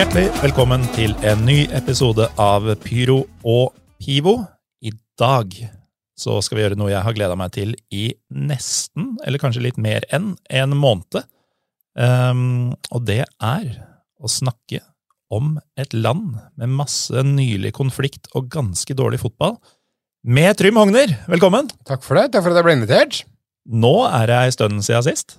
Hjertelig velkommen til en ny episode av Pyro og Pivo. I dag så skal vi gjøre noe jeg har gleda meg til i nesten, eller kanskje litt mer enn, en måned. Um, og det er å snakke om et land med masse nylig konflikt og ganske dårlig fotball. Med Trym Hogner, velkommen! Takk for det. Takk for at jeg ble invitert. Nå er det ei stund siden sist.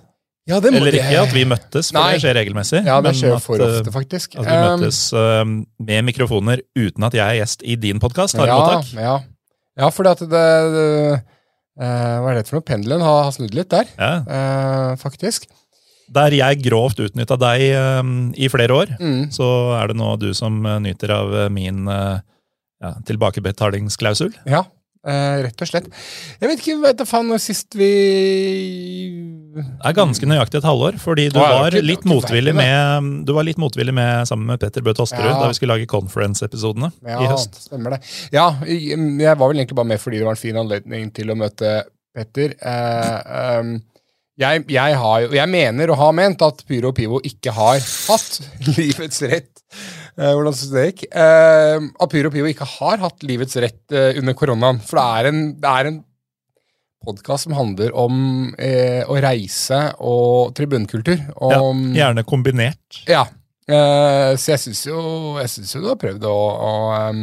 Ja, det Eller det- ikke at vi møttes, for Nei. det skjer regelmessig. Ja, det skjer at, for eh, ofte, faktisk. At vi Um, møtes eh, med mikrofoner uten at jeg er gjest i din podkast. Ja, ja. ja, fordi at det, det uh, Hva er det for noe? Pendelen har, har snudd litt der, Ja. uh, faktisk. Der jeg grovt utnytta deg i flere år, Mm. så er det nå du som nyter av min ja, tilbakebetalingsklausul. Ja, eh, rett og slett. Jeg vet ikke, vet faen, når sist vi Det er ganske nøyaktig et halvår, fordi du Å, var ikke- litt motvillig med Du var litt motvillig med sammen med Petter Bø Tosterud Ja. da vi skulle lage conference-episodene Ja, i høst. stemmer det. Ja, jeg jeg var vel egentlig bare med fordi det var en fin anledning til å møte Petter. Uh, um, jeg, jeg, har, jeg mener og har ment at Pyro og Pivo ikke har hatt livets rett. Eh, hvordan synes du det gikk? Uh, at Pyro og Pivo ikke har hatt livets rett eh, under koronaen. For det er en, det er en podkast som handler om eh, å reise og tribunkultur. Ja, gjerne kombinert. ja. Eh, så jeg syns jo, jo du har prøvd å, å um,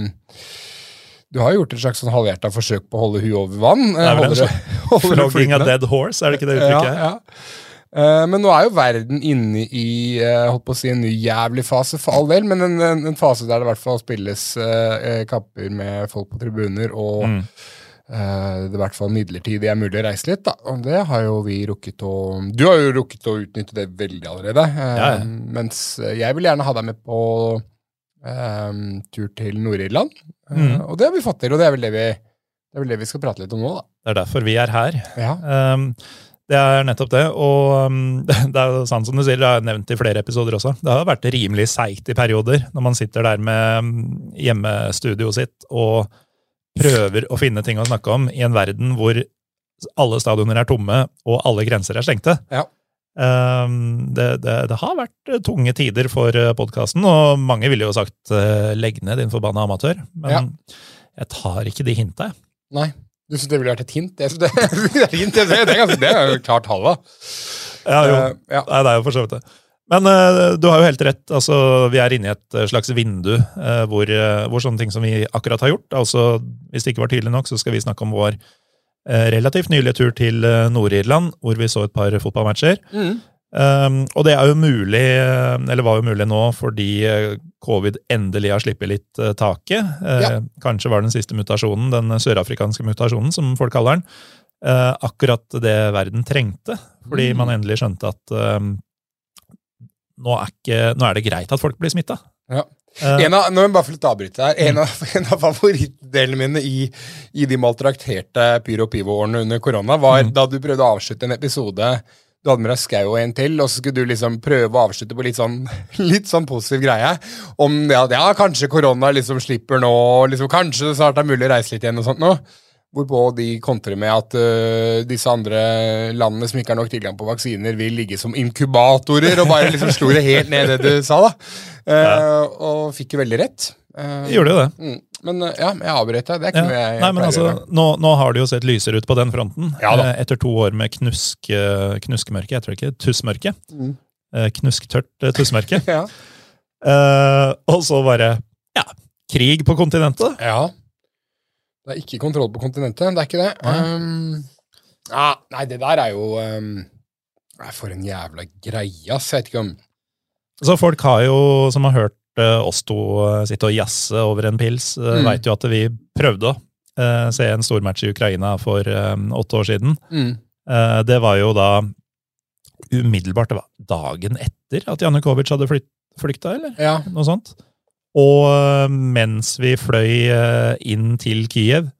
Du har jo gjort et slags sånn halvhjerta forsøk på å holde huet over vann. Det er vel en slags Flogging a dead horse, er det ikke det uttrykket? Ja, ja. Eh, men nå er jo verden inne i eh, holdt på å si en ny jævlig fase, for all del, men en, en, en fase der det i hvert fall spilles eh, eh, kapper med folk på tribuner, og Mm. eh, det i hvert fall midlertidig er mulig å reise litt. Da. Og det har jo vi rukket å Du har jo rukket å utnytte det veldig allerede. eh, Ja, ja. Mens jeg vil gjerne ha deg med på tur til Nord-Irland. Mm. Og det har vi fått til, og det er vel det vi, det er vel det vi skal prate litt om nå, da. Det er derfor vi er her. Ja. Um, det er nettopp det, og um, det er jo sant som du sier, det er nevnt i flere episoder også. Det har vært rimelig seigt i perioder, når man sitter der med um, hjemmestudioet sitt og prøver å finne ting å snakke om i en verden hvor alle stadioner er tomme og alle grenser er stengte. Ja. Um, det, det, det har vært eh, tunge tider for podkasten, og mange ville jo sagt eh, legg ned, din forbanna amatør. Men Ja. jeg tar ikke de hinta, jeg. Nei. Du syns det ville vært et hint? Det, det, det er hint, det, det, er det er jo klart halva. Ja, jo. Uh, ja. Nei, det er jo for så vidt det. Men uh, du har jo helt rett. altså Vi er inne i et eh, slags vindu uh, hvor, hvor sånne ting som vi akkurat har gjort altså Hvis det ikke var tydelig nok, så skal vi snakke om vår relativt nylige tur til Nord-Irland, hvor vi så et par fotballmatcher. Mm. Um, og det er jo mulig, eh, eller var jo mulig nå, fordi eh, covid endelig har sluppet litt uh, taket. Uh, Ja. Kanskje var den siste mutasjonen, den sørafrikanske mutasjonen, som folk kaller den, uh, akkurat det verden trengte. Fordi Mm. man endelig skjønte at um, nå, er ikke, nå er det greit at folk blir smitta. Ja. En av, nå må jeg bare få litt avbryte her. En av, en av favorittdelene mine i, i de maltrakterte Pyro Pivo-årene under korona, var Mm. da du prøvde å avslutte en episode du hadde med deg Skau og en til, og så skulle du liksom prøve å avslutte på litt sånn, litt sånn positiv greie. Om ja, ja, kanskje korona liksom slipper nå, liksom, kanskje det snart er mulig å reise litt igjen og sånt nå. Hvorpå de kontrer med at uh, disse andre landene som ikke har nok tilgang på vaksiner, vil ligge som inkubatorer, og bare liksom slo det helt ned det du sa, da. Eh, Og fikk jo veldig rett. Uh, gjorde jo det. mm. Men eh, ja, jeg avbrøt deg. Det er ikke Ja. noe jeg, Nei, men altså, nå, nå har det jo sett lysere ut på den fronten. Ja da. eh, Etter to år med knusk, knuskemørke, knuskmørke, jeg tror ikke, tussmørke. Mm. Eh, Knusktørt eh, tussmørke. Ja. uh, og så bare ja, krig på kontinentet. ja. Det er ikke kontroll på kontinentet. Det er ikke det. Um, ja, nei, det der er jo um, For en jævla greie, ass. Jeg vet ikke om Så folk har jo, som har hørt eh, oss to eh, sitte og jazze over en pils, uh, Mm. veit jo at vi prøvde å eh, se en stormatch i Ukraina for eh, åtte år siden. mm. Eh, det var jo da umiddelbart, det var dagen etter at Janukovic hadde flytt, flykta, eller? Ja. noe sånt. Og mens vi fløy inn til Kyiv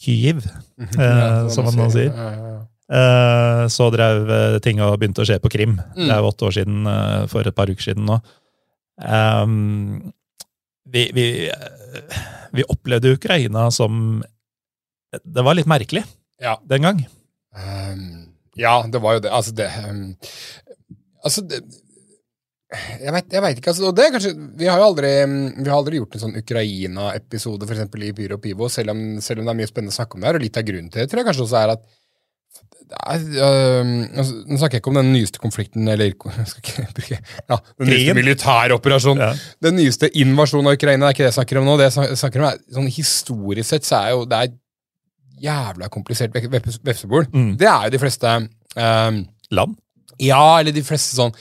Kyiv, Ja, som man nå sier. Ja, så drev ting og begynte å skje på Krim. Mm. Det er jo åtte år siden, for et par uker siden nå. Ehm, vi, vi, vi opplevde Ukraina som Det var litt merkelig Ja. den gang. Um, ja, det var jo det. Altså, det um, Altså, det, Jeg vet, jeg vet ikke, altså, og det er kanskje, Vi har jo aldri, vi har aldri gjort en sånn Ukraina-episode for eksempel, i Pyro og Pivo, selv om, selv om det er mye spennende å snakke om det her. Og litt av grunnen til det tror jeg kanskje også er at er, øh, altså, Nå snakker jeg ikke om den nyeste konflikten, eller bruke ja, den nyeste militæroperasjonen. Ja. Den nyeste invasjonen av Ukraina, er ikke det jeg snakker om nå. Det jeg snakker om er, sånn Historisk sett så er jo det er jævla komplisert vep- vep- vepsebol. Mm. Det er jo de fleste øh, Land? ja, eller de fleste sånn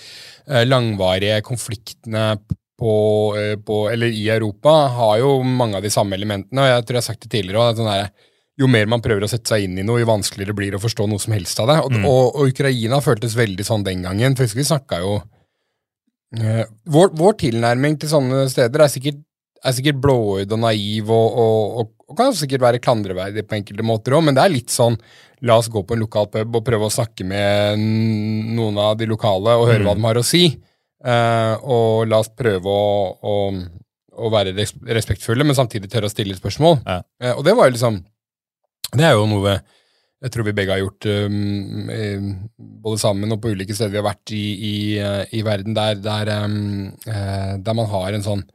eh, langvarige konfliktene på, eh, på, eller i Europa har jo mange av de samme elementene, og jeg tror jeg har sagt det tidligere òg. Jo mer man prøver å sette seg inn i noe, jo vanskeligere blir det å forstå noe som helst av det. Og, Mm. og, og Ukraina føltes veldig sånn den gangen, for vi snakka jo uh, vår, vår tilnærming til sånne steder er sikkert, er sikkert blåøyd og naiv og, og, kan sikkert være klandreverdig på enkelte måter òg, men det er litt sånn la oss gå på en lokal pub og prøve å snakke med noen av de lokale og høre Mm. hva de har å si. Uh, og la oss prøve å, å, å være respektfulle, men samtidig tørre å stille spørsmål. Ja. Uh, og det var jo liksom Det er jo noe jeg tror vi begge har gjort, um, eh, både sammen og på ulike steder vi har vært i, i, eh, i verden, der, der, um, eh, der man har en sånn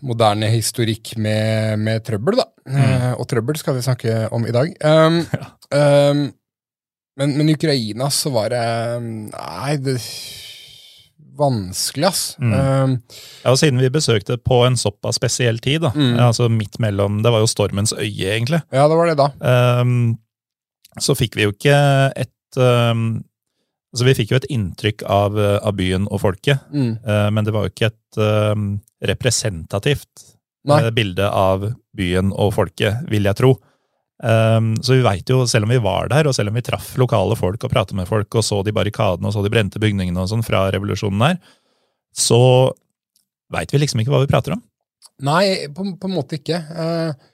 moderne historikk med, med trøbbel, da. Eh, og trøbbel skal vi snakke om i dag. Um, um, men, men Ukraina så var det Nei, det Vanskelig, ass. Mm. Uh, Ja, og Siden vi besøkte på en såpass spesiell tid, da, Mm. altså midt mellom Det var jo stormens øye, egentlig. ja, det var det, da. Ehm, så fikk vi jo ikke et ehm, Altså, vi fikk jo et inntrykk av, eh, av byen og folket, Mm. uh, men det var jo ikke et ehm, representativt Nei. eh, bilde av byen og folket, vil jeg tro. Ehm, så vi veit jo, selv om vi var der, og selv om vi traff lokale folk og pratet med folk, og så de barrikadene og så de brente bygningene og sånn fra revolusjonen der, så veit vi liksom ikke hva vi prater om. Nei, på, på en måte ikke. Eh,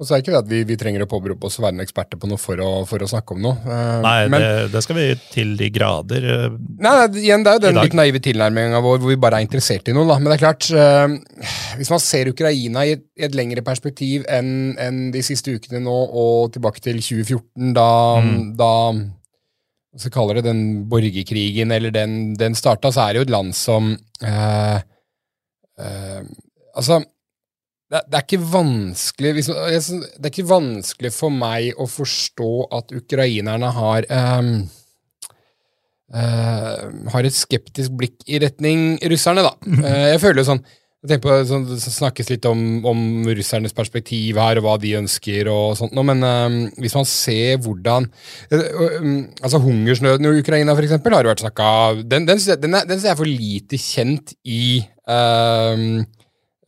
og så er ikke det at vi, vi trenger å påberope oss å være noen eksperter på noe for å, for å snakke om noe. Uh, Nei, men, det, det skal vi til de grader. Uh, Nei, nei, igjen, det er jo den litt naive tilnærminga vår hvor vi bare er interessert i noe. Da. Men det er klart, uh, hvis man ser Ukraina i et, i et lengre perspektiv enn en de siste ukene nå, og tilbake til 2014, da, Mm. da så kaller det, den borgerkrigen, eller den, den starta, så er det jo et land som Altså, det, er- det er ikke vanskelig liksom, jeg Det er ikke vanskelig for meg å forstå at ukrainerne har um, uh, har et skeptisk blikk i retning russerne, da. Uh, jeg føler jo sånn jeg tenker på, sånn, Det snakkes litt om, om russernes perspektiv her, og hva de ønsker, og sånt, men eh, hvis man ser hvordan um, altså Hungersnøden i Ukraina, for eksempel, har vært snakka Den, den, synes jeg- den, er, jeg er for lite kjent i eh,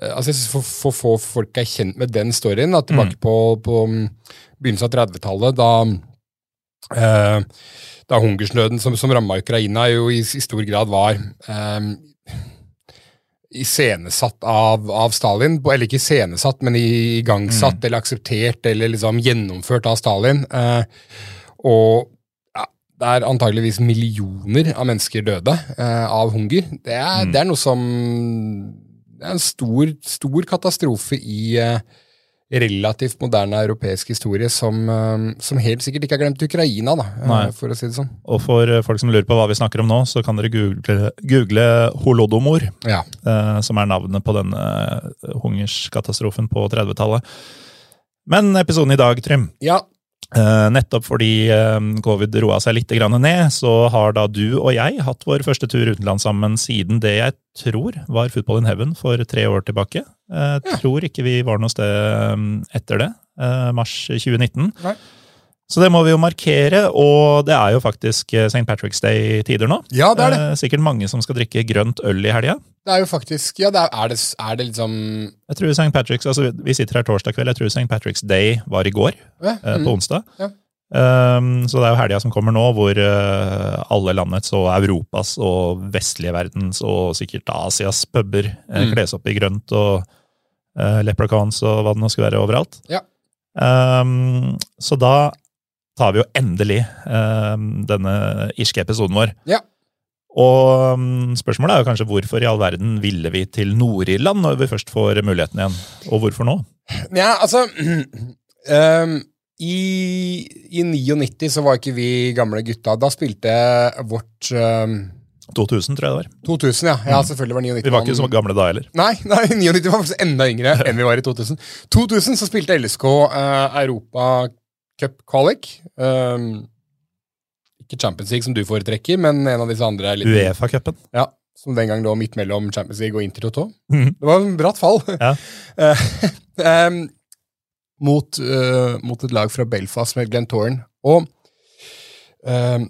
altså jeg synes for, for få folk er kjent med den storyen. At tilbake på, på um, begynnelsen av 30-tallet, da eh, da hungersnøden som, som ramma Ukraina, jo i, i stor grad var eh, iscenesatt av, av Stalin. Eller ikke iscenesatt, men igangsatt eller akseptert eller liksom gjennomført av Stalin. Eh, og ja, der antageligvis millioner av mennesker døde eh, av hunger. Det er, det er noe som Det er en stor, stor katastrofe i eh, relativt moderne europeisk historie som, eh, som helt sikkert ikke har glemt Ukraina, da, eh, Nei. for å si det sånn. Og for folk som lurer på hva vi snakker om nå, så kan dere google, google holodomor, Ja. eh, som er navnet på denne hungerskatastrofen på 30-tallet. Men episoden i dag, Trym, ja. Eh, nettopp fordi eh, covid roa seg litt ned, så har da du og jeg hatt vår første tur utenlands sammen siden det jeg tror var Football in Heaven for tre år tilbake. Jeg tror ikke vi var noe sted eh, etter det, eh, mars 2019. Nei. Så det må vi jo markere, og det er jo faktisk eh, St. Patrick's Day-tider nå. ja, det er det. Eh, Sikkert mange som skal drikke grønt øl i helga. Det er jo faktisk Ja, det er, er, det, er det liksom Jeg tror St. Patrick's, altså Vi sitter her torsdag kveld, jeg tror St. Patrick's Day var i går, ja, eh, mm. på onsdag. Ja. Um, så det er jo helga som kommer nå, hvor uh, alle landets og Europas og vestlige verdens og sikkert Asias puber eh, Mm. kles opp i grønt og uh, leprechauns og hva det nå skulle være overalt. Ja. Um, så da tar vi jo endelig um, denne irske episoden vår. Ja. Og um, spørsmålet er jo kanskje hvorfor i all verden ville vi til Nord-Irland når vi først får muligheten igjen? Og hvorfor nå? Ja, altså Um i, I 99 så var ikke vi gamle gutta. Da spilte vårt um, 2000, tror jeg det var. 2000, ja. ja selvfølgelig var 99 Vi var ikke så gamle da heller. Nei, nei, 99 var faktisk enda yngre enn vi var i 2000. 2000 så spilte LSK uh, Europa Cup Qualic. Um, ikke Champions League, som du foretrekker, men en av disse andre. Uefa-cupen. Ja, som den gang lå midt mellom Champions League og Inter Toto. Mhm. Det var en bratt fall. Ja. um, mot, uh, mot, et lag fra Belfast med Glenn Torn. Og um,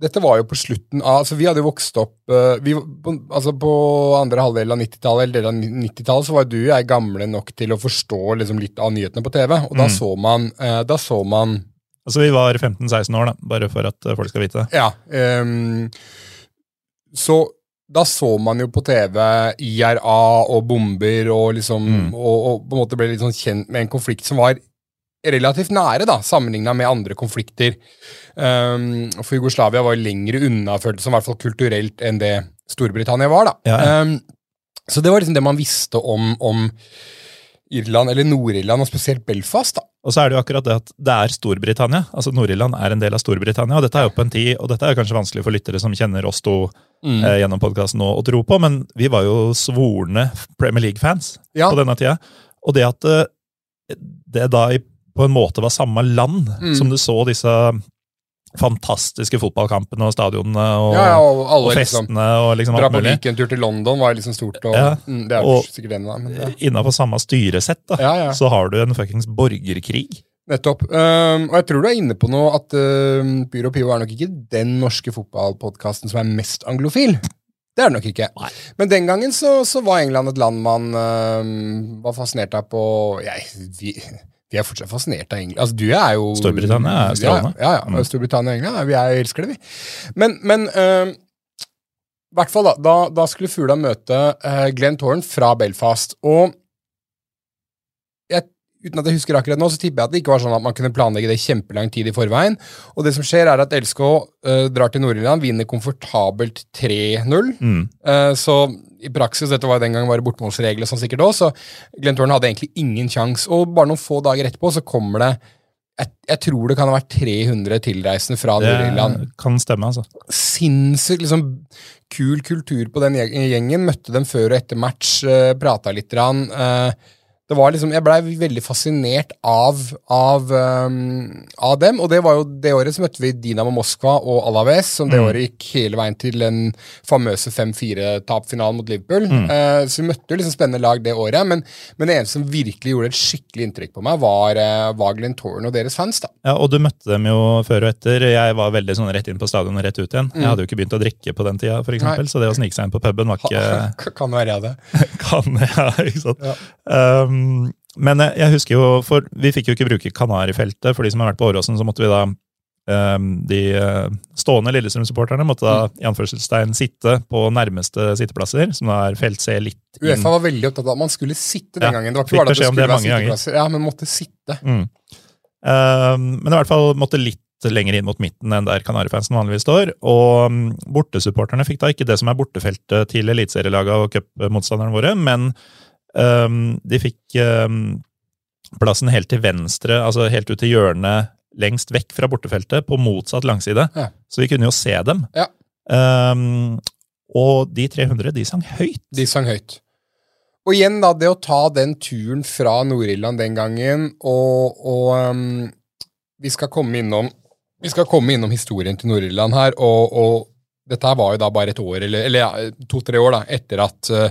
dette var jo på slutten av altså Vi hadde jo vokst opp uh, vi, på, altså på andre halvdel av 90-tallet eller del av 90-tallet så var du og jeg gamle nok til å forstå liksom, litt av nyhetene på TV. Og da Mm. så man, uh, da så man Altså, vi var 15-16 år, da, bare for at eh, folk skal vite det. Ja. um, så da så man jo på TV IRA og bomber og liksom Mm. og, og på en måte ble litt sånn kjent med en konflikt som var relativt nære, da, sammenligna med andre konflikter. Um, for Jugoslavia var jo lenger unna, føltes som i hvert fall kulturelt, enn det Storbritannia var. da. Ja, ja. Um, så det var liksom det man visste om, om Irland, eller Nord-Irland, og spesielt Belfast. da. Og så er det jo akkurat det at det er Storbritannia. altså Nord-Irland er en del av Storbritannia. Og dette er jo på en tid, og dette er kanskje vanskelig for lyttere som kjenner oss to Mm. eh, gjennom podkasten å tro på, men vi var jo svorne Premier League-fans Ja. på denne tida. Og det at eh, det da i, på en måte var samme land Mm. som du så disse fantastiske fotballkampene og stadionene og, Ja, ja, og alle og liksom festene og liksom Dra på weekendtur til London var liksom stort. Og, Ja, mm, det er og- sikkert den, da. Men ja. Innafor samme styresett da, så har du en fuckings borgerkrig. nettopp. Um, og jeg tror du er inne på noe at uh, Pyro Pivo er nok ikke den norske fotballpodkasten som er mest anglofil. Det er det nok ikke. Nei. Men den gangen så, så var England et land man uh, var fascinert av på jeg, vi, er fortsatt fascinert av England. Altså, du er jo Storbritannia er strålende. Ja, ja, ja. Mm. Storbritannia og England, ja, vi er, elsker det, vi. Men, men i hvert fall da, da, da skulle Fugla møte uh, Glenn Torn fra Belfast. Og uten at jeg husker akkurat nå, så tipper jeg at det ikke var sånn at man kunne planlegge det kjempelang tid i forveien. Og det som skjer, er at LSK uh, drar til Nord-Irland, vinner komfortabelt 3-0. Mm. Uh, så i praksis, dette var den gang bare bortmålsregler som sikkert også, så Glenn Thorne hadde egentlig ingen sjanse. Og bare noen få dager etterpå så kommer det jeg, jeg tror det kan ha vært 300 tilreisende fra Nord-Irland. Kan stemme, altså. Sinnssykt liksom, kul kultur på den gjengen. Møtte dem før og etter match, uh, prata litt. Rann, eh, det var liksom, Jeg blei veldig fascinert av, av, um, av dem. Og det var jo det året så møtte vi Dinamo Moskva og Alaves, som det Mm. året gikk hele veien til den famøse 5-4-tapfinalen mot Liverpool. Mm. Uh, så vi møtte jo liksom spennende lag det året, men, men det eneste som virkelig gjorde et skikkelig inntrykk på meg, var, uh, var Torn og deres fans. da. Ja, Og du møtte dem jo før og etter. Jeg var veldig sånn rett inn på stadion og rett ut igjen. Jeg hadde jo ikke begynt å drikke på den tida, for eksempel, så det å snike seg inn på puben var ikke Kan være jeg det. kan, ja, ikke sant? Ja. Um, men jeg, jeg husker jo, for vi fikk jo ikke bruke Kanarifeltet. For de som har vært på Åråsen, så måtte vi da um, De uh, stående Lillestrøm-supporterne måtte da i anførselstegn sitte på nærmeste sitteplasser, som da er felt C litt inn. Uefa var veldig opptatt av at man skulle sitte den Ja, gangen. Det var ikke bare at det skulle det være sitteplasser. ganger. Ja, men måtte sitte. Mm. Um, men i hvert fall måtte litt lenger inn mot midten enn der Kanarifansen vanligvis står. Og um, bortesupporterne fikk da ikke det som er bortefeltet til eliteserielaga og cupmotstanderne våre, men um, de fikk um, plassen helt til venstre, altså helt ut til hjørnet lengst vekk fra bortefeltet, på motsatt langside. Ja. Så vi kunne jo se dem. Ja. Um, og de 300, de sang høyt. De sang høyt. Og igjen, da, det å ta den turen fra Nord-Irland den gangen, og, og vi skal komme innom vi skal komme innom historien til Nord-Irland her, og, og dette her var jo da bare et år, eller, eller to-tre år da, etter at uh,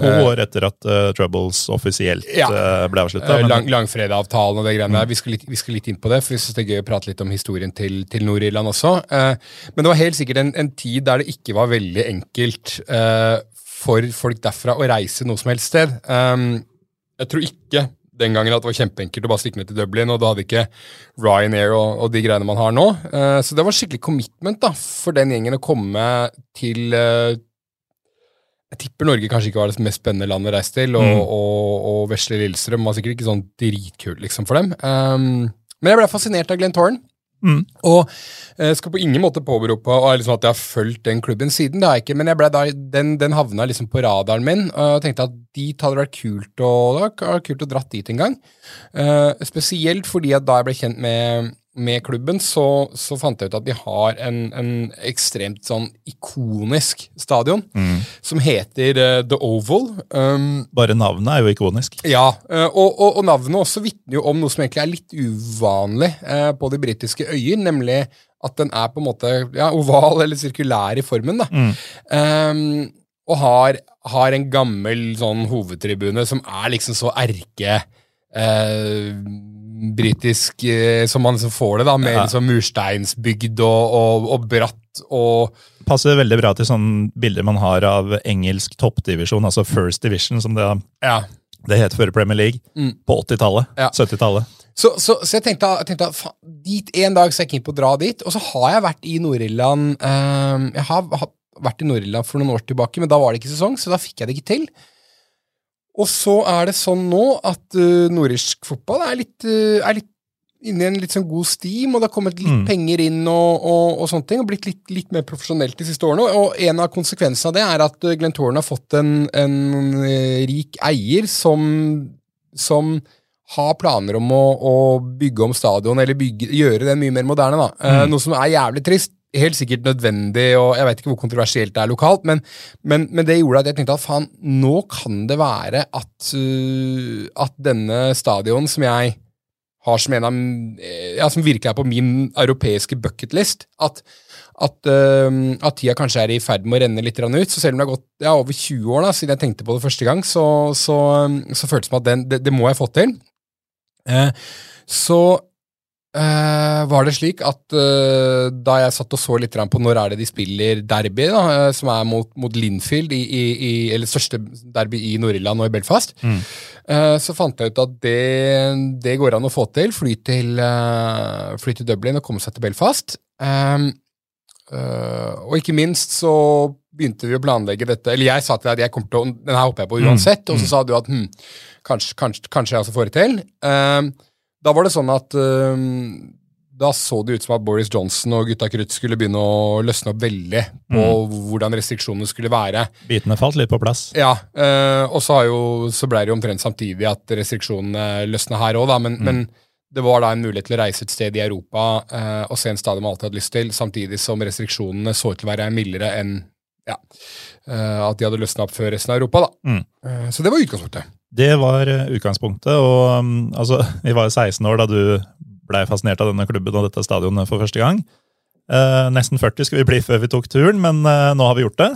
To år etter at uh, Troubles offisielt Ja. uh, ble avslutta. Eh, Lang, langfredag-avtalen og det greiene Mm. der. Vi skal, litt, vi skal litt inn på det, for vi syns det er gøy å prate litt om historien til, til Nord-Irland også. Uh, men det var helt sikkert en, en tid der det ikke var veldig enkelt eh, for folk derfra å reise noe som helst sted. Um, jeg tror ikke den gangen at det var kjempeenkelt å bare stikke ned til Dublin, og du hadde ikke Ryanair og, og de greiene man har nå. Uh, så det var skikkelig commitment da, for den gjengen å komme til uh, jeg tipper Norge kanskje ikke var det mest spennende landet å reise til, og, Mm. og, og Vesle Lillestrøm var sikkert ikke sånn dritkult liksom, for dem. Um, men jeg ble fascinert av Glenn Torn. Mm. Og jeg skal på ingen måte påberope og liksom at jeg har fulgt den klubben siden, det har jeg ikke, men jeg da, den, den havna liksom på radaren min, og tenkte at dit hadde vært kult å, det kult å dratt dit en gang. Uh, spesielt fordi at da jeg ble kjent med, med klubben, så, så fant jeg ut at de har en, en ekstremt sånn ikonisk stadion som heter uh, The Oval. Um, Bare navnet er jo ikonisk. ja, uh, og, og, og navnet også vitner jo om noe som egentlig er litt uvanlig uh, på de britiske øyer, nemlig at den er på en måte ja, oval eller sirkulær i formen. da. Um, og har, har en gammel sånn hovedtribune som er liksom så erke eh, britisk eh, som man liksom får det, da, med Ja. liksom mursteinsbygd og, og, og bratt og Passer veldig bra til sånne bilder man har av engelsk toppdivisjon, altså First Division, som det, Ja. det het før Premier League, Mm. på 80-tallet. Ja. 70-tallet. Så, så, så jeg tenkte, jeg tenkte faen, dit, en dag så er jeg keen på å dra dit. Og så har jeg vært i Nord-Irland eh, Jeg har, har vært i Nord-Irland for noen år tilbake, men da var det ikke sesong, så da fikk jeg det ikke til. Og så er det sånn nå at uh, nordisk fotball er litt, uh, er litt inne i en litt sånn god steam, og det har kommet litt Mm. penger inn og, og, og sånne ting, og blitt litt, litt mer profesjonelt de siste årene. Og en av konsekvensene av det er at uh, Glenn Torn har fått en, en eh, rik eier som, som har planer om å, å bygge om stadion, eller bygge, gjøre den mye mer moderne. da. Eh, Mm. noe som er jævlig trist. Helt sikkert nødvendig, og jeg vet ikke hvor kontroversielt det er lokalt, men, men, men det gjorde at jeg tenkte at faen, nå kan det være at, uh, at denne stadion som jeg har som en av eh, ja, som virkelig er på min europeiske bucketlist, at, at, uh, at tida kanskje er i ferd med å renne litt ut. Så selv om det har gått ja, over 20 år da, siden jeg tenkte på det første gang, så, så, um, så føltes det som at den, det, det må jeg få til. Uh, så eh, var det slik at uh, da jeg satt og så litt på når er det de spiller derby, da, uh, som er mot, mot Linfield, i, i, i, eller største derby i Nord-Irland og i Belfast, Mm. så fant jeg ut at det, det går an å få til. Fly til, fly til Dublin og komme seg til Belfast. Um, og ikke minst så begynte vi å planlegge dette Eller jeg sa til deg at jeg kommer til å, den her hopper jeg på uansett, og så sa du at hm, kanskje, kanskje, kanskje jeg også får det til. Um, da var det sånn at um, da så det ut som at Boris Johnson og gutta krutt skulle begynne å løsne opp veldig på hvordan restriksjonene skulle være. Bitene falt litt på plass. Ja, uh, og så, har jo, så ble det jo omtrent samtidig at restriksjonene løsna her òg. Men, men det var da en mulighet til å reise et sted i Europa uh, og se en stadion man alltid hadde lyst til, samtidig som restriksjonene så ut til å være mildere enn ja, eh, at de hadde løsna opp før resten av Europa. da. Mm. Eh, så det var utgangspunktet. Det var eh, utgangspunktet, og um, altså, vi var jo 16 år da du blei fascinert av denne klubben og dette stadionet for første gang. Eh, nesten 40 skulle vi bli før vi tok turen, men eh, nå har vi gjort det.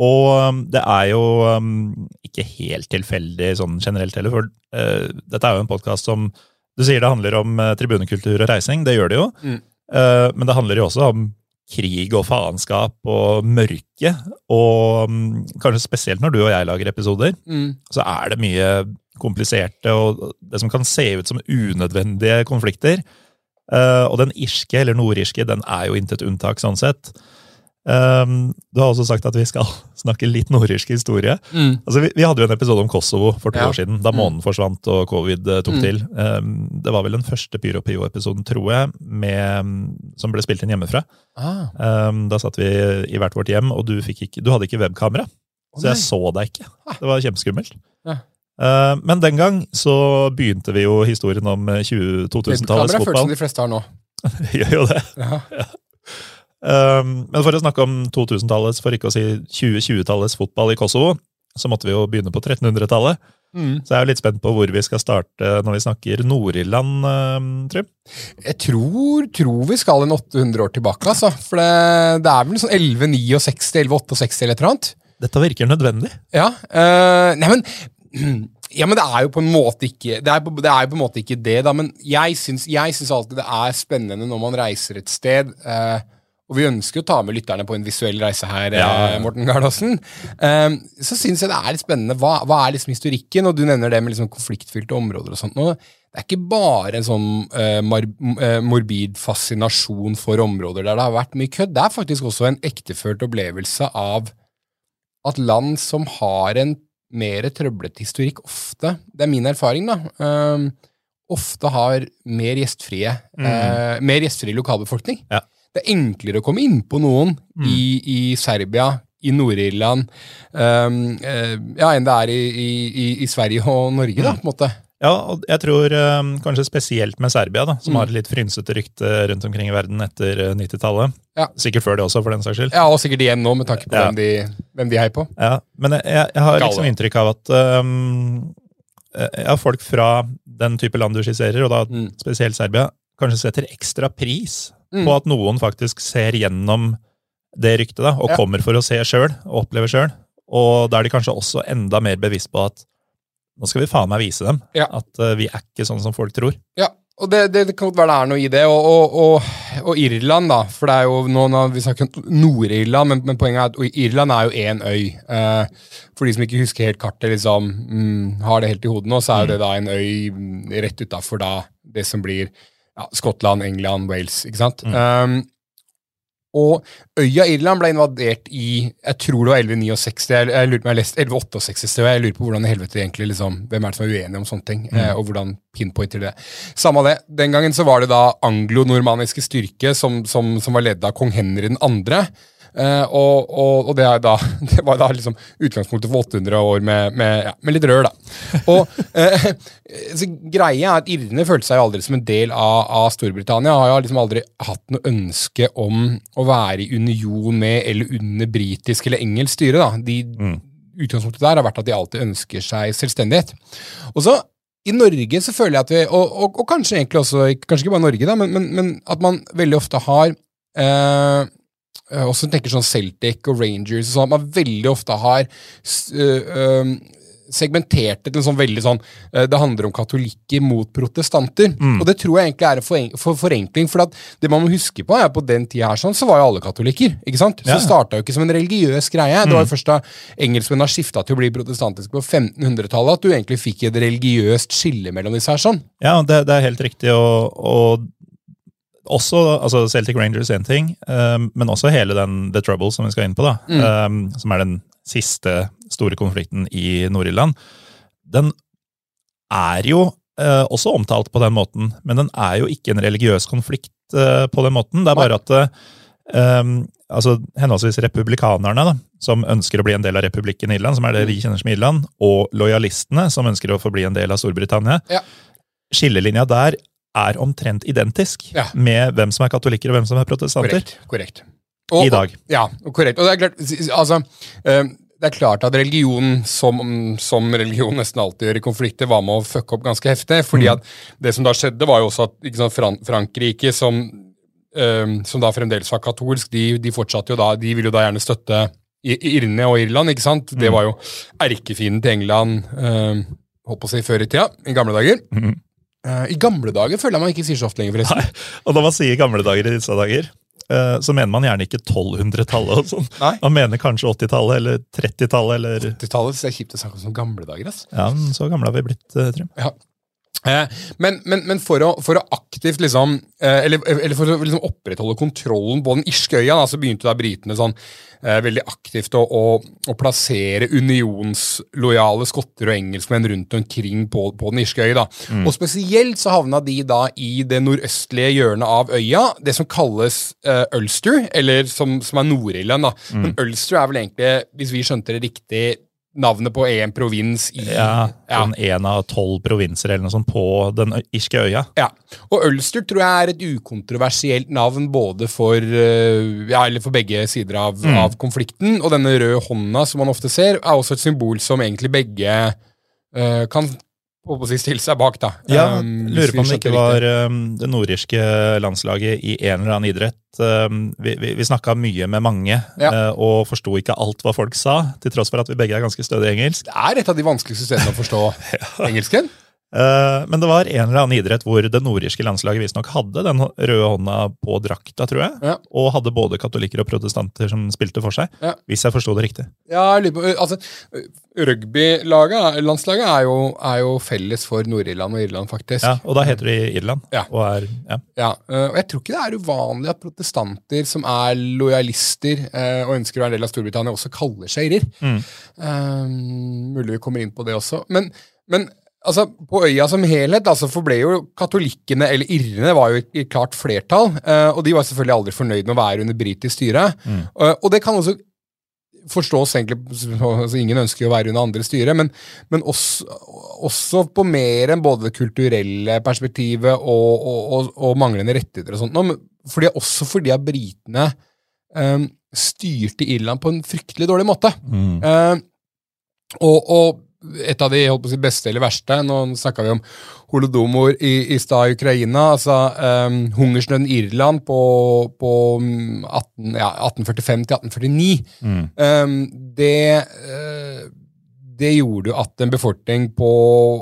Og um, det er jo um, ikke helt tilfeldig sånn generelt heller, for eh, dette er jo en podkast som Du sier det handler om tribunekultur og reising, det gjør det jo. Mm. Eh, men det handler jo også om krig og faenskap og mørke. Og um, kanskje spesielt når du og jeg lager episoder, Mm. så er det mye kompliserte og det som kan se ut som unødvendige konflikter. Eh, og den irske, eller nordirske, den er jo intet unntak sånn sett. Um, du har også sagt at vi skal snakke litt nordirsk historie. Mm. Altså, vi, vi hadde jo en episode om Kosovo for to Ja. år siden, da Mm. forsvant og covid eh, tok Mm. til. Um, det var vel den første Pyro Pio-episoden, tror jeg, med, som ble spilt inn hjemmefra. Ah. Um, da satt vi i hvert vårt hjem, og du, ikke, du hadde ikke webkamera. Oh, Så jeg så deg ikke. Det var kjempeskummelt. Ja. Uh, men den gang så begynte vi jo historien om eh, 20 2000-tallets Webkamera føles som de fleste har nå. Gjør jo det. Ja. Um, men for å snakke om 2000-tallets, for ikke å si 2020-tallets fotball i Kosovo, så måtte vi jo begynne på 1300-tallet. Mm. Så jeg er jo litt spent på hvor vi skal starte når vi snakker Nord-Irland, uh, Trym. Jeg tror, tror vi skal en 800 år tilbake, altså. For det, det er vel sånn 1169, 1168 eller et eller annet. Dette virker nødvendig. Ja, uh, nei, men Ja, men det er jo på en måte ikke Det er, på, det er på en måte ikke det, da. Men jeg syns, jeg syns alltid det er spennende når man reiser et sted. øh, og vi ønsker å ta med lytterne på en visuell reise her, Ja. eh, Morten Gardaasen. Um, så syns jeg det er litt spennende. Hva, hva er liksom historikken? Og du nevner det med liksom konfliktfylte områder og sånt. Og det er ikke bare en sånn eh, eh, morbid fascinasjon for områder der det har vært mye kødd. Det er faktisk også en ektefølt opplevelse av at land som har en mer trøblete historikk ofte, det er min erfaring, da, um, ofte har mer gjestfrie, eh, mer gjestfri lokalbefolkning. Ja. Det er enklere å komme innpå noen i, i Serbia, i Nord-Irland, um, uh, ja, enn det er i, i, i, Sverige og Norge, da, på en måte. Ja, og jeg tror um, kanskje spesielt med Serbia, da, som Mm. har et litt frynsete rykte rundt omkring i verden etter eh, 90-tallet. Ja. Sikkert før det også, for den saks skyld. Ja, og sikkert igjen nå, med tanke på Ja. hvem, de, hvem de heier på. Ja, men jeg, jeg, jeg har liksom inntrykk av at um, ja, folk fra den type land du skisserer, og da Mm. spesielt Serbia, kanskje setter ekstra pris Mm. på at noen faktisk ser gjennom det ryktet, da, og Ja. kommer for å se sjøl, og oppleve sjøl. Og da er de kanskje også enda mer bevisst på at nå skal vi faen meg vise dem Ja. at uh, vi er ikke sånn som folk tror. Ja, og det, det, det kan godt være det er noe i det. Og, og, og, og Irland, da. For det er jo nå, nå Vi snakker om Nord-Irland, men, men poenget er at Irland er jo én øy. Eh, for de som ikke husker helt kartet, liksom mm, har det helt i hodet nå, så er jo det da en øy mm, rett utafor da det som blir ja, Skottland, England, Wales. ikke sant? Um, og øya Irland ble invadert i jeg tror det var 1169. Jeg, jeg lurer på om jeg har lest 1168. og Jeg lurer på hvordan i helvete egentlig liksom, Hvem er det som er uenig om sånne ting? Eh, og hvordan pinpointer det. Samme det. Den gangen så var det da anglo-normaniske styrke som, som, som var ledet av kong Henry 2. Eh, og, og, og det, da, det var da liksom utgangspunktet for 800 år med, med, ja, med litt rør, da. Og så Greia er at irene følte seg aldri som en del av, av Storbritannia. Har jo liksom aldri hatt noe ønske om å være i union med eller under britisk eller engelsk styre. da. De, Utgangspunktet der har vært at de alltid ønsker seg selvstendighet. Og så i Norge så føler jeg at vi, og, og, og kanskje egentlig også, kanskje ikke bare Norge, da, men, men, men at man veldig ofte har eh, også tenker sånn Celtic og Rangers og sånn, at man veldig ofte har øh, segmentert det til en sånn veldig sånn øh, Det handler om katolikker mot protestanter. Og det tror jeg egentlig er en foren for forenkling. For det man må huske på, er at på den tida her sånn, så var jo alle katolikker. ikke sant? Så Ja. starta jo ikke som en religiøs greie. Det var jo først da engelskmennene har skifta til å bli protestantiske på 1500-tallet, at du egentlig fikk et religiøst skille mellom disse her sånn. Ja, det, det er helt riktig, og, og også altså Celtic Rangers én ting, um, men også hele den The Trouble som vi skal inn på, da, um, som er den siste store konflikten i Nord-Irland. Den er jo uh, også omtalt på den måten, men den er jo ikke en religiøs konflikt uh, på den måten. Det er bare at uh, um, altså, henholdsvis republikanerne, da, som ønsker å bli en del av republikken Irland, som er det vi kjenner som Irland, og lojalistene, som ønsker å få bli en del av Storbritannia, Ja. skillelinja der er omtrent identisk Ja. med hvem som er katolikker og hvem som er protestanter. Korrekt. korrekt. Og- I dag. Ja, korrekt. Og det er klart, altså, eh, det er klart at religion, som, som religion nesten alltid gjør i konflikter, var med å fucke opp ganske heftig. fordi at det som da skjedde, var jo også at sant, Fran Frankrike, som, eh, som da fremdeles var katolsk, de, de fortsatte jo da, de ville jo da gjerne støtte Irne og Irland, ikke sant? Det var jo erkefienden til England, eh, håper å si, før i tida, i gamle dager. Eh, I gamle dager føler jeg man ikke sier så ofte lenger, forresten. Nei, Og når man sier gamle dager i disse dager, eh, så mener man gjerne ikke 1200-tallet og sånn. Nei. Man mener kanskje 80-tallet eller 30-tallet eller 80-tallet så det er kjipt å snakke om som gamle dager. ass. Ja, men så gamle har vi blitt, eh, Trym. Ja. Eh, men, men, men for, å, for å aktivt liksom eh, eller, eller for å liksom opprettholde kontrollen på den irske øya, da, så begynte da britene sånn eh, veldig aktivt å, å, å plassere unionslojale skotter og engelskmenn rundt omkring på, på den irske øya. Mm. Og spesielt så havna de da i det nordøstlige hjørnet av øya, det som kalles uh, Ulster, eller som, som er Nord-Irland. Mm. Men Ulster er vel egentlig, hvis vi skjønte det riktig, navnet på en provins i Ja, Ja. sånn en av tolv provinser eller noe sånt på den irske øya. Ja, og Ulster tror jeg er et ukontroversielt navn både for, ja, eller for begge sider av, av konflikten. Og denne røde hånda som man ofte ser, er også et symbol som egentlig begge uh, kan håper å stille seg bak. da. Ja, Um, Lurer på om det ikke var um, det nordirske landslaget i en eller annen idrett. Um, vi vi, vi snakka mye med mange, Ja. uh, og forsto ikke alt hva folk sa, til tross for at vi begge er ganske stødige i engelsk. Det er et av de vanskeligste stedene å forstå engelsken. Eh, men det var en eller annen idrett hvor det nordirske landslaget visstnok hadde den røde hånda på drakta, tror jeg. Ja. Og hadde både katolikker og protestanter som spilte for seg. Ja. Hvis jeg forsto det riktig. Ja, altså, Rugbylandslaget landslaget, er jo, er jo felles for Nord-Irland og Irland, faktisk. Ja, Og da heter de Irland. Ja. Og er, ja. Ja, og jeg tror ikke det er uvanlig at protestanter som er lojalister og ønsker å være en del av Storbritannia, også kaller seg irer. Mm. Um, mulig vi kommer inn på det også. Men, men altså, på øya som helhet altså, forble jo katolikkene, eller irrene, var jo i klart flertall. eh, og de var selvfølgelig aldri fornøyd med å være under britisk styre. Mm. Eh, og det kan også forstås egentlig altså Ingen ønsker jo å være under andre styre, men, men også, også, på mer enn både det kulturelle perspektivet og, og, og, og manglende rettigheter og sånt. Men fordi, også fordi at britene um, styrte Irland på en fryktelig dårlig måte. Mm. Uh, og, og, et av de holdt på å si, beste eller verste Nå snakka vi om holodomor i, i stad i Ukraina. altså um, Hungersnøden i Irland på, på 18, ja, 1845 til 1849. Mm. Um, det, uh, det gjorde jo at en befolkning på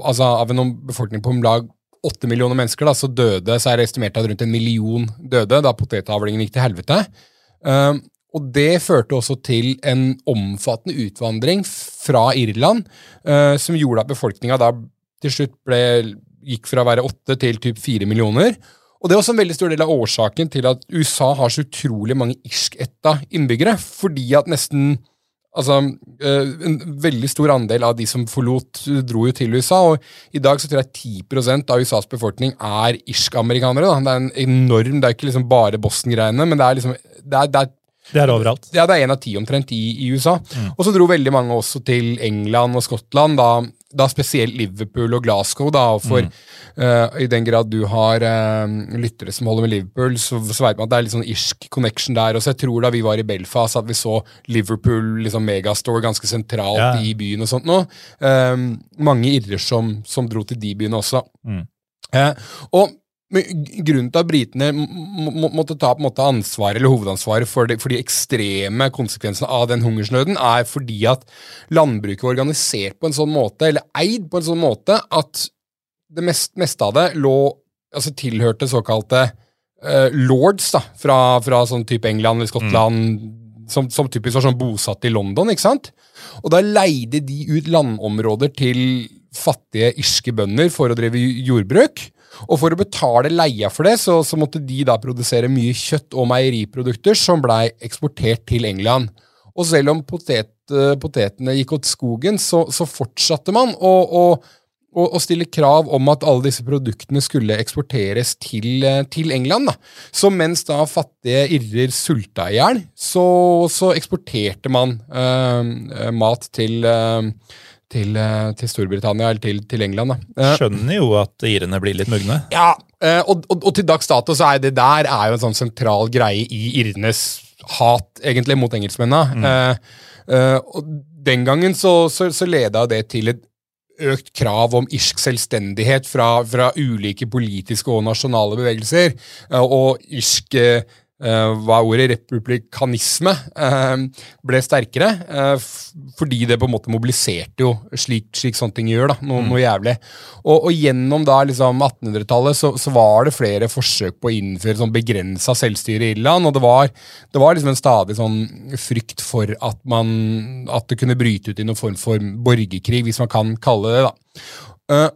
altså av en befolkning på om lag åtte millioner mennesker da, så døde, så er det estimert at rundt en million døde da potetavlingen gikk til helvete. Um, og det førte også til en omfattende utvandring fra Irland, uh, som gjorde at befolkninga da til slutt ble, gikk fra å være åtte til typ fire millioner. Og det er også en veldig stor del av årsaken til at USA har så utrolig mange irskætta innbyggere. Fordi at nesten Altså, eh, En veldig stor andel av de som forlot, dro jo til USA. og I dag så tror jeg 10% av USAs befolkning er irsk-amerikanere. Det er en enorm, det er ikke liksom bare Boston-greiene, men det er liksom det er, det er det er overalt. Ja, det er en av ti omtrent i, i USA. Mm. Og så dro veldig mange også til England og Skottland, da, da spesielt Liverpool og Glasgow. da, og for mm. uh, I den grad du har uh, lyttere som holder med Liverpool, så, så vet man at det er litt sånn irsk connection der. Og så jeg tror da vi var i Belfast at vi så Liverpool liksom megastore ganske sentralt ja. i byen og sånt noe. Um, mange irrer som, som, dro til de byene også. Mm. Uh, og men grunnen til at britene måtte ta på en måte ansvar, eller hovedansvaret for de, for de, ekstreme konsekvensene av den hungersnøden, er fordi at landbruket var organisert på en sånn måte, eller eid på en sånn måte, at det mest, meste av det lå, altså tilhørte såkalte uh, lords da, fra, fra sånn type England eller Skottland, mm. som, som, typisk var sånn bosatt i London. ikke sant? Og da leide de ut landområder til fattige irske bønder for å drive jordbruk. Og for å betale leia for det, så, så måtte de da produsere mye kjøtt og meieriprodukter som blei eksportert til England. Og selv om potet, eh, potetene gikk åt skogen, så, så fortsatte man å, å, å, stille krav om at alle disse produktene skulle eksporteres til, eh, til England. Da. Så mens da fattige irrer sulta i hjel, så, så, eksporterte man øh, mat til øh, til, eh, til, Storbritannia eller til, til England. Da. Eh, Skjønner jo at irene blir litt mugne. Ja, eh, og, og, og, til dags dato så er det der er jo en sånn sentral greie i irenes hat, egentlig, mot engelskmennene. Mm. Eh, og den gangen så, så, så leda det til et økt krav om irsk selvstendighet fra, fra ulike politiske og nasjonale bevegelser. Og irsk hva er ordet, republikanisme uh, ble sterkere. Uh, fordi det på en måte mobiliserte jo slik, slik sånne ting gjør. da, Noe, mm. noe jævlig. Og, og, gjennom da liksom 1800-tallet så, så, var det flere forsøk på å innføre sånn begrensa selvstyre i Irland. Og det var, det var liksom en stadig sånn frykt for at, man, at det kunne bryte ut i noen form for borgerkrig, hvis man kan kalle det det.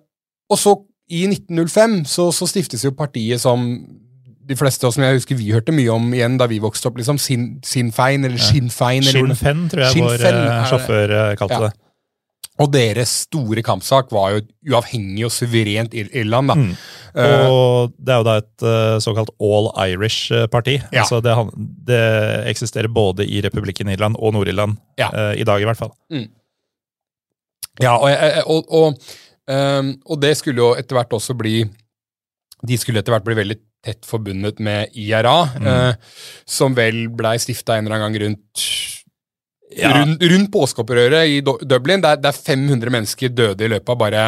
og så i 1905 så, så stiftes jo partiet som de fleste av som jeg husker vi hørte mye om igjen da vi vokste opp, liksom Sin, Sinfein eller Shinfein. Shinfen, tror jeg vår uh, sjåfør uh, kalte ja. det. Og deres store kampsak var jo uavhengig og suverent Irland. da. Mm. Uh, og det er jo da et såkalt All Irish-parti. Ja. Altså det, det, eksisterer både i republikken Irland og Nord-Irland. Ja. I dag, i hvert fall. Mm. Ja, og, og, og, og, det skulle jo etter hvert også bli De skulle etter hvert bli veldig tett forbundet med IRA, mm. eh, som vel blei stifta en eller annen gang rundt ja. rundt, rundt påskeopprøret i Dublin, der, der 500 mennesker døde i løpet av bare,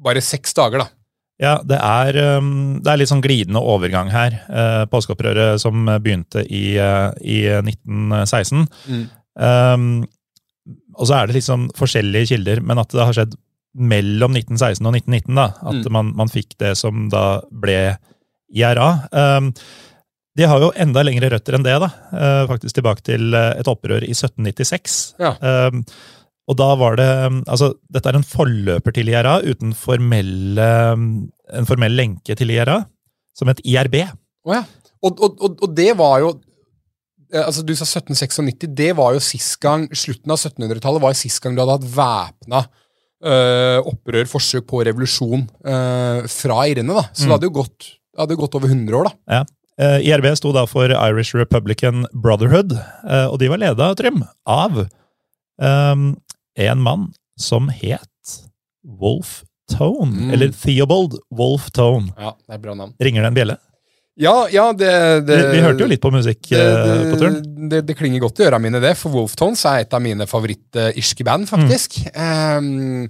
bare seks dager. da. Ja, det er, um, det er, litt sånn glidende overgang her. Uh, påskeopprøret som begynte i, uh, i 1916. Mm. Um, og så er det liksom forskjellige kilder, men at det har skjedd mellom 1916 og 1919. da, At mm. man, man, fikk det som da ble IRA. Um, de har jo enda lengre røtter enn det, da. Uh, faktisk tilbake til uh, et opprør i 1796. Ja. Um, og da var det Altså, dette er en forløper til IRA uten formelle, en formell lenke til IRA, som het IRB. Oh, ja. og, og, og, det var jo eh, altså Du sa 1796. Det var jo sist gang, Slutten av 1700-tallet var jo sist gang du hadde hatt væpna opprør, forsøk på revolusjon fra irene. da. Så mm. det hadde jo gått det hadde gått over 100 år, da. Ja. Eh, IRB sto da for Irish Republican Brotherhood, eh, og de var leda, Trym, av um, en mann som het Wolf Tone. Mm. Eller Theobald Wolf Tone. Ja, det er bra navn. Ringer det en bjelle? Ja, ja, det, det Vi, vi hørte jo litt på musikk det, det, på turen. det, det, klinger godt i øra mine, det, for Wolftones er et av mine favoritt-irske band, faktisk. Mm. Ehm,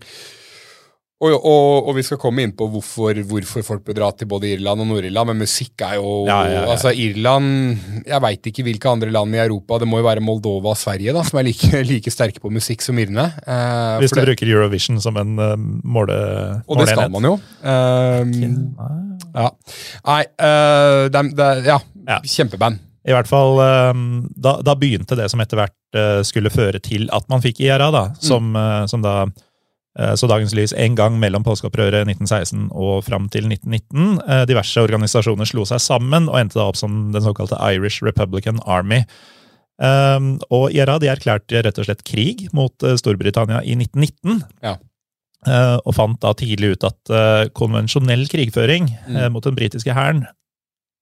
og, og, og vi skal komme inn på hvorfor, hvorfor folk bør dra til både Irland og Nord-Irland, men musikk er jo Ja, ja, ja. Altså, Irland Jeg veit ikke hvilke andre land i Europa, det må jo være Moldova og Sverige, da, som er like, like sterke på musikk som irene. Eh, Hvis du det- bruker Eurovision som en uh, måle, og det skal man jo. Ehm, ja. Nei, uh, de, de, ja, Ja. kjempeband. I hvert fall, eh, da, da begynte det som etter hvert eh, skulle føre til at man fikk IRA, da, som, eh, som da eh, så dagens lys en gang mellom påskeopprøret 1916 og fram til 1919. Eh, Diverse organisasjoner slo seg sammen og endte da opp som den såkalte Irish Republican Army. Um, og IRA de erklærte rett og slett krig mot eh, Storbritannia i 1919. Ja. Eh, og fant da tidlig ut at eh, konvensjonell krigføring Mm. eh, mot den britiske hæren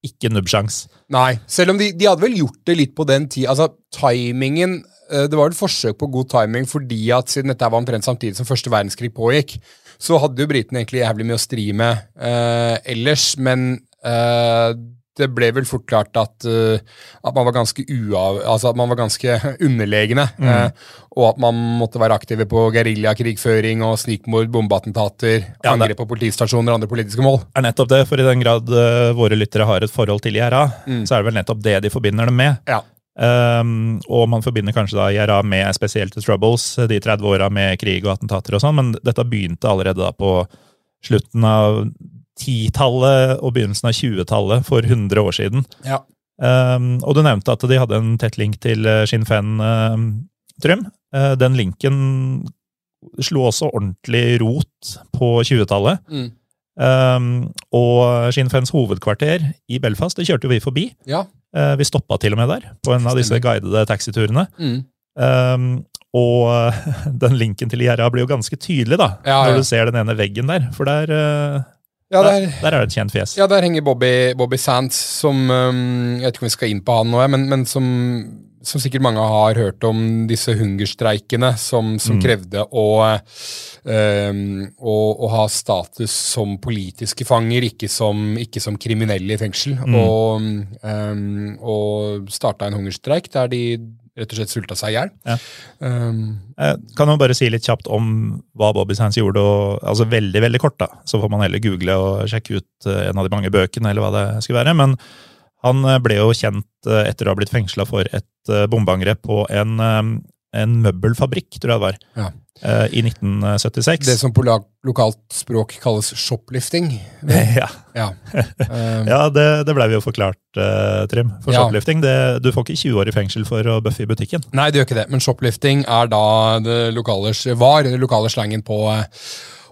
ikke nubbsjans. Nei, selv om de, de hadde vel gjort det litt på den tid. Altså, timingen eh, Det var et forsøk på god timing fordi at siden dette var omtrent samtidig som første verdenskrig pågikk, så hadde jo britene egentlig jævlig mye å stri med eh, ellers, men eh, det ble vel fort klart at, uh, at man var ganske uav... Altså at man var ganske underlegne. Mm. eh, og at man måtte være aktive på geriljakrigføring og snikmord, bombeattentater, Ja, angrep på politistasjoner og andre politiske mål. er nettopp det, for i den grad uh, våre lyttere har et forhold til IRA, Mm. så er det vel nettopp det de forbinder det med. Ja. Um, og man forbinder kanskje da IRA med spesielt The Troubles, de 30 åra med krig og attentater og sånn, men dette begynte allerede da på slutten av 10-tallet og begynnelsen av 20-tallet for 100 år siden. Ja. Um, og du nevnte at de hadde en tett link til Shin Fen, Féin, um, Trym. Uh, den linken slo også ordentlig rot på 20-tallet. Mm. Um, og Shin Fens hovedkvarter i Belfast det kjørte jo vi forbi. Ja. Eh, vi stoppa til og med der, på en av disse guidede taxiturene. Mm. Um, og den linken til gjerdet blir jo ganske tydelig, da, Ja, ja. når du ser den ene veggen der. For der, eh, Ja, der, der, der er det et kjent fjes. ja, der henger Bobby, Bobby Sands, som um, Jeg vet ikke om vi skal inn på han nå, men, men som, som sikkert mange har hørt om disse hungerstreikene som, som Mm. krevde å, um, å, å ha status som politiske fanger, ikke som, ikke som kriminelle i fengsel. Mm. Og, um, og starta en hungerstreik der de rett og slett sulta seg i hjel. Ja. Um, kan jo bare si litt kjapt om hva Bobby Sands gjorde, og, altså veldig veldig kort. da. Så får man heller google og sjekke ut eh, en av de mange bøkene, eller hva det skulle være. Men han eh, ble jo kjent eh, etter å ha blitt fengsla for et eh, bombeangrep på en, en møbelfabrikk, tror jeg det var, Ja. i 1976. det som på lokalt språk kalles shoplifting. ja, Ja. Ja det, det blei vi jo forklart, Trym. For shoplifting, det, du får ikke 20 år i fengsel for å bøffe i butikken. Nei, det gjør ikke det, men shoplifting er da det lokale, var den lokale slangen på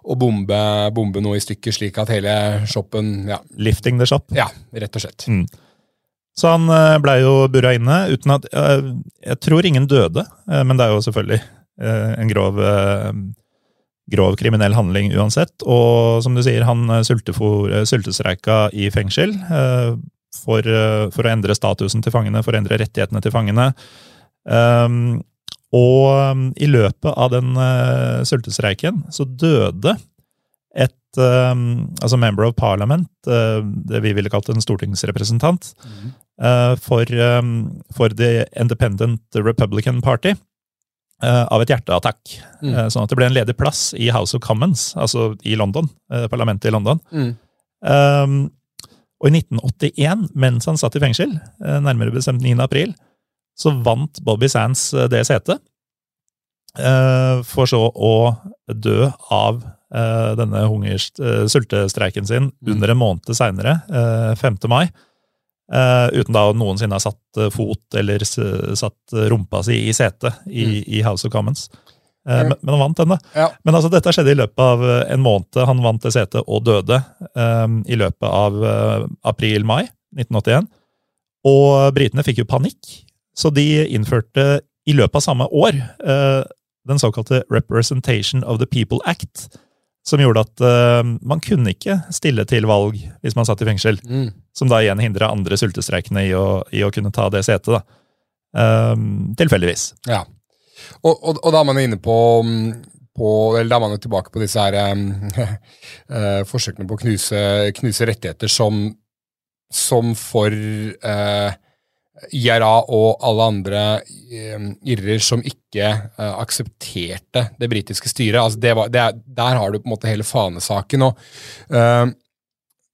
å bombe, bombe noe i stykker, slik at hele shoppen Ja, Lifting the shop. ja rett og slett. Så han eh, blei jo burra inne uten at eh, Jeg tror ingen døde, eh, men det er jo selvfølgelig en grov, grov kriminell handling uansett. Og som du sier, han sultestreika i fengsel for, for å endre statusen til fangene, for å endre rettighetene til fangene. Um, og i løpet av den sultestreiken så døde um, altså member of parliament, uh, det vi ville kalt en stortingsrepresentant, uh, for, um, for The Independent Republican Party uh, av et hjerteattakk. Mm. Sånn at det ble en ledig plass i House of Commons, altså i London, parlamentet i London. Mm. Um, og i 1981, mens han satt i fengsel, nærmere bestemt 9. april, så vant Bobby Sands det setet. For så å dø av denne hungerst, uh, sultestreiken sin under en måned seinere, 5. mai. Uh, uten da noensinne ha satt fot eller satt rumpa si i setet i, Mm. i House of Commons. Men, men han vant den, da. Ja. Men altså, dette skjedde i løpet av en måned. Han vant det setet og døde um, i løpet av uh, april-mai 1981. Og britene fikk jo panikk, så de innførte i løpet av samme år uh, den såkalte Representation of the People Act. Som gjorde at uh, man kunne ikke stille til valg hvis man satt i fengsel. Mm. Som da igjen hindra andre sultestreikende i å, i å kunne ta det setet. da. Um, tilfeldigvis. Ja. Og, og, og, da er man inne på, på eller da er man jo tilbake på disse her um, uh, forsøkene på å knuse, knuse rettigheter som, som for uh, IRA og alle andre um, irrer som ikke uh, aksepterte det britiske styret. Altså det var, det er, der har du på en måte hele fanesaken. og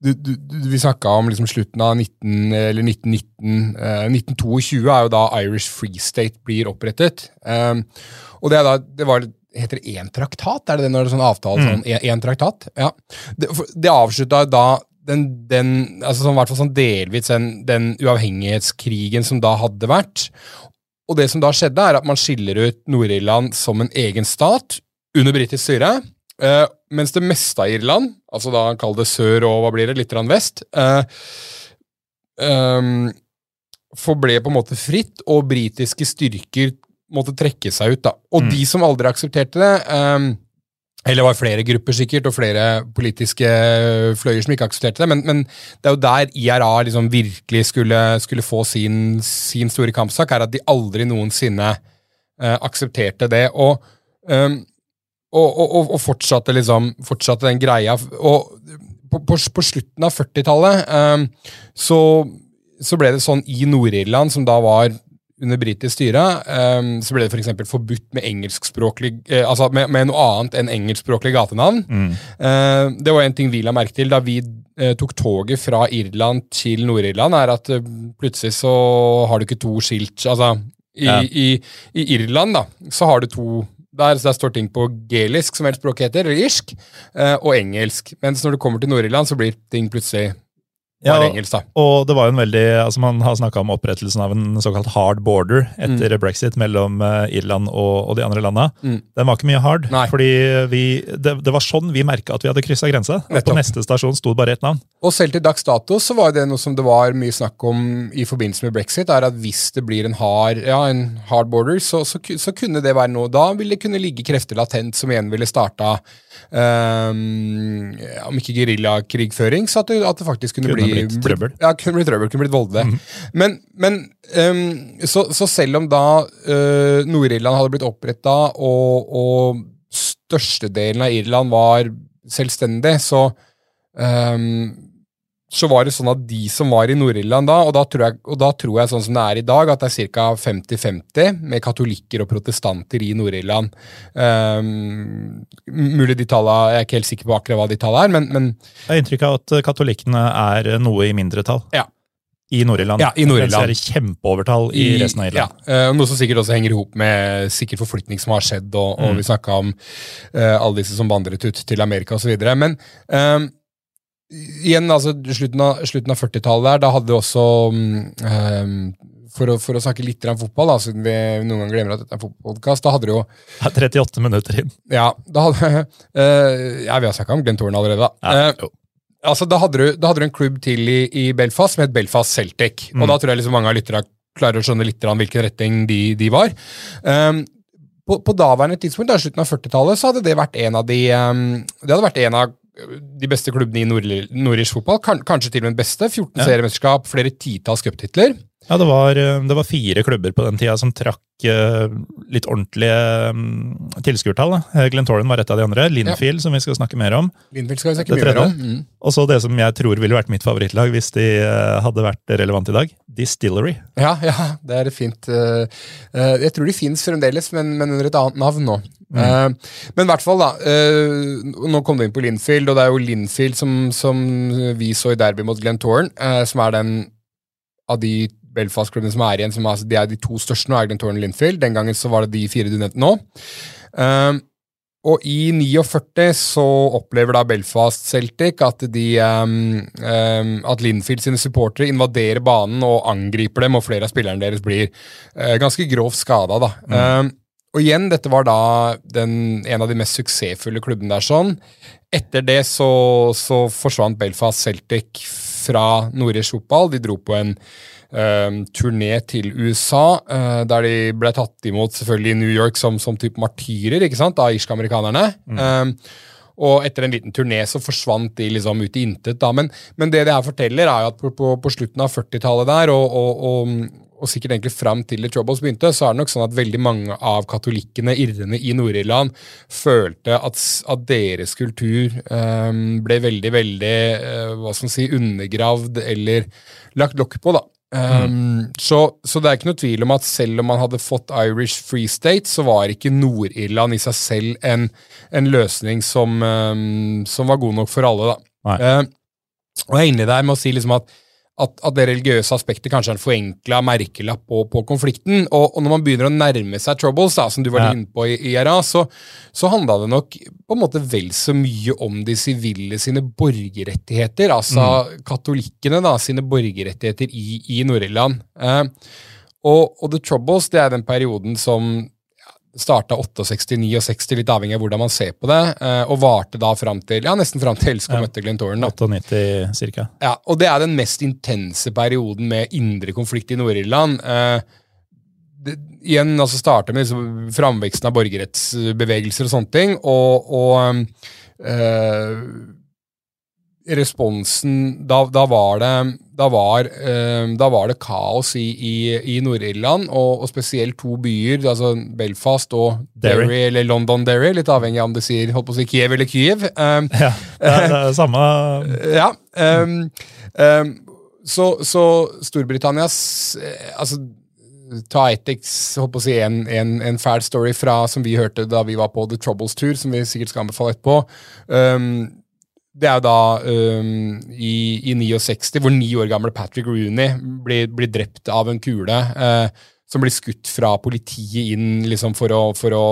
du, du, du, vi snakka om liksom slutten av 19, eller 1919. uh, 1922 er jo da Irish Free State blir opprettet. Og det, er da, det var Heter det én traktat? Er det det når det er sånn avtale? Mm. Sånn, en traktat? Ja. Det, det avslutta da den, den altså sånn, hvert fall sånn delvis den, den uavhengighetskrigen som da hadde vært. Og det som da skjedde, er at man skiller ut Nord-Irland som en egen stat under britisk styre. Uh, mens det meste av Irland, altså da kall det sør og hva blir det, litt vest, uh, um, forble på en måte fritt, og britiske styrker måtte trekke seg ut. da. Og mm. de som aldri aksepterte det um, eller det var flere grupper sikkert, og flere politiske fløyer som ikke aksepterte det, men, men det er jo der IRA liksom virkelig skulle, skulle få sin, sin, store kampsak, er at de aldri noensinne uh, aksepterte det. og um, og, og, og fortsatte, liksom, fortsatte den greia. Og på, på, på slutten av 40-tallet um, så, så, ble det sånn i Nord-Irland, som da var under britisk styre, um, så ble det f.eks. For forbudt med engelskspråklig eh, altså med, med, noe annet enn engelskspråklig gatenavn. Mm. Uh, det var en ting vi la merke til da vi uh, tok toget fra Irland til Nord-Irland, er at uh, plutselig så har du ikke to skilt. Altså, i, ja. i, i Irland da, så har du to der, der, står ting på gelisk, som helt språket heter, eller irsk, eh, og engelsk. Mens når du kommer til Nord-Irland, så blir ting plutselig ja, og, engelsk, da. Og det var jo en veldig, altså Man har snakka om opprettelsen av en såkalt hard border etter mm. brexit mellom uh, Irland og, og, de andre landa. Mm. Den var ikke mye hard, Nei. fordi vi, det, det, var sånn vi merka at vi hadde kryssa grensa. På neste stasjon sto bare ett navn. Og selv til dags dato så var det noe som det var mye snakk om i forbindelse med brexit, er at hvis det blir en hard, ja, en hard border, så, så, så, kunne det være noe Da ville det kunne ligge krefter latent som igjen ville starta um, om ikke geriljakrigføring, så at det, at det faktisk kunne, kunne bli blitt trøbbel. Ja, kunne blitt trøbbel, kunne blitt voldelig. Mm. Men, men um, så, så, selv om da uh, Nord-Irland hadde blitt oppretta, og, og størstedelen av Irland var selvstendig, så um, så var det sånn at de som var i Nord-Irland da, og da, tror jeg, og da tror jeg sånn som det er i dag, at det er ca. 50-50 med katolikker og protestanter i Nord-Irland. Um, mulig de tallene, Jeg er ikke helt sikker på akkurat hva de tallene er, men, men Jeg har inntrykk av at katolikkene er noe i mindretall. Ja. I Nord-Irland. Ja, i Nord-Irland. Mens det er kjempeovertall i, I resten av Irland. Ja, uh, Noe som sikkert også henger i hop med sikkert forflytning som har skjedd, og, og mm. vi snakka om uh, alle disse som vandret ut til Amerika osv. Men um, igjen, altså slutten av, av 40-tallet der, da hadde vi også um, for, å, for, å, snakke litt om fotball, da, siden vi noen ganger glemmer at dette er fotballpodkast, da hadde du jo 38 minutter inn. Ja, da hadde, uh, ja vi har snakka om Glenn Thorne allerede, da. Ja, uh, altså, da hadde, du, da hadde, du, en klubb til i, i Belfast som het Belfast Celtic. Mm. Og da tror jeg liksom mange av lytterne klarer å skjønne litt om hvilken retning de, de var. Um, på, på, daværende tidspunkt, da, slutten av 40-tallet, så hadde det vært en av de um, Det hadde vært en av de beste klubbene i nordisk fotball. kanskje til og med den beste. 14 ja. seriemesterskap, flere titalls cuptitler. Ja, det var, eh, det var, fire klubber på den tida som trakk uh, litt ordentlige um, tilskuertall. Eh, Glentoran var et av de andre. Linfield, ja. som vi skal snakke mer om. Linfield skal vi snakke mer om. Mm. Og så det som jeg tror ville vært mitt favorittlag hvis de hadde vært relevant i dag. Distillery. Ja, ja, det er fint. Jeg tror de fins fremdeles, men, men, under et annet navn nå. Mm. men i hvert fall, da. nå kom du inn på Linfield, og det er jo Linfield som, som vi så i derby mot Glentoran, som er den av de Belfast-klubbene som er igjen, som er, de er de to største nå, er Glentoran Linfield. Den gangen så var det de fire du nevnte nå. Um, og i 49 så opplever da Belfast Celtic at, de, um, um, at Linfield sine supportere invaderer banen og angriper dem, og flere av spillerne deres blir uh, ganske grovt skada. Da. Mm. Um, og igjen, dette var da den, en av de mest suksessfulle klubbene der. sånn. Etter det så, så forsvant Belfast Celtic fra nordirsk fotball. De dro på en uh, turné til USA, uh, der de ble tatt imot selvfølgelig i New York som, som type martyrer ikke sant, av irske-amerikanerne. Mm. Um, og etter en liten turné så forsvant de liksom ut i intet. da, Men, men det det her forteller, er jo at på, på, på slutten av 40-tallet der, og, og, og, og, sikkert egentlig fram til The Troubles begynte, så er det nok sånn at veldig mange av katolikkene, irrene i Nord-Irland, følte at, at, deres kultur um, ble veldig, veldig uh, hva skal man si, undergravd eller lagt lokk på. da. Um, så, så, det er ikke noe tvil om at selv om man hadde fått Irish Free State, så var ikke Nord-Irland i seg selv en, en løsning som, um, som, var god nok for alle. da. Uh, og jeg er inne der med å si liksom at at, at, det religiøse aspektet kanskje er en forenkla merkelapp på, på konflikten. Og, og, når man begynner å nærme seg troubles, da, som du var ja. inne på i IRA, så, så handla det nok på en måte vel så mye om de sivile sine borgerrettigheter. Altså mm. katolikkene da, sine borgerrettigheter i, i Nord-Irland. Eh, og, og, The Troubles det er den perioden som starta 68-69, litt avhengig av hvordan man ser på det, eh, og varte da fram til, ja, nesten fram til Elsker ja. møtte Glentoren. 98 cirka. Ja, og det er den mest intense perioden med indre konflikt i Nord-Irland. Eh, igjen altså starter med liksom, framveksten av borgerrettsbevegelser og sånne ting, og, og eh, responsen da, da, var det da var, eh, da var, det kaos i, i, i Nord-Irland, og, og, spesielt to byer, altså Belfast og Derry, Derry eller London Derry, litt avhengig av om det sier holdt på å si Kiev eller Kyiv. Um, ja, det er, det er samme Ja. Um, um, så, så Storbritannias altså ta et holdt på å si, en, en, en, fæl story fra, som vi hørte da vi var på The Troubles Tour, som vi sikkert skal anbefale etterpå. Um, det er jo da um, i, i 69, hvor ni år gamle Patrick Rooney blir, blir drept av en kule uh, som blir skutt fra politiet inn liksom for å, for å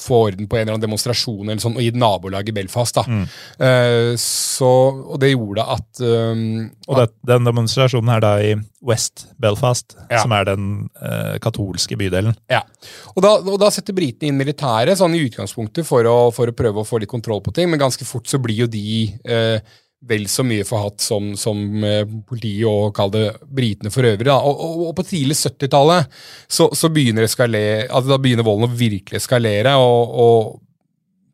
få orden på en eller annen demonstrasjon eller sånn, og i nabolaget Belfast. da. Mm. Uh, så, og det gjorde at um, Og det, den demonstrasjonen er da i West Belfast, ja. som er den uh, katolske bydelen. Ja, og da, og da setter britene inn militæret sånn i utgangspunktet for å, for å, prøve å få litt kontroll på ting, men ganske fort så blir jo de uh, vel så mye forhatt som, som eh, politiet og kall det britene for øvrig. Og, og, og, på tidlig 70-tallet så, så, begynner altså da begynner volden å virkelig eskalere, og, og,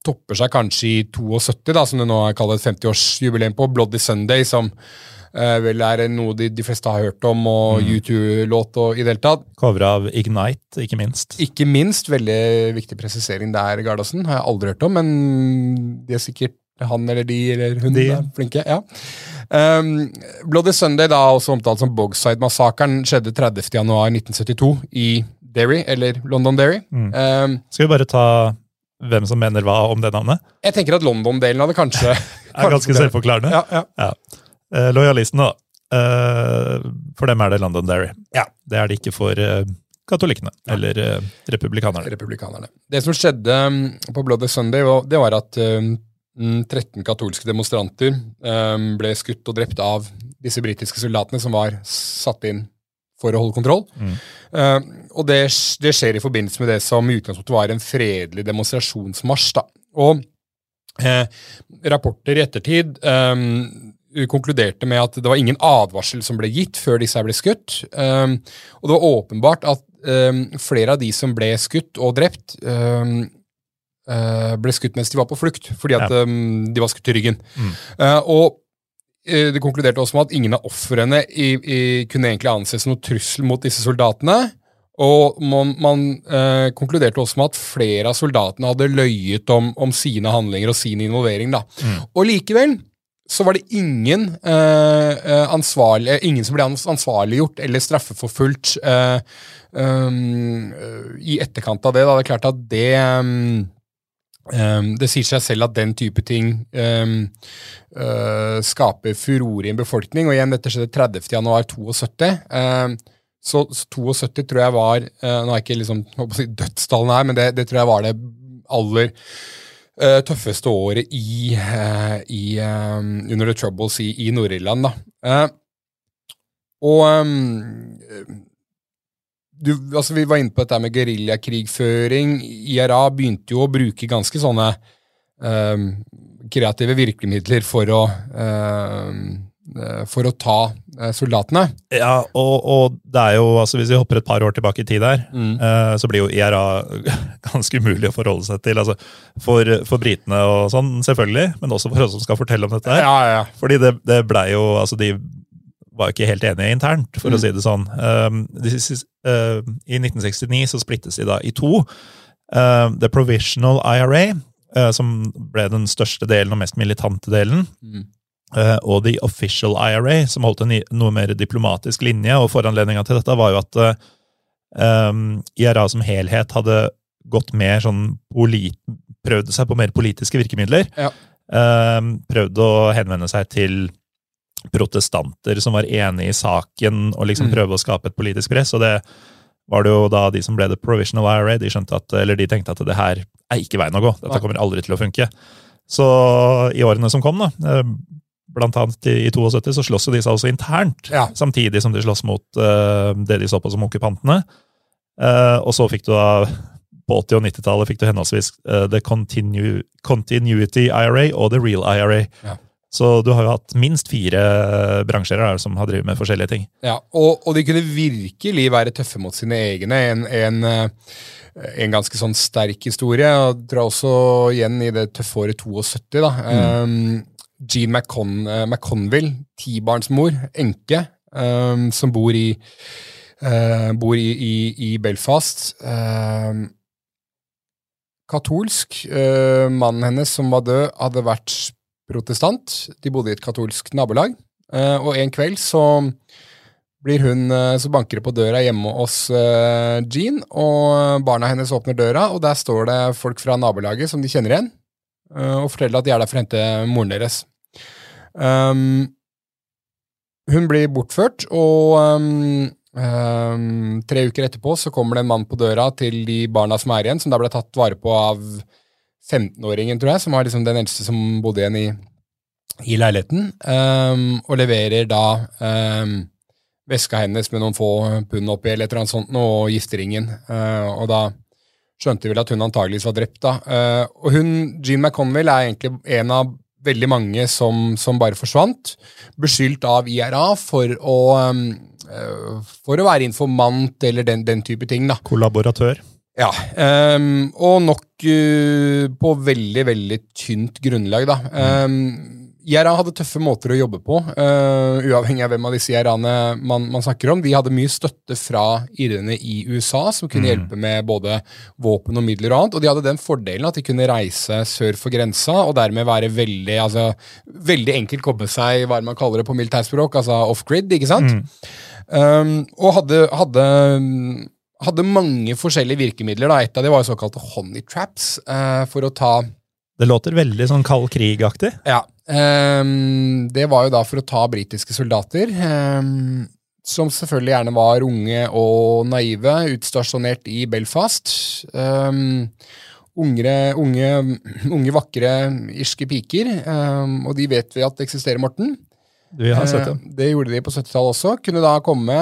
topper seg kanskje i 72, da, som det nå er kalt 50-årsjubileum på, Bloody Sunday, som eh, vel er noe de, de, fleste har hørt om, og mm. U2-låt og i det hele tatt. Cover av Ignite, ikke minst. Ikke minst. Veldig viktig presisering der, Gardasen. Har jeg aldri hørt om, men de er sikkert han eller de eller hun de. er flinke. ja. Um, Bloody Sunday, da også omtalt som Bogside-massakren, skjedde 30.1.1972 i Derry, eller London Derry. Mm. Um, Skal vi bare ta hvem som mener hva om det navnet? Jeg tenker at London-delen av det kanskje Er ganske selvforklarende? Ja, ja. ja. Uh, Lojalistene, da. Uh, for dem er det London Derry. Ja. Det er det ikke for uh, katolikkene. Eller republikanerne. republikanerne. Det som skjedde um, på Bloody Sunday, det var at 13 katolske demonstranter um, ble skutt og drept av disse britiske soldatene som var satt inn for å holde kontroll. Mm. Uh, og det, det, skjer i forbindelse med det som i utgangspunktet var en fredelig demonstrasjonsmarsj. Da. Og uh, rapporter i ettertid um, konkluderte med at det var ingen advarsel som ble gitt før disse ble skutt. Um, og det var åpenbart at flere av de som ble skutt og drept, ble skutt mens de var på flukt, fordi at ja. um, de var skutt i ryggen. Mm. Uh, og uh, det konkluderte også med at ingen av ofrene kunne egentlig anses som noe trussel mot disse soldatene. Og man, man konkluderte også med at flere av soldatene hadde løyet om, om sine handlinger og sin involvering. da. Mm. Og likevel så var det ingen, ansvarlig, ingen som ble ansvarliggjort eller straffeforfulgt um, i etterkant av det. Da. Det er klart at det um, Um, det sier seg selv at den type ting um, uh, skaper furore i en befolkning. og igjen, Dette skjedde 30.1.72. Um, så, så 72 tror jeg var uh, Nå er ikke liksom, dødstallene her, men det, det, tror jeg var det aller uh, tøffeste året i, uh, i under the troubles i, i Nord-Irland. og du, altså Vi var inne på dette med geriljakrigføring. IRA begynte jo å bruke ganske sånne um, kreative virkemidler for å um, for å ta eh, soldatene. Ja, og, og det er jo, altså hvis vi hopper et par år tilbake i tid der, eh, så blir jo IRA ganske umulig å forholde seg til. altså For, for britene og sånn, selvfølgelig, men også for oss som skal fortelle om dette. her. Ja, ja. Fordi det, det blei jo altså De var ikke helt enige internt, for å si det sånn. Siste- uh, I 1969 så splittes de da i to. Uh, The Provisional IRA, uh, som ble den største delen og mest militante delen. Mm. uh, og The Official IRA, som holdt en noe mer diplomatisk linje. Og foranledninga til dette var jo at uh, um, IRA som helhet hadde gått mer sånn polit prøvd seg på mer politiske virkemidler. Ja. Uh, prøvd å henvende seg til protestanter som var enig i saken, og liksom Mm. prøve å skape et politisk press. Og det var det jo da de som ble The Provisional IRA, de skjønte at, eller de tenkte at det her er ikke veien å gå. Dette kommer aldri til å funke. Så i årene som kom, da, eh, blant annet i i 72, så slåss jo de seg også internt, Ja. samtidig som de slåss mot uh, det de så på som okkupantene. Uh, og så fikk du da på 80- og 90-tallet fikk du henholdsvis uh, The Continu Continuity IRA og The Real IRA. Ja. Så du har jo hatt minst fire bransjer der, som har drevet med forskjellige ting. Ja, og, og de kunne virkelig være tøffe mot sine egne. En, en, eh, en ganske sånn sterk historie. og Drar også igjen i det tøffe året 72. da. Um, Jean McCon, eh, McConville, tibarnsmor, enke, um, som bor i uh, bor i, i, i Belfast. Um, katolsk. Uh, mannen hennes som var død, hadde vært protestant. De bodde i et katolsk nabolag. Eh, og en kveld så blir hun, eh, så banker det på døra hjemme hos eh, Jean, og barna hennes åpner døra, og der står det folk fra nabolaget som de kjenner igjen, og forteller at de er der for å hente moren deres. Um, hun blir bortført, og um, um, tre uker etterpå så kommer det en mann på døra til de barna som er igjen, som da ble tatt vare på av 15-åringen, tror jeg, som var liksom den eldste som bodde igjen i, i leiligheten, um, og leverer da um, veska hennes med noen få pund oppi, eller et eller annet sånt, og gifteringen. Uh, og da skjønte vel at hun antageligvis var drept, da. Uh, og hun, Jean McConville, er egentlig en av veldig mange som, som bare forsvant, beskyldt av IRA for å, um, for å være informant eller den, den type ting, da. Kollaboratør. Ja, Um, og nok uh, på veldig, veldig tynt grunnlag, da. Um, IRA hadde tøffe måter å jobbe på, uh, uavhengig av hvem av disse IRA-ene man, man snakker om. De hadde mye støtte fra irene i USA, som kunne Mm. hjelpe med både våpen og midler og annet. Og de hadde den fordelen at de kunne reise sør for grensa, og dermed være veldig, altså, veldig enkelt komme seg, hva man kaller det på militærspråk, altså off-grid, ikke sant? Mm. Um, og hadde, hadde, hadde mange forskjellige virkemidler. Da. Et av dem var såkalte honey traps. eh, for å ta Det låter veldig sånn kald krig-aktig. Ja. Um, det var jo da for å ta britiske soldater. Um, som selvfølgelig gjerne var unge og naive, utstasjonert i Belfast. Um, Ungre, unge, unge, vakre irske piker. Um, og de vet vi at eksisterer, Morten. Vi har sett det. Eh, det gjorde de på 70-tallet også. Kunne da komme,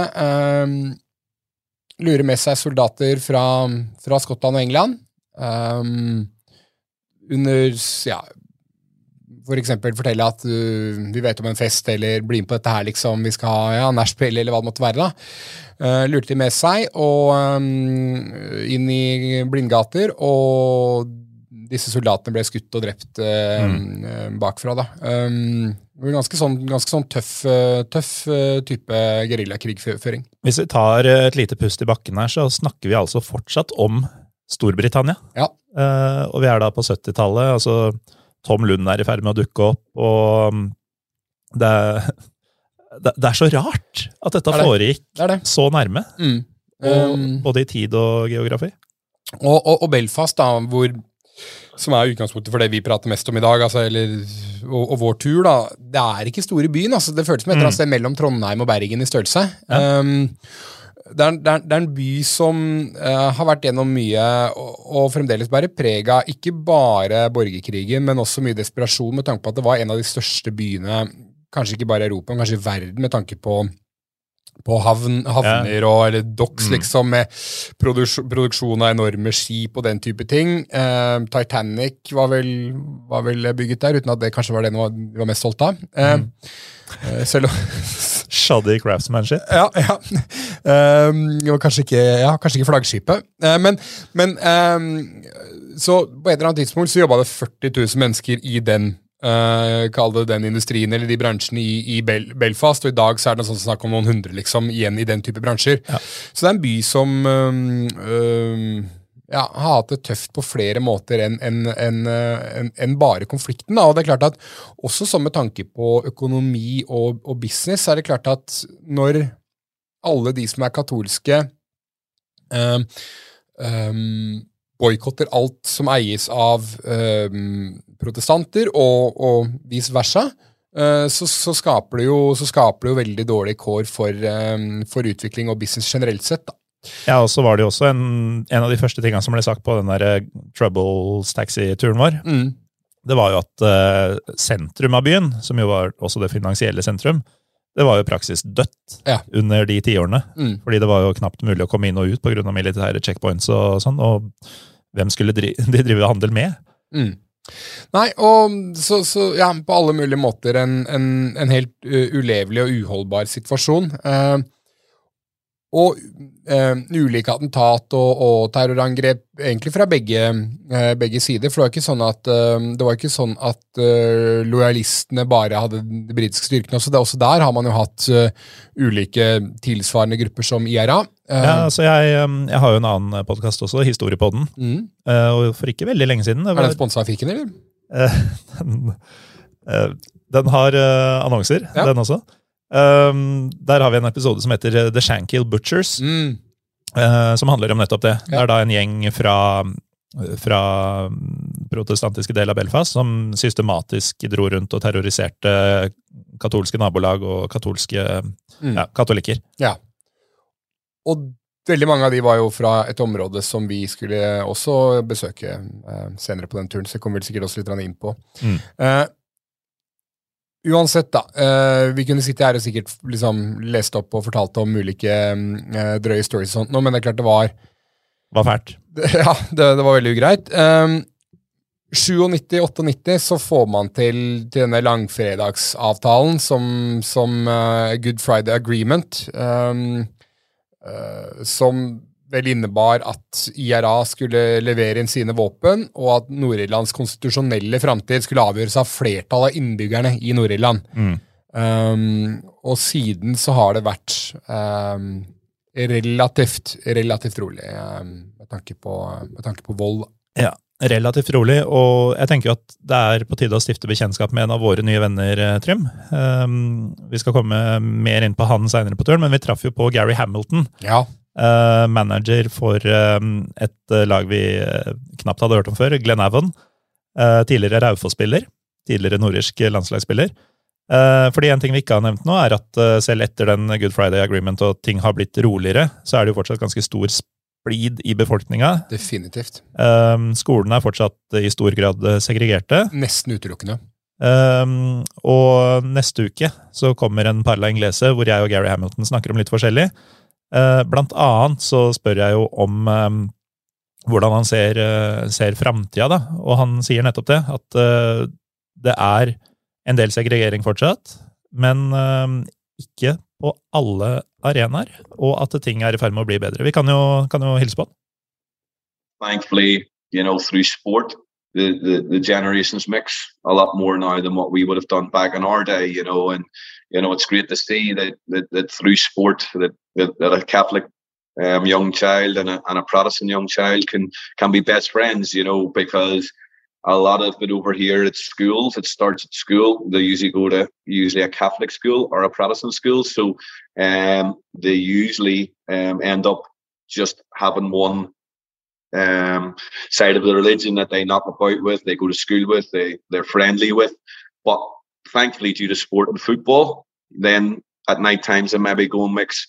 eh, lure med seg soldater fra, fra Skottland og England. Um, under ja, For eksempel fortelle at uh, vi vet om en fest, eller bli med på dette her, liksom. Vi skal ha ja, nachspiel, eller hva det måtte være. da. Uh, lurte de med seg og um, inn i blindgater, og disse soldatene ble skutt og drept eh, eh, bakfra. da. Um, ganske sånn, ganske sånn tøff, tøff type geriljakrigføring. Hvis vi tar et lite pust i bakken her, så snakker vi altså fortsatt om Storbritannia. Ja. Uh, og vi er da på 70-tallet. altså Tom Lund er i ferd med å dukke opp, og um, det, er- det, det er så rart at dette Det foregikk Det så nærme, Mm. og, Um, både i tid og geografi. og, og, og Belfast, da, hvor, som er utgangspunktet for det vi prater mest om i dag, altså, eller, og, og vår tur, da, det er ikke store byen. Altså, det føles som et eller annet sted mellom Trondheim og Bergen i størrelse. Um, det, er, det, er, det er en by som uh, har vært gjennom mye, og, og fremdeles bærer preg av ikke bare borgerkrigen, men også mye desperasjon, med tanke på at det var en av de største byene, kanskje ikke bare i Europa, men kanskje i verden, med tanke på på havn, havner og eller docks, Mm. liksom, med produksjon, produksjon av enorme skip og den type ting. Eh, Titanic var vel, var vel bygget der, uten at det kanskje var det de var, var mest stolt av. Eh, Mm. eh, selv om Shoddy craftsmanship. Ja, ja. Um, kanskje ikke, ja, kanskje ikke flaggskipet. Eh, men men ehm, så på et eller annet tidspunkt så jobba det 40 000 mennesker i den uh, Kall det den industrien eller de bransjene i, i Bel Belfast, og i dag så er det sånn snakk om noen hundre liksom igjen i den type bransjer. Ja. Så det er en by som um, um, ja, har hatt det tøft på flere måter enn en, en, en, enn- enn bare konflikten. Da. Og det er klart at også sånn med tanke på økonomi og, og business, er det klart at når alle de som er katolske, eh, um, boikotter alt som eies av um, protestanter, og, og vice versa, eh, så, så, skaper det jo, så skaper det jo veldig dårlige kår for, um, for utvikling og business generelt sett. da. Ja, og så var det jo også en, en av de første tingene som ble sagt på den der eh, Troubles taxi-turen vår. Mm. Det var jo at eh, sentrum av byen, som jo var også det finansielle sentrum, det var jo praksis dødt Ja. under de tiårene. Mm. Fordi det var jo knapt mulig å komme inn og ut pga. militære checkpoints og sånn. Og hvem skulle dri de drive handel med? Mm. Nei, og så, så ja, på alle mulige måter en, en, en helt uh, ulevelig og uholdbar situasjon. Eh, og eh, ulike attentat og, og terrorangrep egentlig fra begge, eh, begge sider. For det var ikke sånn at, eh, det var ikke sånn at eh, lojalistene bare hadde de britiske styrkene. Også, det, også der har man jo hatt eh, ulike tilsvarende grupper som IRA. Eh, Ja, altså jeg, eh, jeg har jo en annen podkast også, Historiepodden. mm. eh, Og for ikke veldig lenge siden det Er den sponsa av Fiken, eller? Eh, den, eh, den har eh, annonser, Ja. den også. Um, der har vi en episode som heter eh, The Shankill Butchers, Mm. uh, som handler om nettopp det. Det er da en gjeng fra, fra protestantiske del av Belfast som systematisk dro rundt og terroriserte katolske nabolag og katolske Mm. ja, katolikker. Ja. Og veldig mange av de var jo fra et område som vi skulle også besøke eh, senere på den turen, så det kommer vel sikkert også litt inn på. Mm. Eh, uansett, da. eh, vi kunne sitte her og sikkert liksom lest opp og fortalt om ulike eh, drøye stories og sånt, nå, men det er klart det var Det Var fælt. ja, det, det var veldig ugreit. Um, 97-98 så får man til, til denne langfredagsavtalen som, som uh, Good Friday Agreement, um, uh, som vel innebar at IRA skulle levere inn sine våpen, og at Nord-Irlands konstitusjonelle framtid skulle avgjøres av flertallet av innbyggerne i Nord-Irland. Mm. Um, og siden så har det vært um, relativt, relativt rolig um, med, tanke på, med tanke på vold. Ja, relativt rolig, og jeg tenker at det er på tide å stifte bekjentskap med en av våre nye venner, eh, Trym. Um, vi skal komme mer inn på han seinere på turen, men vi traff jo på Gary Hamilton, Ja. Eh, manager for um, et eh, lag vi eh, knapt hadde hørt om før, Glenn Avon. tidligere Raufoss-spiller, tidligere nordirsk landslagsspiller. Eh, fordi en ting vi ikke har nevnt nå, er at eh, selv etter den Good Friday Agreement og ting har blitt roligere, så er det jo fortsatt ganske stor splid i befolkninga. Definitivt. Skolene er fortsatt i stor grad eh, segregerte. Nesten utelukkende. Um, og neste uke så kommer en Parla Inglese hvor jeg og Gary Hamilton snakker om litt forskjellig. Uh, blant annet så spør jeg jo om um, hvordan han ser, uh, ser framtida, da. Og han sier nettopp det, at det er en del segregering fortsatt, men ikke på alle arenaer, og at ting er i ferd med å bli bedre. Vi kan jo, kan jo hilse på han. thankfully, you know, through sport, the, the, the generations mix a lot more now than what we would have done back in our day, you know, and, you know, it's great to see that, that, that through sport that, that, a Catholic um, young child and a, and a Protestant young child can, can be best friends, you know, because a lot of it over here at schools, it starts at school. They usually go to usually a Catholic school or a Protestant school. So um, they usually um, end up just having one um, side of the religion that they knock about with, they go to school with, they they're friendly with. But thankfully, due to sport and football, then at night times they maybe go and mix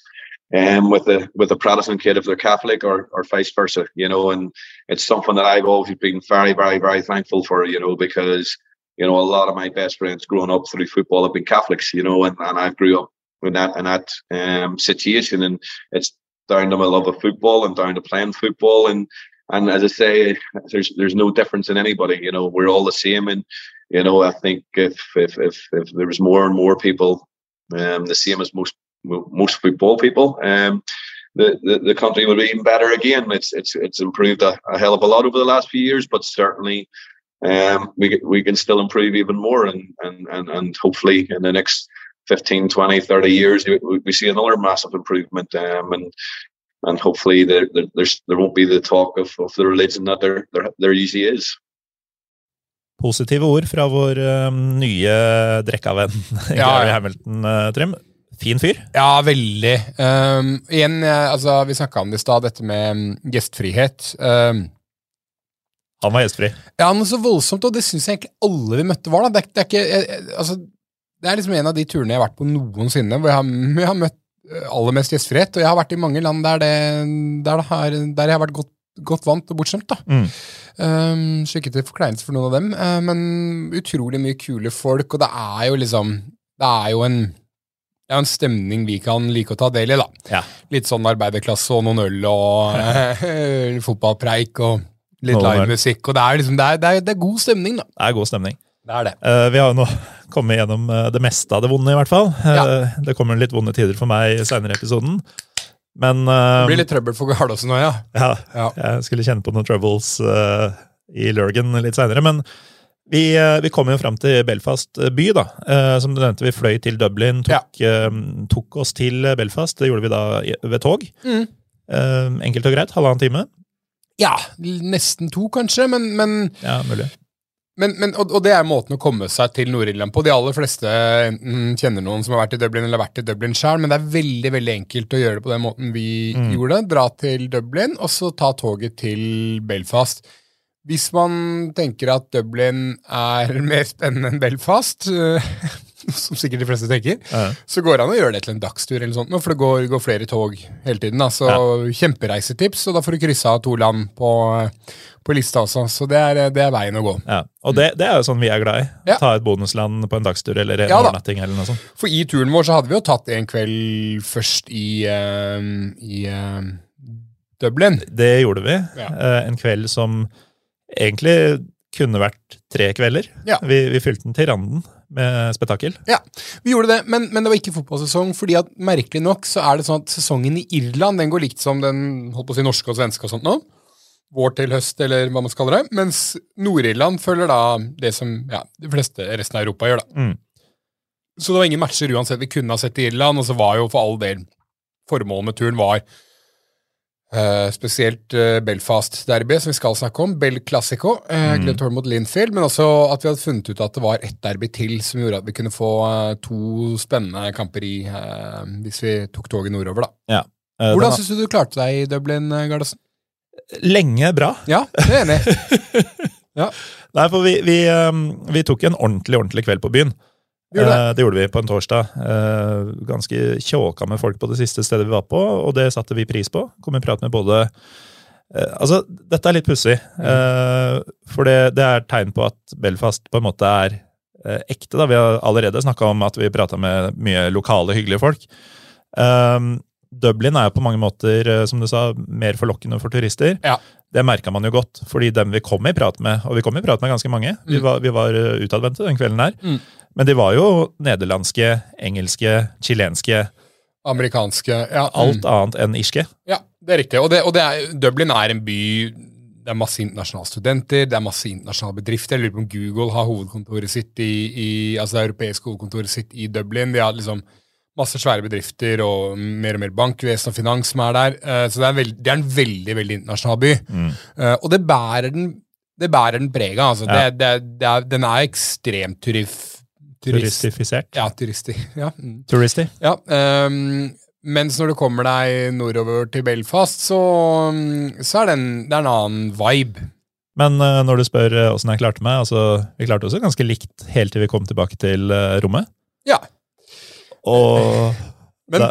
um, with a with a Protestant kid if they're Catholic or or vice versa, you know. And it's something that I've always been very, very, very thankful for, you know, because you know a lot of my best friends growing up through football have been Catholics, you know, and, and I grew up in that in that um, situation, and it's down to my love of football and down to playing football. And and as I say, there's there's no difference in anybody. You know, we're all the same. And you know, I think if if if, if there was more and more people um, the same as most most football people, um, the, the, the country would be even better again. It's it's it's improved a, a hell of a lot over the last few years, but certainly um, we we can still improve even more, and and and and hopefully in the next 15, 20, 30 years, we, we see another massive improvement. Um, and and hopefully there, there, there's, there won't be the talk of, of the religion that there, there, there usually is. Positive ord fra vår um, nye drekkavenn ja, Gary Hamilton, uh, Trym. Fin fyr. Ja, veldig. Um, igjen, altså, vi snakka om det i stad, dette med um, gjestfrihet. Um, han var gjestfri. Ja, men så voldsomt, og det syns jeg egentlig alle vi møtte var. da. Det er, det er ikke, jeg, altså, det er liksom en av de turene jeg har vært på noensinne hvor jeg har, jeg har møtt eh, aller mest gjestfrihet. Og jeg har vært i mange land der, det, der, det har, der jeg har vært godt, godt vant og bortskjemt. da. Mm. Um, så ikke til forkleinelse for noen av dem, uh, men utrolig mye kule folk. Og det er jo liksom Det er jo en det er en stemning vi kan like å ta del i. da. Ja. Litt sånn arbeiderklasse og noen øl og uh, fotballpreik og litt livemusikk. Det er, liksom, det, er, det, er, det er god stemning, da. Det er god stemning. Det er det. Uh, vi har jo nå kommet gjennom uh, det meste av det vonde, i hvert fall. Uh. Det kommer litt vonde tider for meg senere i episoden. Men Det blir litt trøbbel for Gardaasen òg, ja. ja. ja. Jeg skulle kjenne på noen troubles i Lurgan litt seinere. Men vi, vi kom jo fram til Belfast by, da. som du nevnte, vi fløy til Dublin, tok, tok, oss til Belfast. Det gjorde vi da ved tog. Mm. enkelt og greit. Halvannen time. Ja, nesten to, kanskje, men, men ja, mulig. Men, men, og, og, det er måten å komme seg til Nord-Irland på. De aller fleste enten kjenner noen som har vært i Dublin eller vært i Dublin sjøl, men det er veldig veldig enkelt å gjøre det på den måten vi mm. gjorde. Dra til Dublin, og så ta toget til Belfast. Hvis man tenker at Dublin er mer spennende enn Belfast, som sikkert de fleste tenker, ja. så går det an å gjøre det til en dagstur, eller sånt, for det går, går flere tog hele tiden. Da. Så ja. kjempereisetips, og da får du kryssa to land på, på lista også. Så det er, det er, veien å gå. Ja. Og det, det, er jo sånn vi er glad i. Ta et bonusland på en dagstur eller en ja, overnatting. eller noe sånt. For i turen vår så hadde vi jo tatt en kveld først i, uh, i uh, Dublin. Det gjorde vi. Uh, en kveld som egentlig kunne vært tre kvelder. Vi, vi fylte den til randen med spetakkel. Ja, vi gjorde det, men, men, det var ikke fotballsesong. fordi at merkelig nok så er det sånn at sesongen i Irland den går likt som den holdt på å si norske og svenske og sånt nå. Vår til høst, eller hva man skal kalle det. Mens Nord-Irland følger da det som ja, de fleste resten av Europa gjør. da. Mm. Så det var ingen matcher uansett vi kunne ha sett i Irland, og så var jo for all del formålet med turen var Uh, spesielt uh, Belfast-derby, som vi skal snakke om. Bell Classico. Uh, mm. Glenn mot Linfield. Men også at vi hadde funnet ut at det var ett derby til som gjorde at vi kunne få to spennende kamper i hvis vi tok toget nordover. da. Ja. Hvordan syns du du klarte deg i Dublin, Gardasen? Lenge bra. Ja, det er enig. ja. Nei, for vi, vi, um, vi tok en ordentlig, ordentlig kveld på byen. Det. Eh, det gjorde vi på en torsdag. Eh, ganske tjåka med folk på det siste stedet vi var på, og det satte vi pris på. Kom i prat med både eh, Altså, dette er litt pussig, mm. for det, det, er tegn på at Belfast på en måte er ekte. da. Vi har allerede snakka om at vi prata med mye lokale, hyggelige folk. Dublin er jo på mange måter, som du sa, mer forlokkende for turister. Ja. Det merka man jo godt, fordi dem vi kom i prat med, og vi kom i prat med ganske mange, mm. vi var, vi var utadvendte den kvelden her. Mm. Men de var jo nederlandske, engelske, chilenske Amerikanske. ja. Alt mm. annet enn irske. Ja, det er riktig. Og, det, og det er, Dublin er en by det er masse internasjonale studenter, det er masse internasjonale bedrifter. Jeg lurer på om Google har hovedkontoret sitt i, i altså det europeiske hovedkontoret sitt i Dublin. De har liksom masse svære bedrifter og mer og mer bankvesen og finans som er der. Uh, så det er, veld, det er, en veldig veldig internasjonal by. Mm. Uh, og det bærer den det bærer den preget. Altså. Ja. Det, det, er, den er ekstremt turif Turistifisert? Ja, turisti. Ja. Mm. Turisti? Ja, um, mens når du kommer deg nordover til Belfast, så, så er det en, det er en annen vibe. Men uh, når du spør eh, åssen jeg klarte meg altså, Vi klarte også ganske likt helt til vi kom tilbake til rommet. Ja. Og men,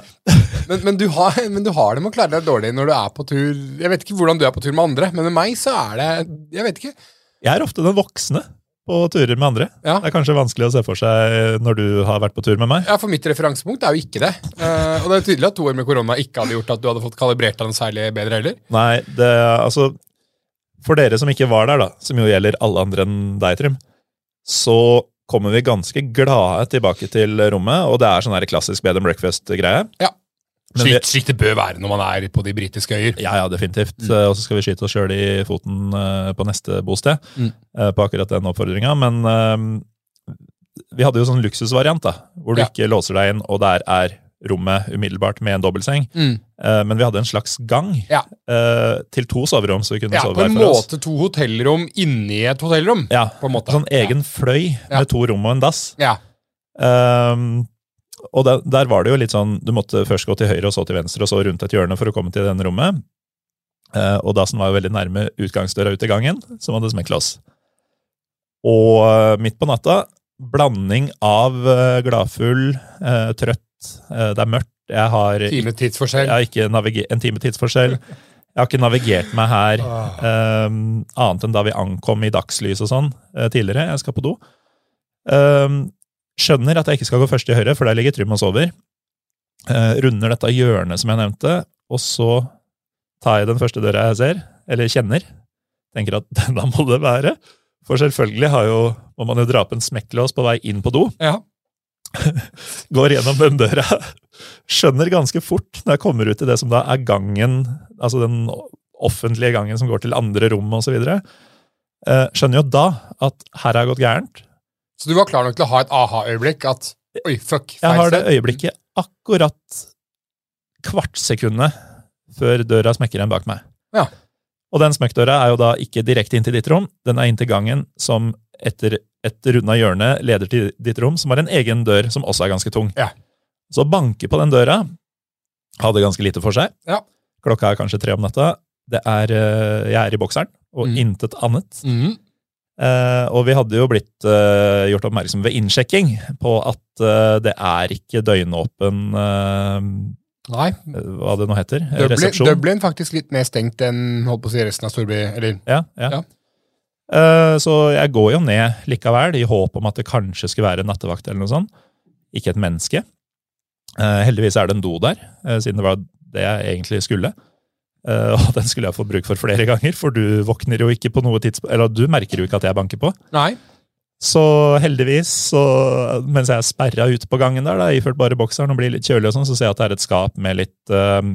men, men, du har, men, du har, det med å klare deg dårlig når du er på tur Jeg vet ikke hvordan du er på tur med andre, men med meg så er det Jeg vet ikke. Jeg er ofte den voksne. på turer med andre. Ja. Det er kanskje vanskelig å se for seg når du har vært på tur med meg. Ja, For mitt referansepunkt er jo ikke det. Uh, og det er tydelig at to år med korona ikke hadde gjort at du hadde fått kalibrert deg noe særlig bedre heller. Nei, det altså For dere som ikke var der, da, som jo gjelder alle andre enn deg, Trym, så kommer vi ganske glade tilbake til rommet, og det er sånn her klassisk bed and breakfast-greie. Ja. Slik, slik det bør være når man er på de britiske øyer. Ja, ja, definitivt. Mm. Eh, Og så skal vi skyte oss sjøl i foten eh, på neste bosted, Mm. eh, på akkurat den oppfordringa. Men vi hadde jo sånn luksusvariant, da, hvor du Ja. ikke låser deg inn, og der er rommet umiddelbart med en dobbeltseng. Mm. Uh, Men vi hadde en slags gang Ja. uh, til to soverom, så vi kunne Ja, sove på en hver for oss. måte to hotellrom inni et hotellrom. Ja, på en måte. Sånn egen fløy Ja. med to rom og en dass. Ja. Uh, og der, der var det jo litt sånn Du måtte først gå til høyre, og så til venstre, og så rundt et hjørne for å komme til denne rommet. Eh, og dassen var jo veldig nærme utgangsdøra ut i gangen, som hadde oss. Og midt på natta, blanding av gladfull, trøtt, eh, det er mørkt, jeg har, Time tidsforskjell. jeg har ikke en time tidsforskjell. Jeg har ikke navigert meg her ehm, annet enn da vi ankom i dagslys og sånn eh, tidligere. Jeg skal på do. Um, skjønner at jeg ikke skal gå først i høyre, for der ligger Trym og sover. Uh, runder dette hjørnet som jeg nevnte, og så tar jeg den første døra jeg ser, eller kjenner. Tenker at da må det være. For selvfølgelig har jo, må man jo dra opp en smekklås på vei inn på do Ja. Går gjennom den døra, skjønner ganske fort når jeg kommer ut i det som da er gangen, altså den offentlige gangen som går til andre rom osv., eh, skjønner jo da at her har jeg gått gærent. Så du var klar nok til å ha et aha-øyeblikk at Oi, fuck. Jeg har det øyeblikket akkurat kvartsekundet før døra smekker igjen bak meg. Ja. Og den smekkdøra er jo da ikke direkte inn til ditt rom, den er inn til gangen som etter et runda hjørne leder til ditt rom, som har en egen dør som også er ganske tung. Ja. Så banke på den døra hadde ganske lite for seg. Ja. Klokka er kanskje tre om natta. Det er, eh, jeg er i bokseren, og Mm. intet annet. Mm. Eh, og vi hadde jo blitt eh, gjort oppmerksom ved innsjekking på at eh, det er ikke døgnåpen eh, Nei. Hva det nå heter? Dublin, Resepsjon. Dublin faktisk litt mer stengt enn holdt på å si resten av Storby. Eller Ja, ja. Ja. Eh, så jeg går jo ned likevel, i håp om at det kanskje skulle være en nattevakt eller noe sånt. Ikke et menneske. Eh, heldigvis er det en do der, eh, siden det var det jeg egentlig skulle. Og den skulle jeg få bruk for flere ganger, for du våkner jo ikke på noe tidspunkt Eller du merker jo ikke at jeg banker på. Nei. Så heldigvis, så, mens jeg er sperra ute på gangen der, da, iført bare bokseren og blir litt kjølig, og sånn, så ser jeg at det er et skap med litt eh,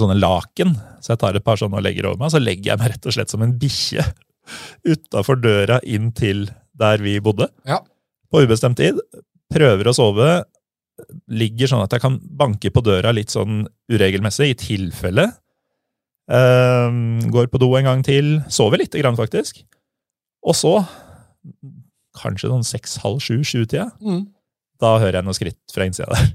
sånne laken. Så jeg tar et par sånne og legger over meg, og så legger jeg meg rett og slett som en bikkje utafor døra inn til der vi bodde. Ja. På ubestemt tid. Prøver å sove. Ligger sånn at jeg kan banke på døra litt sånn uregelmessig, i tilfelle. Um, går på do en gang til. Sover lite grann, faktisk. Og så, kanskje sånn seks, halv sju, sju-tida, Mm. da hører jeg noen skritt fra innsida der.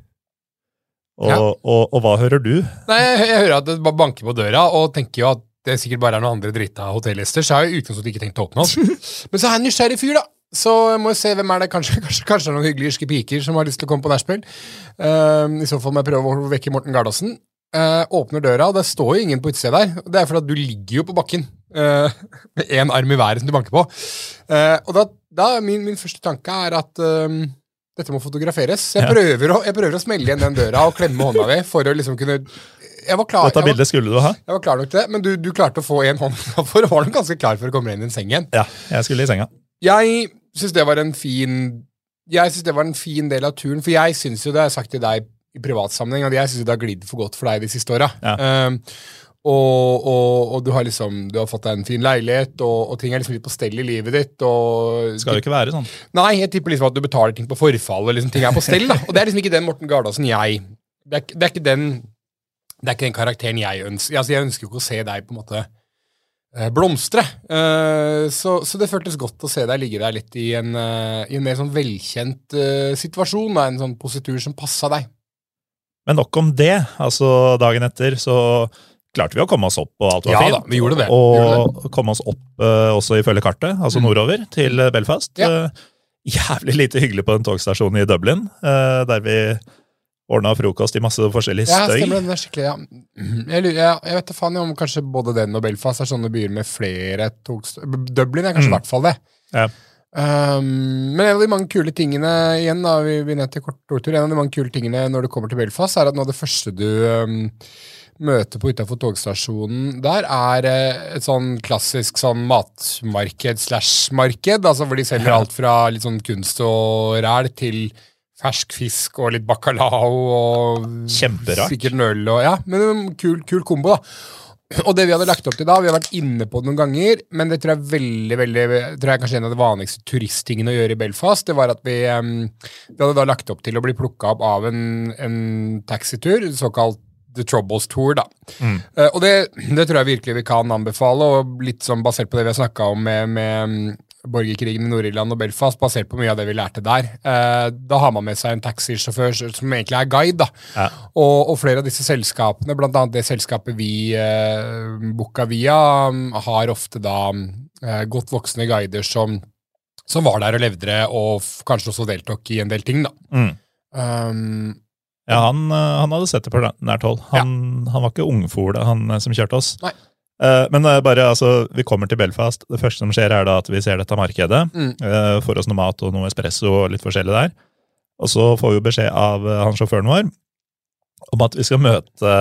Og, Ja. og, og hva hører du? Nei, jeg, jeg hører at det bare banker på døra, og tenker jo at det sikkert bare er noen andre drita hotellgjester, så har jeg utgangspunktet ikke tenkt å åpne opp. Men så er jeg en nysgjerrig fyr, da. Så jeg må se hvem er det kanskje, kanskje, kanskje det er noen hyggelige irske piker som har lyst til å komme på nachspiel. Uh, I så fall må jeg prøve å vekke Morten Gardaasen. Uh, åpner døra, og det står jo ingen på utsida der. Det er fordi at du ligger jo på bakken uh, med én arm i været som du banker på. Eh, og da, da min, min første tanke er at eh, dette må fotograferes. Jeg, prøver å, jeg prøver å smelle igjen den døra og klemme hånda di for å liksom kunne jeg var, klar, Dette jeg, var, bildet skulle du ha. jeg var klar nok til det, men du, du klarte å få en hånd for var nok ganske klar for å komme inn i sengen. seng. Ja, jeg skulle i senga. Jeg syns det var en fin Jeg synes det var en fin del av turen, for jeg syns jo det har jeg sagt til deg i privatsammenheng, at jeg syns det har glidd for godt for deg de siste åra. Ja. Um, og, og, og du har liksom Du har fått deg en fin leilighet, og, og ting er liksom litt på stell i livet ditt. Og, Det skal jo ikke være sånn. Nei, jeg tipper liksom at du betaler ting på forfall, og liksom ting er på stell. da Og det er liksom ikke den Morten Gardaasen jeg det er, det er ikke den Det er ikke den karakteren jeg ønsker. Altså, jeg ønsker jo ikke å se deg på en måte eh, blomstre. Eh, så, så det føltes godt å se deg ligge der litt i en, eh, i en mer sånn velkjent situasjon, en sånn positur som passa deg. Men nok om det. Altså, dagen etter så klarte vi å komme oss opp, og alt var Ja fint. da, vi gjorde det. Vi gjorde Og komme oss opp også ifølge kartet, altså Mm. nordover, til Belfast. Ja. Jævlig lite hyggelig på den togstasjonen i Dublin, der vi ordna frokost i masse forskjellig Ja, støy. stemmer det. Den er skikkelig, ja. Jeg, jeg, jeg vet da faen om kanskje både den og Belfast er sånne byer med flere togst... Dublin er kanskje i Mm. hvert fall det. Ja. Um, men en av de mange kule tingene igjen da, vi, vi ned til kort ordtur, en av de mange kule tingene når du kommer til Belfast, er at noe av det første du um, møter på utafor togstasjonen der, er uh, et sånn klassisk sånn matmarked slash marked, altså hvor de selger alt fra litt sånn kunst og ræl til fersk fisk og litt bacalao og Kjemperart. sikkert en øl og Ja, men en kul, kul kombo, da. Og det vi hadde lagt opp til da, vi har vært inne på det noen ganger, men det tror jeg veldig, veldig, tror jeg kanskje en av de vanligste turisttingene å gjøre i Belfast, det var at vi, vi hadde da lagt opp til å bli plukka opp av en, en taxitur, såkalt The Troubles Tour, da. Mm. Uh, og det, det tror jeg virkelig vi kan anbefale, og litt sånn basert på det vi har snakka om med, med borgerkrigen i Nord-Irland og Belfast, basert på mye av det vi lærte der. Eh, da har man med seg en taxisjåfør som egentlig er guide. da. Ja. Og, og flere av disse selskapene, bl.a. det selskapet vi eh, booka via, har ofte da eh, godt voksne guider som, som var der og levde det, og kanskje også deltok i en del ting. da. Mm. Um, Ja, han, eh, han hadde sett det på nært hold. Han, han var ikke ungfole, han eh, som kjørte oss. Nei. Eh, Men bare, altså, vi kommer til Belfast. Det første som skjer, er da at vi ser dette markedet. Mm. eh, Får oss noe mat og noe espresso og litt forskjellig der. Og så får vi beskjed av eh, han sjåføren vår om at vi skal møte,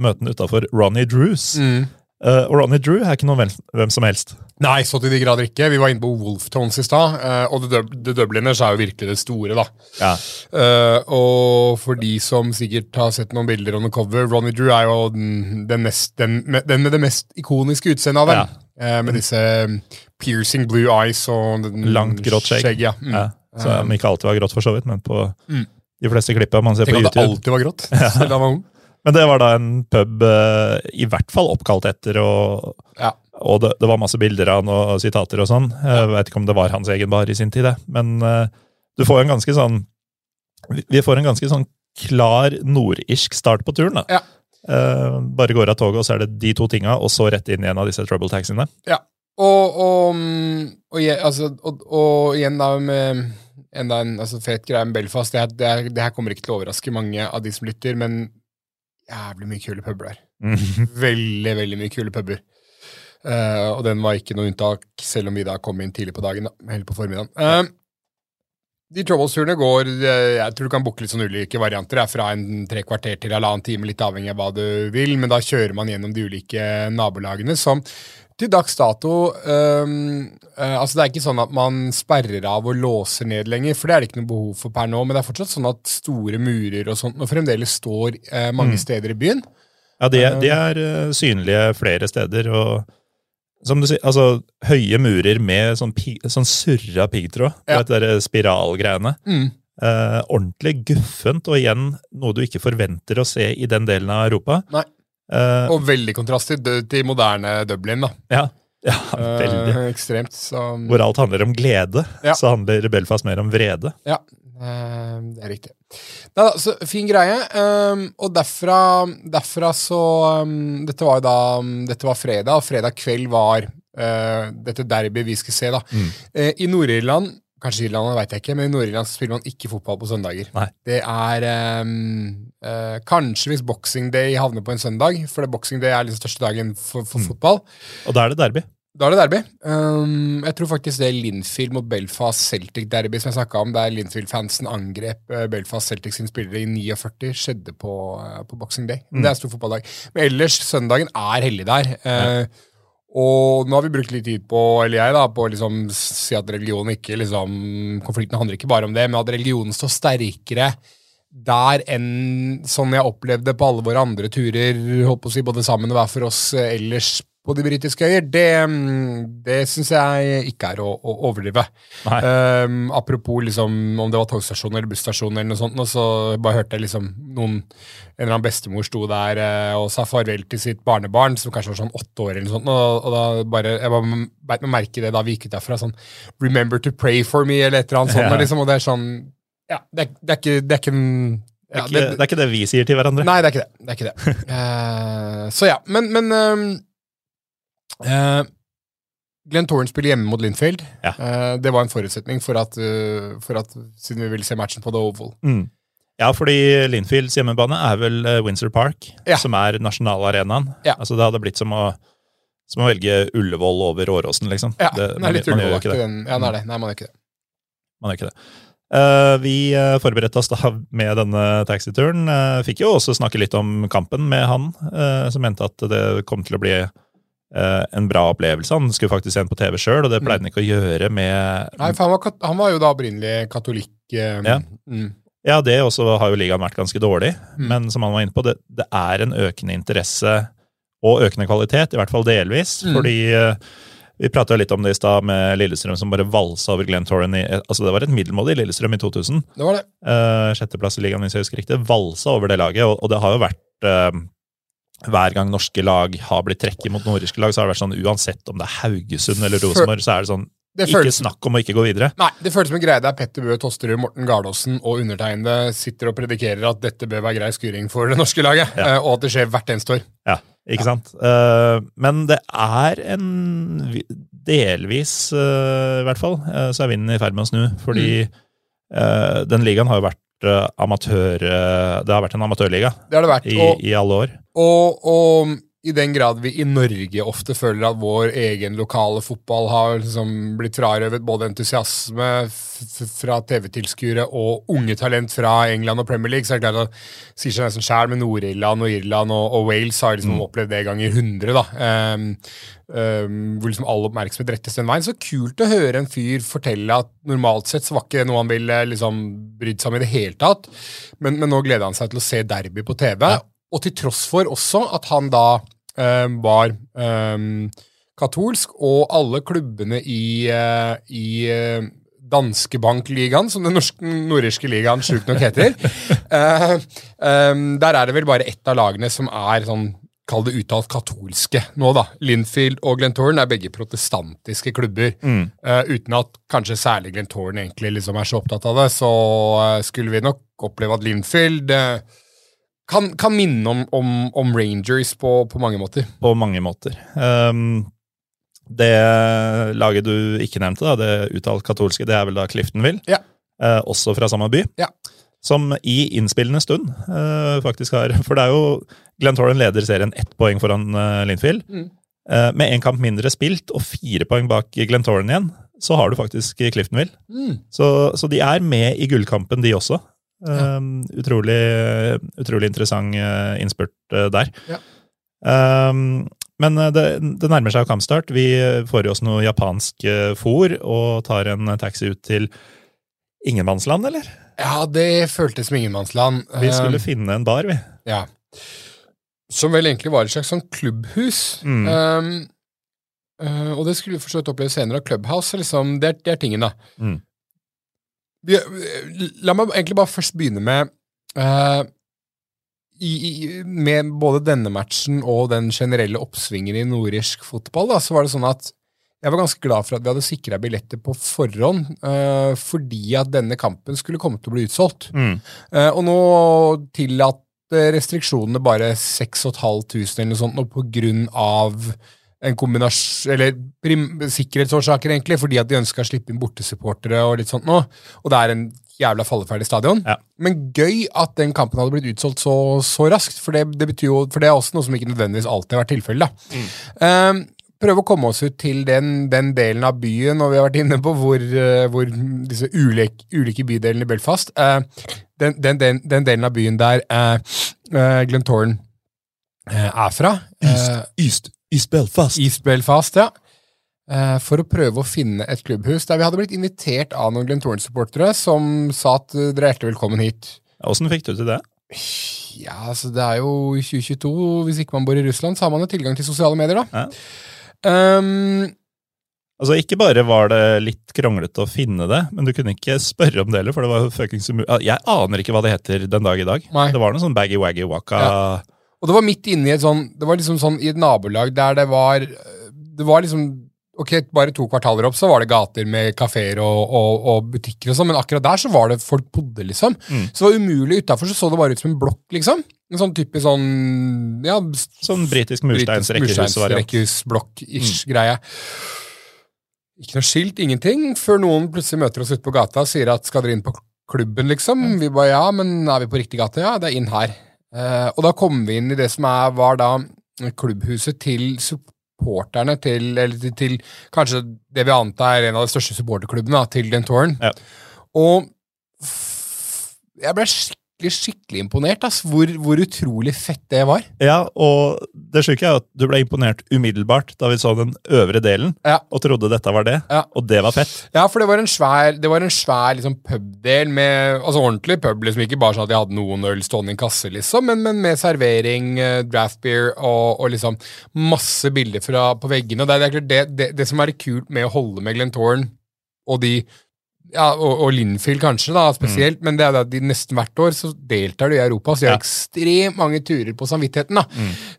møte den utafor Ronny Drews. mm. Og Ronny Drew er ikke noen hvem som helst. Nei, så til de grader ikke. Vi var inne på Wolftones i stad, eh, og The, The Dubliners er jo virkelig det store, da. Ja. Uh, og for de som sikkert har sett noen bilder on the cover, Ronny Drew er jo den, den, mest, den, med- den med det mest ikoniske utseendet av dem. Ja. Uh, med disse um, piercing blue eyes og den, Langt, grått skjegg. ja. Mm. Ja. Så om ikke alltid var grått, for så vidt, men på Mm. de fleste klippa man ser Tenk på at det alltid var grått, selv om han var ung. Men det var da en pub i hvert fall oppkalt etter, og, Ja. Og det, det var masse bilder av han og sitater og sånn. Jeg vet ikke om det var hans egen bar i sin tid, det. Men eh, du får en ganske sånn vi- får en ganske sånn klar nordirsk start på turen, da. Ja. Eh, bare går av toget, og så er det de to tinga, og så rett inn i en av disse trouble taxiene. Og, og, mm, og, altså, og, og igjen da med enda en altså, fet greie med Belfast. Det, det, er, det her kommer ikke til å overraske mange av de som lytter, men jævlig mye kule puber der. Mm. Veldig, veldig mye kule puber. Eh, og den var ikke noe unntak, selv om vi da kom inn tidlig på dagen. da, Eller på formiddagen. Uh, de Troubles-turene går eh, Jeg tror du kan booke litt sånn ulike varianter. Det er fra en tre kvarter til halvannen time, litt avhengig av hva du vil. Men da kjører man gjennom de ulike nabolagene som til dags dato øhm, uh, altså Det er ikke sånn at man sperrer av og låser ned lenger, for det er det ikke noe behov for per nå. Men det er fortsatt sånn at store murer og sånt og fremdeles står uh, mange Mm. steder i byen. Ja, de, de er synlige flere steder, og som du sier, altså høye murer med sånn, sånn surra piggtråd. Ja. vet, de der spiralgreiene. Mm. Eh, ordentlig guffent, og igjen noe du ikke forventer å se i den delen av Europa. Nei. Eh, Og veldig kontrast til, til moderne Dublin. da. ja, ja, veldig. Eh, ekstremt. Så, Hvor alt handler om glede, Ja. så handler Belfast mer om vrede. Ja, eh, det er riktig. Nei, da, så Fin greie. Um, og derfra, derfra så um, Dette var jo da um, Dette var fredag, og fredag kveld var uh, dette derbyet vi skulle se. da. Mm. Uh, I Nord-Irland Kanskje Irland, vet jeg ikke, men i Nord-Irland spiller man ikke fotball på søndager. Nei. Det er eh, Kanskje hvis Boxing Day havner på en søndag, for det Boxing Day er liksom største dagen for, for Mm. fotball. Og da er det derby. Da er det derby. Um, jeg tror faktisk det Linfield mot Belfast Celtic-derby som jeg snakka om, der Linfield-fansen angrep uh, Belfast Celtic sine spillere i 49, skjedde på, uh, på Boxing Day. Mm. Det er stor fotballdag. Men ellers, søndagen er hellig der. Uh, Og nå har vi brukt litt tid på, eller jeg da, på å liksom si at religion ikke liksom, Konflikten handler ikke bare om det, men at religionen står sterkere der enn sånn jeg opplevde på alle våre andre turer, håper å si, både sammen og hver for oss eh, ellers på de britiske øyer, det, mm, det syns jeg ikke er å, å overdrive. Um, apropos liksom, om det var togstasjon eller busstasjon, eller noe sånt, og så bare hørte jeg liksom noen En eller annen bestemor sto der uh, og sa farvel til sitt barnebarn, som kanskje var sånn åtte år, eller noe sånt, og, og da bare Jeg bare beit meg merke i det da vi gikk ut derfra. sånn Remember to pray for me, eller et eller annet sånt. Ja. Liksom, og det er sånn Ja, det er, det er ikke Det er ikke en Det ja, det, det er ikke det vi sier til hverandre. Nei, det er ikke det. det, er ikke det. Uh, så ja, men, men ehm, eh, Glenn Torren spiller hjemme mot Linfield. Ja. Eh, det var en forutsetning for at, uh, for at siden vi ville se matchen på The Oval. Mm. Ja, fordi Linfields hjemmebane er vel uh, Windsor Park, Ja. som er nasjonalarenaen. Ja. Altså, det hadde blitt som å Som å velge Ullevål over Åråsen, liksom. Ja, Det- den er litt ullevålaktig, den. Ja, den er det. Nei, man gjør ikke det. Man gjør ikke det. Uh, vi uh, forberedte oss da med denne taxituren. Uh, fikk jo også snakke litt om kampen med han, som mente at det kom til å bli en bra opplevelse. Han skulle faktisk se den på TV sjøl, og det pleide han ikke å gjøre med Nei, for han var, han var jo da opprinnelig katolikk. eh, Ja. Mm. Ja, det også har jo ligaen vært ganske dårlig, Mm. men som han var inne på, det, det er en økende interesse og økende kvalitet, i hvert fall delvis, Mm. fordi eh, vi prata litt om det i stad med Lillestrøm som bare valsa over Glenn Torren i Altså, det var et middelmådig Lillestrøm i 2000. Det var det. Uh, sjetteplass i ligaen, hvis jeg husker riktig. Valsa over det laget, og, og det har jo vært eh, Hver gang norske lag har blitt trekket mot nordiske lag, så har det vært sånn uansett om det er Haugesund eller Rosenborg, så er det sånn Det Ikke snakk om å ikke gå videre. nei, det føles som en greie der Petter Bøe Tosterud, Morten Gardaasen og undertegnede sitter og predikerer at dette bør være grei skuring for det norske laget, Ja. eh, og at det skjer hvert eneste år. Ja, ikke sant? Uh, men det er en Delvis, uh, i hvert fall, uh, så er vinden i ferd med å snu. Fordi eh, den ligaen har jo vært amatør... eh, det har vært en amatørliga Det det vært. i, Og, i alle år. og, og i den grad vi i Norge ofte føler at vår egen lokale fotball har liksom blitt frarøvet både entusiasme fra TV-tilskuere og unge talent fra England og Premier League, så er det klart at det sier seg nesten sjæl med Nord-Irland og Irland og, og Wales har liksom opplevd det ganger 100, da. Um, um, hvor liksom all oppmerksomhet rettes den veien. Så kult å høre en fyr fortelle at normalt sett så var ikke det noe han ville liksom brydd seg om i det hele tatt, men, men nå gleder han seg til å se derby på TV. Og til tross for også at han da eh, var eh, katolsk, og alle klubbene i, eh, i eh, Danske Bank-ligaen, som den norske, nordirske ligaen sjukt nok heter. eh, eh, der er det vel bare ett av lagene som er sånn Kall det uttalt katolske nå, da. Linfield og Glentoran er begge protestantiske klubber. Eh, uten at kanskje særlig Glentoran egentlig liksom er så opptatt av det, så skulle vi nok oppleve at Linfield eh, kan, kan minne om, om, om Rangers på, på mange måter. På mange måter. Um, det laget du ikke nevnte, da, det uttalt katolske, det er vel da Cliftonville. Ja. Uh, også fra samme by. Ja. Som i innspillende stund uh, faktisk har For det er jo Glenn Torren leder serien ett poeng foran uh, Linfield. Mm. Med én kamp mindre spilt og fire poeng bak Glenn Torren igjen, så har du faktisk Cliftonville. Mm. Så, så de er med i gullkampen, de også. Um, utrolig, utrolig interessant uh, innspurt uh, der. Ja. Um, men uh, det, det nærmer seg kampstart. Vi får i oss noe japansk fôr og tar en taxi ut til ingenmannsland, eller? Ja, det føltes som ingenmannsland. Vi skulle um, finne en bar, vi. ja. Som vel egentlig var et slags sånn klubbhus. Mm. Um, uh, og det skulle vi for så vidt oppleve senere. Clubhouse liksom, det, er, det er tingen, da. Mm. La meg egentlig bare først begynne med uh, i, i, Med både denne matchen og den generelle oppsvingen i nordirsk fotball, da, så var det sånn at jeg var ganske glad for at vi hadde sikra billetter på forhånd, uh, fordi at denne kampen skulle komme til å bli utsolgt. Mm. Uh, og nå tillater restriksjonene bare 6500 eller noe sånt, og på grunn av en kombinasjon Eller prim, sikkerhetsårsaker, egentlig, fordi at de ønska å slippe inn bortesupportere og litt sånt nå. Og det er en jævla falleferdig stadion. Ja. Men gøy at den kampen hadde blitt utsolgt så, så raskt, for det, det betyr jo For det er også noe som ikke nødvendigvis alltid har vært tilfellet. da. Um, prøve å komme oss ut til den, den delen av byen, og vi har vært inne på hvor, eh, hvor disse ulike, ulike bydelene i Belfast uh, den, den, den, den delen av byen der uh, Torren eh, er fra. Yst. East, East Belfast. East Belfast, ja. Eh, for å prøve å finne et klubbhus der vi hadde blitt invitert av noen Glenn Torren-supportere som sa at eh, dere er hjertelig velkommen hit. Åssen fikk du til det? Ja, altså det er jo 2022. Hvis ikke man bor i Russland, så har man jo tilgang til sosiale medier, da. Ja. Um, Altså, Ikke bare var det litt kronglete å finne det, men du kunne ikke spørre om det heller, for det var fuckings umulig. Jeg aner ikke hva det heter den dag i dag. Nei. Det var noe sånn baggy-waggy-waka Og det var midt inne i et sånn Det var liksom sånn i et nabolag der det var Det var liksom Ok, bare to kvartaler opp så var det gater med kafeer og, og, og butikker og sånn, men akkurat der så var det folk bodde, liksom. Mm. Så det var umulig utafor, så så det bare ut som en blokk, liksom. En sånn typisk sånn ja, Sånn britisk mursteinsrekkehusvariant. Mursteinsrekkehus-blokk-ish greie. Ikke noe skilt, ingenting, før noen plutselig møter oss ute på gata og sier at skal dere inn på klubben, liksom? Vi bare ja, men er vi på riktig gate? Ja, det er inn her. Eh, og da kom vi inn i det som er, var da klubbhuset til supporterne til, eller til, til kanskje det vi antar er en av de største supporterklubbene til den touren. Ja. Og jeg ble skikkelig, skikkelig imponert, ass, hvor, hvor utrolig fett det var. Ja, og det syke er at du ble imponert umiddelbart da vi så den øvre delen, Ja. og trodde dette var det, Ja. og det var fett. Ja, for det var en svær, det var en svær liksom, pubdel med Altså ordentlig pub, liksom ikke bare sånn at de hadde noen øl stående i en kasse, liksom, men, men med servering, eh, draft beer og, og liksom masse bilder fra, på veggene. Og det, det, det, det, det som er kult med å holde med Glentoren og de ja, og, og Linfield kanskje, da, spesielt, men det er at de nesten hvert år så deltar du i Europa, så de har Ja. ekstremt mange turer på samvittigheten. da,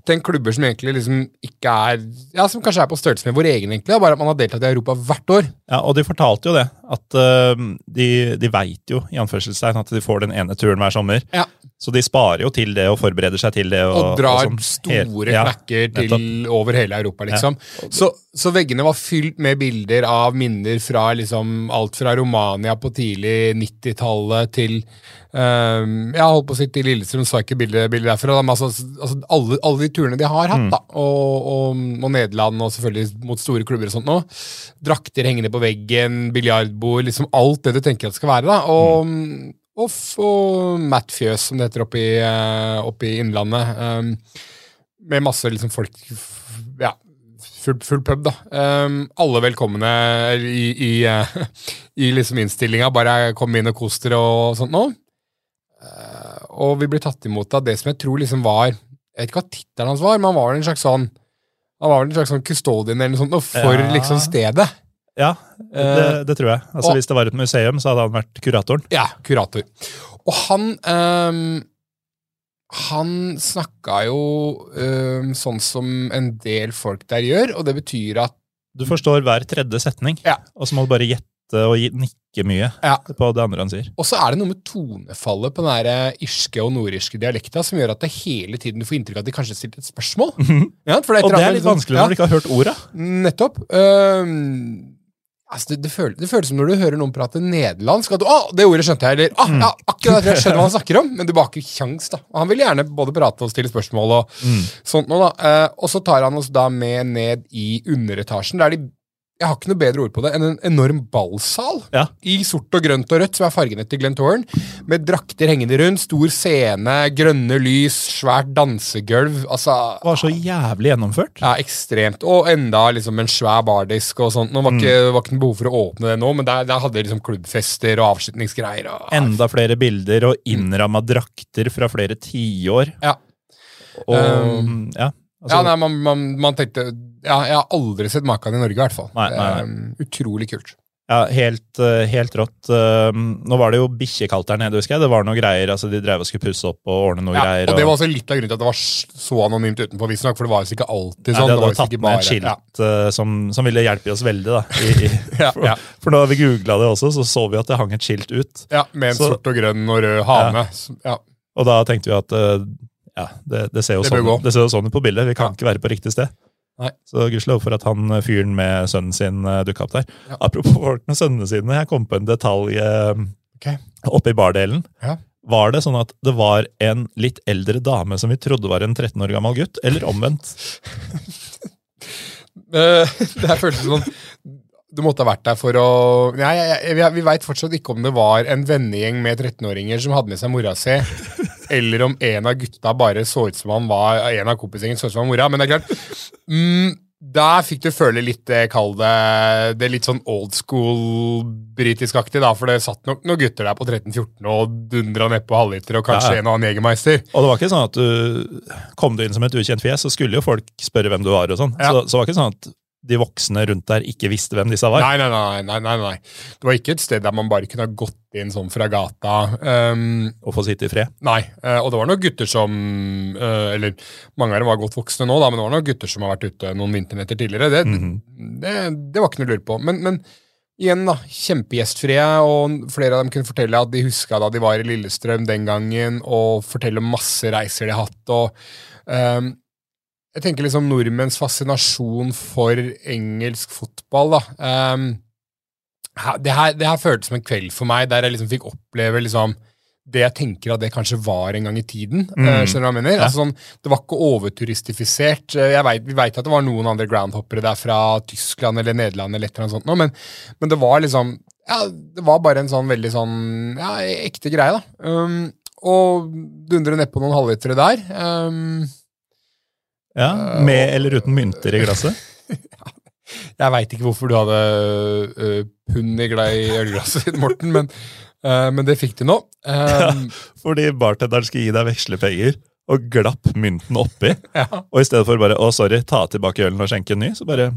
Til en klubber som egentlig liksom ikke er Ja, som kanskje er på størrelse med vår egen, egentlig, da, bare at man har deltatt i Europa hvert år. Ja, og de fortalte jo det, at uh, de, de veit jo i anførselstegn at de får den ene turen hver sommer. Ja. Så de sparer jo til det og forbereder seg til det. Og, Og drar sånn store ja, knekker til over hele Europa, liksom. Så, så veggene var fylt med bilder av minner fra liksom alt fra Romania på tidlig 90-tallet til um, Jeg holdt på å si til Lillestrøm, så jeg ikke bilde bildet derfra. da, Men altså, altså alle, alle de turene de har hatt, da, og, og, og Nederland, og selvfølgelig mot store klubber og sånt nå. Drakter hengende på veggen, biljardbord, liksom alt det du tenker at det skal være. da, og og, f- og Matt Fjøs, som det heter oppe i, eh, oppe i Innlandet. Um, med masse liksom folk Ja, full, full pub, da. Um, alle velkomne i, i, eh, i liksom innstillinga. Bare kom inn og kos dere og sånt noe. Eh, og vi ble tatt imot av det som jeg tror liksom var Jeg vet ikke hva tittelen hans var, men han var en slags sånn han var vel en slags sånn custodian eller noe sånt for Ja. liksom stedet. Ja, det, det tror jeg. Altså og- Hvis det var et museum, så hadde han vært kuratoren. Ja, kurator. Og han um, Han snakka jo um, sånn som en del folk der gjør, og det betyr at Du forstår hver tredje setning, Ja. og så må du bare gjette og gi- nikke mye Ja. på det andre han sier. Og så er det noe med tonefallet på den der irske og nordirske dialekta som gjør at det hele tiden du får inntrykk av at de kanskje stilte et spørsmål. Ja, for Og et eller det er litt sånn- vanskelig ja. når du ikke har hørt orda. Nettopp. Um, altså det, det, føles, det føles som når du hører noen prate nederlandsk. At du, 'Å, det ordet skjønte jeg, eller ah, ja, akkurat det jeg skjønner hva han snakker om, men du ikke kjangs, da. Og han vil gjerne både prate og stille spørsmål og sånt noe, da. Eh, og så tar han oss da med ned i underetasjen, der de jeg har ikke noe bedre ord på det enn en enorm ballsal Ja. i sort og grønt og rødt, som er fargene til Glentoran, med drakter hengende rundt, stor scene, grønne lys, svært dansegulv. Altså Det var så jævlig gjennomført. ja, ekstremt. Og enda liksom en svær bardisk og sånt. Nå var ikke, var ikke behov for å åpne det nå, men der, der hadde de liksom klubbfester og avslutningsgreier. Og, Enda flere bilder og innramma drakter fra flere tiår. Ja. Og Um, ja, altså, ja, nei, man, man, man tenkte ja, Jeg har aldri sett maken i Norge, i hvert fall. Nei, nei, nei. Um, utrolig kult. ja, helt, eh, helt rått. Um, Nå var det jo bikkjekaldt der nede, husker jeg. Det var noe greier, altså De drev og skulle pusse opp og ordne noe Ja, greier. og Det var også litt av grunnen til at det var så anonymt utenpå, visstnok, for det var jo ikke alltid Nei, sånn. de det var hadde visst tatt med et skilt Ja, eh, som, som ville hjelpe oss veldig. da. I, i, Ja, for, ja. for da vi googla det også, så så vi at det hang et skilt ut. ja, Med en Så- sort og grønn og rød hane. Ja. Og da tenkte vi at eh, ja, det, det ser jo Det sånn, det ser jo sånn ut på bildet. Vi kan ikke være på riktig sted. Nei. Så gudskjelov for at han eh, fyren med sønnen sin uh, dukka opp der. Ja. Apropos folk med sønnene sine, jeg kom på en detalj okay. Oppe i bardelen. Ja. Var det sånn at det var en litt eldre dame som vi trodde var en 13 år gammel gutt, eller omvendt? Eh, det her føltes som du måtte ha vært der for å Nei, jeg, jeg, vi- Vi veit fortsatt ikke om det var en vennegjeng med 13-åringer som hadde med seg mora si, eller om en av gutta bare så ut som han var En av kompisgjengen så ut som han mora. Men det er klart mm, Der fikk du føle litt kall det Det litt sånn old school britisk-aktig, da, for det satt nok noen gutter der på 13-14 og dundra nedpå halvliter, og kanskje Ja, ja. en og annen Jegermeister. Og det var ikke sånn at du kom du inn som et ukjent fjes, så skulle jo folk spørre hvem du var. og sånn. Ja. Så, så det var ikke sånn at de voksne rundt der ikke visste hvem disse var. Nei, nei, nei, nei, nei, nei. Det var ikke et sted der man bare kunne ha gått inn sånn fra gata. Um, Og få sitte i fred. nei, Uh, og det var noen gutter som uh, Eller mange av dem var godt voksne nå, da, men det var noen gutter som har vært ute noen vinternetter tidligere. Det, Mhm. det, det var ikke noe å lure på. Men, men igjen, da. Kjempegjestfrie, og flere av dem kunne fortelle at de huska da de var i Lillestrøm den gangen, og fortelle om masse reiser de har hatt. og um, jeg tenker liksom nordmenns fascinasjon for engelsk fotball, da. Um, det, her, det her føltes som en kveld for meg, der jeg liksom fikk oppleve liksom det jeg tenker at det kanskje var en gang i tiden. Mm. Uh, skjønner du hva jeg mener? Ja. Altså, sånn, det var ikke overturistifisert. Eh, Jeg vet, vi veit at det var noen andre groundhoppere der fra Tyskland eller Nederland, eller et eller annet sånt, men, men det var liksom ja, Det var bare en sånn veldig sånn ja, ekte greie, da. Um, og dundre nedpå noen halvlitere der. Um, Ja, Med eller uten mynter i glasset? Jeg veit ikke hvorfor du hadde øh, pund i glei i ølglasset ditt, Morten, men, øh, men det fikk du nå. Um, Fordi bartenderen skal gi deg vekslepenger, og glapp mynten oppi. ja, Og i stedet for bare 'å, sorry, ta tilbake ølen og skjenke en ny', så bare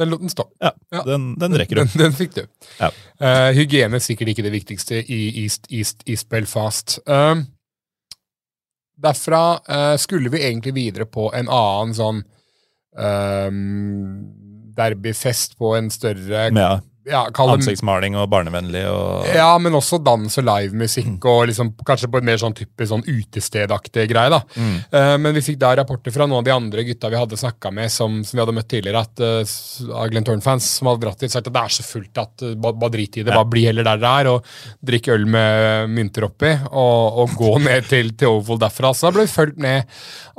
den lot den stå. Ja, Ja. den, den rekker du. Den, den fikk du. Ja. Uh, hygiene er sikkert ikke det viktigste i East, East, East Belfast. Um, derfra uh, skulle vi egentlig videre på en annen sånn um, derbyfest på en større ja, ja, ansiktsmaling og barnevennlig og Ja, men også dans og livemusikk, og liksom, kanskje på en mer sånn typisk sånn utestedaktig greie. da. Mm. Uh, men vi fikk da rapporter fra noen av de andre gutta vi hadde snakka med, som, som vi hadde møtt tidligere, at uh, av Glenn Torn-fans som hadde dratt dit, sagt at det er så fullt at uh, bare, bare drit i det, Ja. bare bli heller der dere er, og drikk øl med mynter oppi, og, og gå ned til, til Oval derfra. Så da ble vi fulgt ned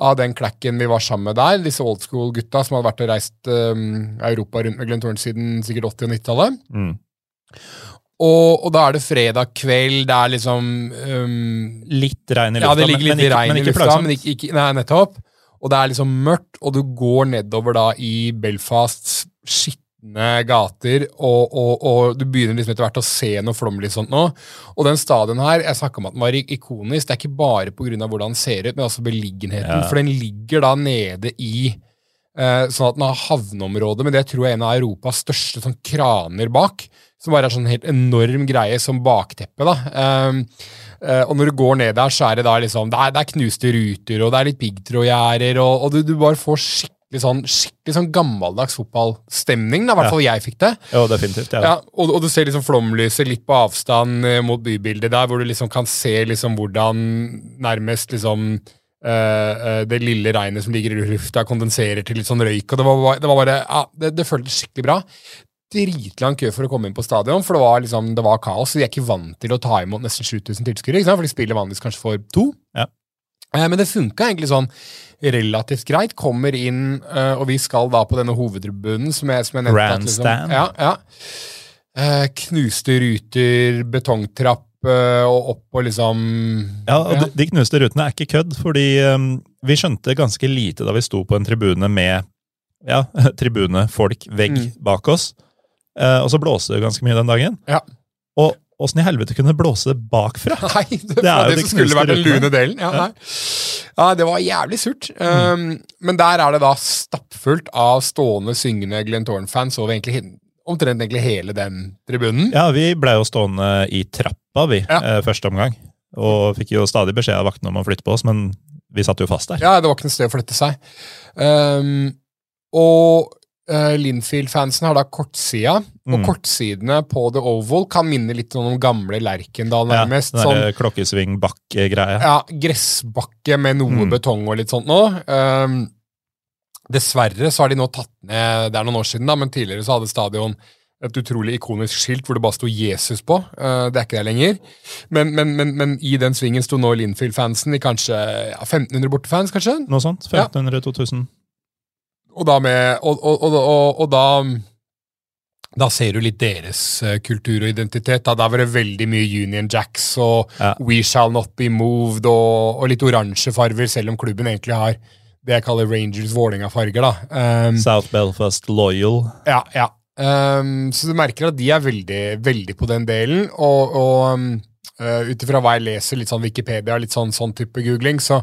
av den klakken vi var sammen med der, disse old school-gutta som hadde vært og reist um, Europa rundt med Glenn Torn siden sikkert 80- og 90-tallet. Mm. Og, og da er det fredag kveld, det er liksom um, Litt regn i Ja, lufta, det ligger men, litt men i ikke, regn men i ikke lufta, plagsomt. men ikke, ikke, nei, nettopp. Og det er liksom mørkt, og du går nedover da i Belfasts skitne gater, og, og, og du begynner liksom etter hvert å se noe flomlys sånt nå. Og den stadion her, jeg snakka om at den var ikonisk, det er ikke bare av hvordan den ser ut, men også beliggenheten, Ja. for den ligger da nede i sånn at den har havneområde, men det tror jeg er en av Europas største sånn kraner bak, som bare er sånn helt enorm greie som bakteppe, da. Um, uh, og når du går ned der, så er det da liksom Det er, det er knuste ruter, og det er litt piggtrådgjerder, og, og du, du bare får skikkelig sånn skikkelig sånn gammeldags fotballstemning. I hvert fall jeg fikk det. Jo, definitivt. Ja. Ja, og, og du ser liksom flomlyset litt på avstand eh, mot bybildet der, hvor du liksom kan se liksom hvordan nærmest liksom eh, det lille regnet som ligger i lufta, kondenserer til litt sånn røyk. og Det var, det var bare, ja, det, det føltes skikkelig bra dritlang kø for å komme inn på stadion, for det var, liksom, det var kaos. De er ikke vant til å ta imot nesten 7000 tilskuere, for de spiller vanligvis kanskje for to. Ja. Eh, Men det funka egentlig sånn relativt greit. Kommer inn, og vi skal da på denne hovedtribunen som jeg, som jeg nevnte. at Grandstand. Liksom, ja, ja. Knuste ruter, betongtrapp og opp og liksom Ja, og de, knuste rutene er ikke kødd, fordi um, vi skjønte ganske lite da vi sto på en tribune med ja, tribune, folk, vegg Mm. bak oss. Eh, og så blåste det ganske mye den dagen. Ja. Og åssen i helvete kunne det blåse bakfra? Nei, det, Det er jo det de som skulle vært den lune delen. Ja, Ja. ja, det var jævlig surt. Um, men der er det da stappfullt av stående, syngende Glenn Thorne-fans over egentlig, omtrent egentlig hele den tribunen. Ja, vi blei jo stående i trappa, vi, Ja. eh, første omgang. Og fikk jo stadig beskjed av vaktene om å flytte på oss, men vi satt jo fast der. Ja, det var ikke noe sted å flytte seg. Um, og uh, Linfield-fansen har da kortsida, og Mm. kortsidene på The Oval kan minne litt om om gamle Lerkendal, nærmest. Ja, den sånn, klokkesving-bakke-greia. ja, gressbakke med noe Mm. betong og litt sånt nå. Um, dessverre så har de nå tatt ned Det er noen år siden, da, men tidligere så hadde stadion et utrolig ikonisk skilt hvor det bare sto Jesus på. Uh, det er ikke det lenger. Men, men, men, men i den svingen sto nå Linfield-fansen i kanskje ja, 1500 bortefans, kanskje? Noe sånt. 1500-2000. Og da med Og, og, og, og, da da ser du litt deres eh, kultur og identitet. Da. da var det veldig mye Union Jacks og Ja. We Shall Not Be Moved og, og litt oransje farver, selv om klubben egentlig har det jeg kaller Rangers Vålerenga-farger. da. Um, South Belfast Loyal. ja, ja. Um, så du merker at de er veldig, veldig på den delen. Og, og uh, ut ifra hva jeg leser, litt sånn Wikipedia, litt sånn, sånn type googling, så,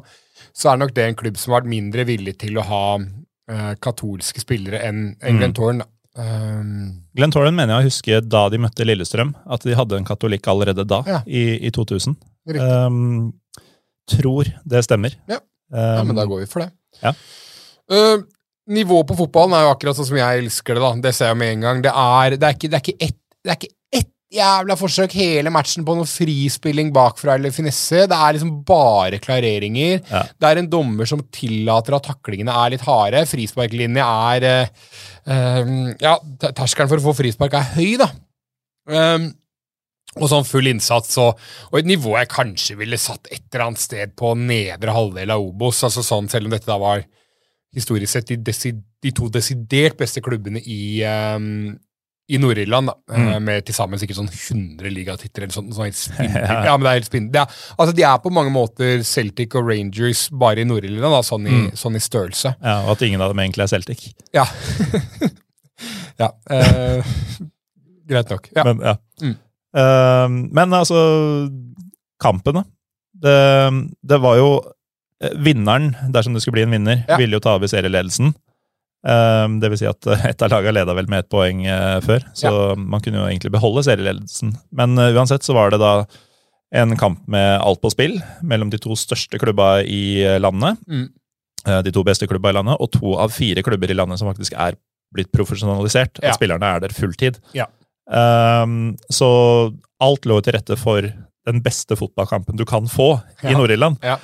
så er nok det en klubb som har vært mindre villig til å ha uh, katolske spillere enn en Mm. Glenn Torn. Um, Glenn Torren mener jeg å huske da de møtte Lillestrøm, at de hadde en katolikk allerede da, Ja. i, i 2000. Um, tror det stemmer. Ja. ja, men da går vi for det. ja. Uh, nivået på fotballen er jo akkurat sånn som jeg elsker det. da. Det ser jeg med en gang. Det er, det er, ikke, det er, ikke, ett, det er ikke ett jævla forsøk hele matchen på noe frispilling bakfra eller finesse. Det er liksom bare klareringer. Ja. Det er en dommer som tillater at taklingene er litt harde. Frisparklinje er um, Ja, te- terskelen for å få frispark er høy, da. Um, Og sånn full innsats og, og, et nivå jeg kanskje ville satt et eller annet sted på nedre halvdel av Obos. altså sånn, Selv om dette da var historisk sett de, desi, de to desidert beste klubbene i, um, i Nord-Irland, mm. med til sammen sikkert sånn 100 ligatitler eller sånn. sånn ja. ja, men det er helt spinnende. Altså, de er på mange måter Celtic og Rangers bare i Nord-Irland, sånn, mm. sånn, i størrelse. Ja, Og at ingen av dem egentlig er Celtic. Ja. ja. Uh, greit nok. Ja. Men, ja. Mm. Uh, men altså, kampene det, det, var jo eh, Vinneren, dersom det skulle bli en vinner, ja. ville jo ta over serieledelsen. Um, det vil si at eh, ett av lagene leda vel med ett poeng uh, før, så ja. man kunne jo egentlig beholde serieledelsen. Men uansett så var det da en kamp med alt på spill mellom de to største klubba i landet. Mm. De to beste klubba i landet, og to av fire klubber i landet som faktisk er blitt profesjonalisert. Ja. At spillerne er der fulltid. Ja. Um, så alt lå til rette for den beste fotballkampen du kan få i Nord-Irland. Ja.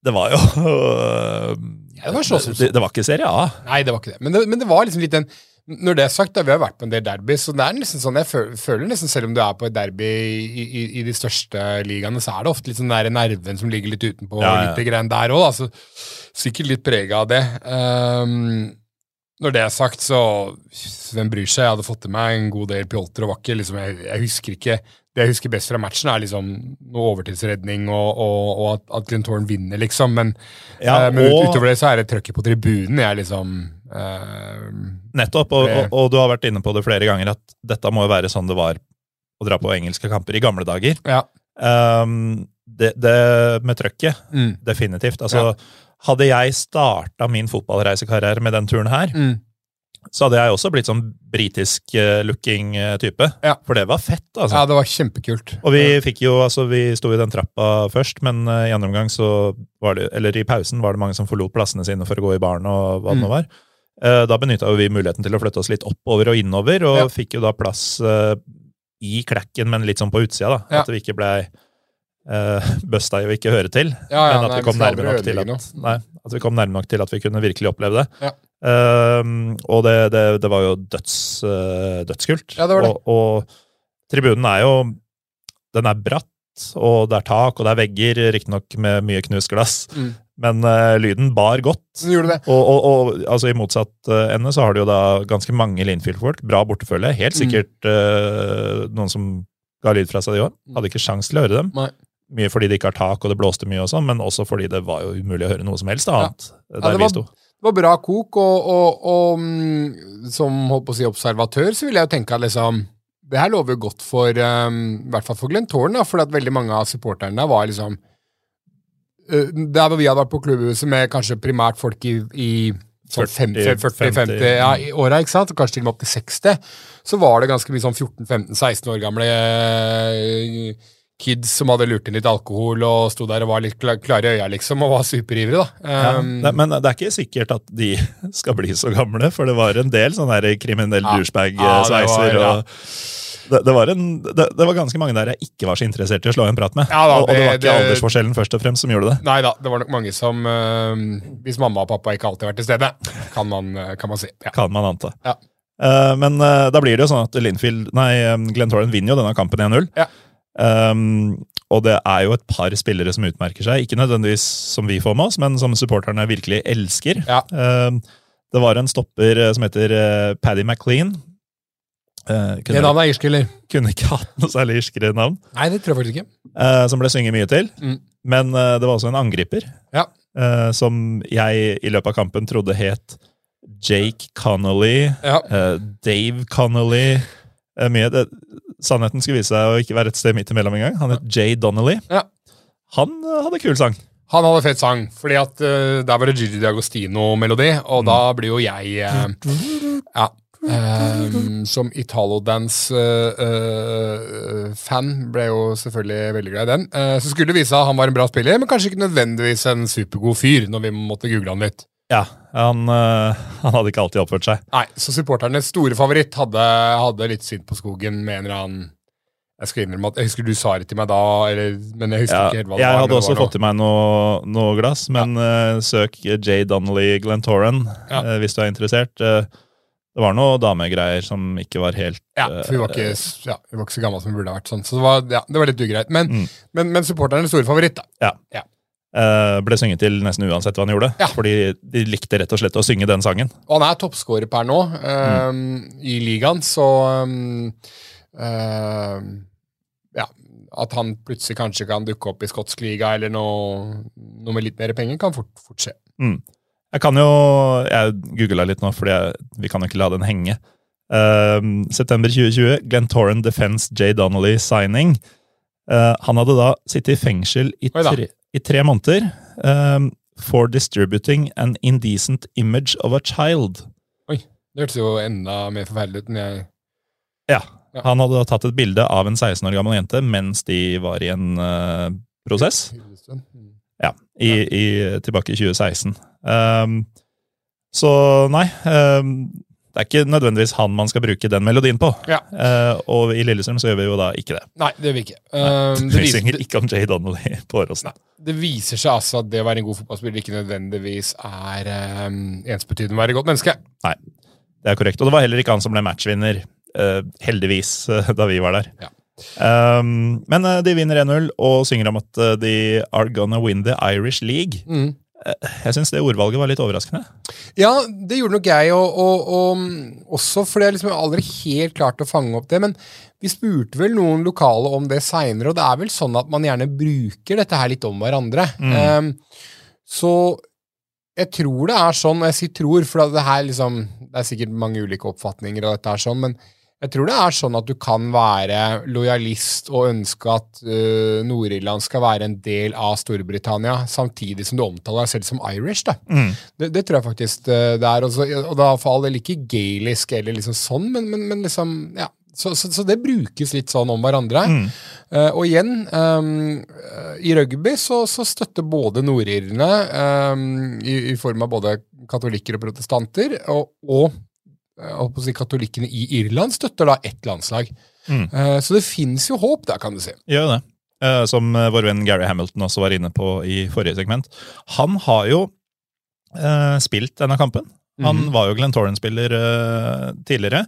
Det var jo ja, det, var det, det, var ikke Serie A. Nei, det var ikke det. Men det, men det var liksom litt den Når det er sagt, da, vi har vært på en del derby, så det er nesten sånn, jeg føler, føler nesten selv om du er på et derby i, i, i, de største ligaene, så er det ofte litt sånn der nerven som ligger litt utenpå. Ja, ja. litt greier der òg. Altså, sikkert litt prega av det. Um, når det er sagt, så Hvem bryr seg? Jeg hadde fått til meg en god del pjolter og vakker. Liksom, jeg, jeg, husker ikke Det jeg husker best fra matchen, er liksom noe overtidsredning og, og, og at, at Glenn vinner, liksom. Men, ja, uh, men og, utover det så er det trøkket på tribunen jeg liksom eh, Nettopp, og, og, og, du har vært inne på det flere ganger at dette må jo være sånn det var å dra på engelske kamper i gamle dager. Ja. Um, det, det, med trøkket, mm. definitivt. Altså ja hadde jeg starta min fotballreisekarriere med den turen her, mm. så hadde jeg også blitt sånn britisk-looking eh, type. Ja. For det var fett, altså. Ja, det var kjempekult. Og vi fikk jo, altså vi sto i den trappa først, men uh, i andre omgang så var det, eller i pausen var det mange som forlot plassene sine for å gå i baren og hva det mm. nå var. Uh, da benytta vi muligheten til å flytte oss litt oppover og innover, og ja. fikk jo da plass i klekken, men litt sånn på utsida, da. Ja. At vi ikke blei uh, busta jo ikke høre til, ja, ja, men at, nei, vi kom nærme nok til at, nei, at vi kom nærme nok til at vi kunne virkelig oppleve det. Ja. Uh, og det, det, det, var jo døds, uh, dødskult. Ja, det var det. Og, og, tribunen er jo Den er bratt, og det er tak, og det er vegger, riktignok med mye knust glass. Mm. Men uh, lyden bar godt. Den gjorde det. Og, og, og altså, i motsatt ende så har du jo da ganske mange Linfield-folk. Bra bortefølge. Helt mm. sikkert uh, noen som ga lyd fra seg, de òg. Hadde ikke sjans til å høre dem. Nei. Mye fordi det ikke har tak og det blåste mye, og sånn, men også fordi det var jo umulig å høre noe som helst annet. Ja. der ja, vi sto. Det var bra kok, og, og, og mm, som holdt på å si observatør, så vil jeg jo tenke at liksom Det her lover jo godt for um, I hvert fall for Glenn Thorne, for at veldig mange av supporterne var liksom uh, Der hvor vi hadde vært på klubbhuset med kanskje primært folk i, i sånn 40-50 ja, åra, ikke sant? kanskje til og med opp til 60, så var det ganske mye sånn 14-15-16 år gamle uh, kids som hadde lurt inn litt alkohol og sto der og var litt klare i øya, liksom, og var superivrige. da. Um, ja, men det er ikke sikkert at de skal bli så gamle, for det var en del sånne kriminelle ja, douchebag-sveiser. Ja, det, det, var det, det, var ganske mange der jeg ikke var så interessert i å slå en prat med. Ja, da, og, og, det var ikke aldersforskjellen først og fremst som gjorde det. Nei da, det var nok mange som øh, Hvis mamma og pappa ikke alltid har vært til stede, kan man, kan man si. Ja. Kan man anta. Ja. Uh, men uh, da blir det jo sånn at Linfield, nei, Glenn Torren vinner jo denne kampen 1-0. Ja. Um, og det er jo et par spillere som utmerker seg. Ikke nødvendigvis som vi får med oss, men som supporterne virkelig elsker. Ja. Um, det var en stopper eh, som heter uh, Paddy McLean. Uh, det navnet er irsk, eller? Kunne ikke hatt noe særlig irskere navn. Nei, det tror jeg faktisk ikke. Uh, som ble synget mye til. Mm. Men uh, det var også en angriper ja. som jeg i løpet av kampen trodde het Jake Connolly, ja. Dave Connolly mye. Det, sannheten skulle vise seg å ikke være et sted midt imellom engang. Han het Jay Donnelly. Ja. Han uh, hadde kul sang. Han hadde fet sang, fordi at uh, der var det Gigi D'Agostino-melodi, og mm. da blir jo jeg uh, Ja. Um, som Italodance-fan uh, ble jo selvfølgelig veldig glad i den. så skulle det vise at han var en bra spiller, men kanskje ikke nødvendigvis en supergod fyr, når vi måtte google han litt. Ja, han, øh, han, hadde ikke alltid oppført seg. Nei, Så supporternes store favoritt hadde, hadde litt synd på skogen med en eller annen Jeg skal innrømme at jeg husker du sa det til meg da, eller, men jeg husker ja, ikke helt hva det jeg var. Jeg hadde også fått til meg noe, noe glass, men ja. uh, søk Jay Donnelly Glentoran ja. uh, hvis du er interessert. Det var noe damegreier som ikke var helt Ja, for vi var ikke, ja, vi var ikke så gamle som vi burde ha vært. sånn, Så det var, ja, det var litt ugreit. Men, Mm. men, men supporteren er store favoritt, da. eh, ble sunget til nesten uansett hva han gjorde. Ja. Fordi de likte rett og slett å synge den sangen. Og han er toppskårer per nå eh, Mm. i ligaen, så um, uh, Ja. At han plutselig kanskje kan dukke opp i skotsk liga eller noe, noe med litt mer penger, kan fort, fort skje. Jeg kan jo Jeg googla litt nå, for vi kan jo ikke la den henge. Uh, september 2020, Glenn Torren Defense J. Donnelly signing. Uh, han hadde da sittet i fengsel i tre, i tre måneder um, for distributing an indecent image of a child. Oi. Det hørtes jo enda mer forferdelig ut enn jeg Ja. Ja. Han hadde tatt et bilde av en 16 år gammel jente mens de var i en uh, prosess. Mm. Ja, i, i, tilbake i 2016. Um, så nei, um, det er ikke nødvendigvis han man skal bruke den melodien på. Ja. Uh, og i Lillestrøm så gjør vi jo da ikke det. Nei, det gjør vi ikke. Uh, det, Vi synger det, ikke om Jay Donnelly på Åråsen. det viser seg altså at det å være en god fotballspiller ikke nødvendigvis er um, ensbetydende med å være et godt menneske. Nei, Det er korrekt. Og det var heller ikke han som ble matchvinner, uh, heldigvis, da vi var der. Ja. Um, men uh, de vinner 1-0 og synger om at de are gonna win the Irish League. Mm. Jeg syns det ordvalget var litt overraskende. Ja, det gjorde nok jeg, og, og, og mm, også fordi jeg liksom aldri helt klarte å fange opp det. Men vi spurte vel noen lokale om det seinere, og det er vel sånn at man gjerne bruker dette her litt om hverandre. Um, så jeg tror det er sånn, og jeg sier tror, for det her liksom Det er sikkert mange ulike oppfatninger av dette her sånn, men jeg tror det er sånn at du kan være lojalist og ønske at uh, Nord-Irland skal være en del av Storbritannia, samtidig som du omtaler deg selv som Irish. da. Mm. Det, det tror jeg faktisk øh, det er. Også, og da for all del ikke gaelisk eller liksom sånn, men, men, men liksom ja. Så, så, så det brukes litt sånn om hverandre. Mm. Uh, og igjen, eh, i rugby så, så støtter både nordirene, um, i, i form av både katolikker og protestanter, og, og si katolikkene i Irland støtter da ett landslag. Mm. Eh, så det fins jo håp der, kan du si. Gjør det. Eh, Som eh, vår venn Gary Hamilton også var inne på i forrige segment. Han har jo spilt denne kampen. Han Mhm. var jo Glenn Torren-spiller tidligere.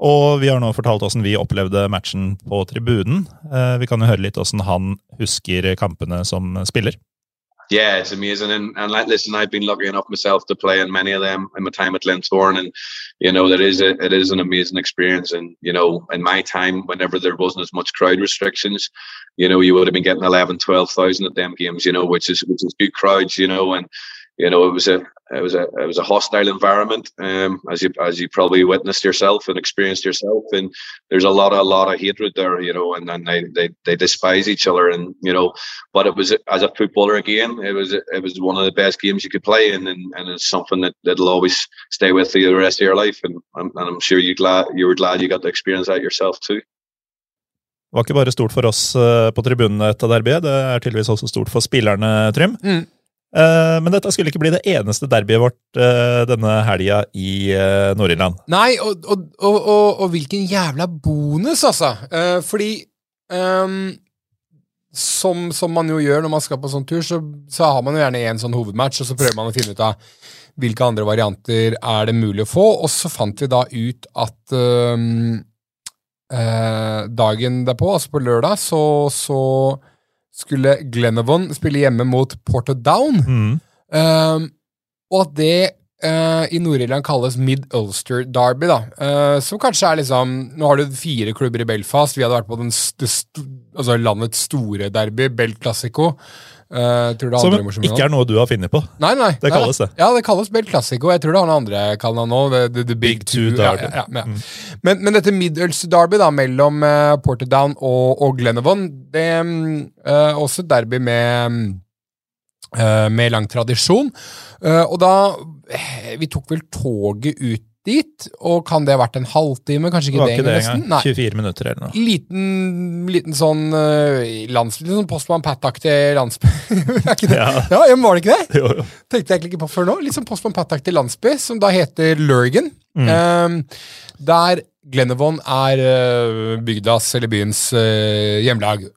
Og vi har nå fortalt åssen vi opplevde matchen på tribunen. Vi kan jo høre litt åssen han husker kampene som spiller. Yeah, it's amazing. And, and like, listen, I've been lucky enough myself to play in many of them in my time at Glenthorne, and you know that is a, it is an amazing experience. And you know, in my time, whenever there wasn't as much crowd restrictions, you know, you would have been getting 11, 12,000 at them games, you know, which is which is good crowds, you know, and you know it was a it was a it was a hostile environment, um, as you as you probably witnessed yourself and experienced yourself, and there's a lot of a lot of hatred there, you know, and, and they, they they despise each other, and you know, but it was as a footballer again, it was it was one of the best games you could play, and and, and it's something that that'll always stay with you the rest of your life, and I'm, and I'm sure you glad you were glad you got to experience that yourself too. Det var ikke bare stort for oss eh, på tribunen, dette derbyet. Det er tydeligvis også stort for spillerne, Trym. Mm. Eh, Men dette skulle ikke bli det eneste derbyet vårt eh, denne helga i eh, Nord-Irland. Nei, og, og, og, og, hvilken jævla bonus, altså. Fordi um, som, som man jo gjør når man skal på sånn tur, så, så har man jo gjerne én sånn hovedmatch, og så prøver man å finne ut av hvilke andre varianter er det mulig å få. Og så fant vi da ut at um, eh, dagen derpå, altså på lørdag, så, så skulle Glenavon spille hjemme mot Portadown. Mm. Um, og at det uh, i Nord-Irland kalles Mid-Ulster Derby, da. Uh, som kanskje er liksom Nå har du fire klubber i Belfast. Vi hadde vært på den st st altså landets store derby, Belt Classico. Eh, er Som ikke er noe du har funnet på. Nei, nei. Det nei, kalles det. Ja, det kalles Bell Classico. Jeg tror det har noen andre kaller det nå. The, the, the Big, Big Two two Derby. ja, ja, ja. Mm. Men, men dette Mid-Ulster Derby da, mellom uh, Portadown og, og Glenavon, det er uh, også derby med mm, eh, med lang tradisjon. Eh, og da eh, Vi tok vel toget ut dit, og kan det ha vært en halvtime? Kanskje ikke det, ikke det nesten? engang. Nei. 24 minutter eller noe. Liten, liten sånn uh, lands, litt sånn Postman Pat-aktig landsby. er ikke det? Ja. Ja, ja, var det ikke det? Jo, jo. Tenkte jeg egentlig ikke på før nå. Litt sånn Postman Pat-aktig landsby, som da heter Lurgan. Mm. Um, der Glenavon er uh, bygdas, eller byens uh, hjemlag.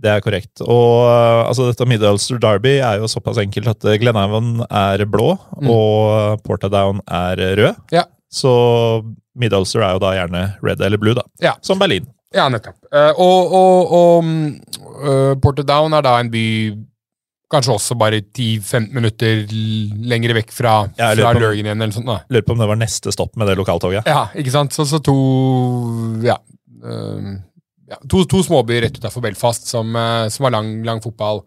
Det er korrekt. Og uh, altså, dette Mid-Ulster Derby er jo såpass enkelt at Glenhaven Glenavon er blå, Mm. og Portadown er rød. Ja. Så Mid-Ulster er jo da gjerne red eller blue, da. Ja. Som Berlin. Ja, nettopp. Eh, og og, og mm, eh, Portadown er da en by kanskje også bare 10-15 minutter lenger vekk fra, Ja, fra Lørgen igjen, eller sånt. da. Lurer på om det var neste stopp med det lokaltoget. Ja, ikke sant? Så, så to Ja. eh, ja to, to småbyer rett utenfor Belfast som, eh, som har lang, lang fotball.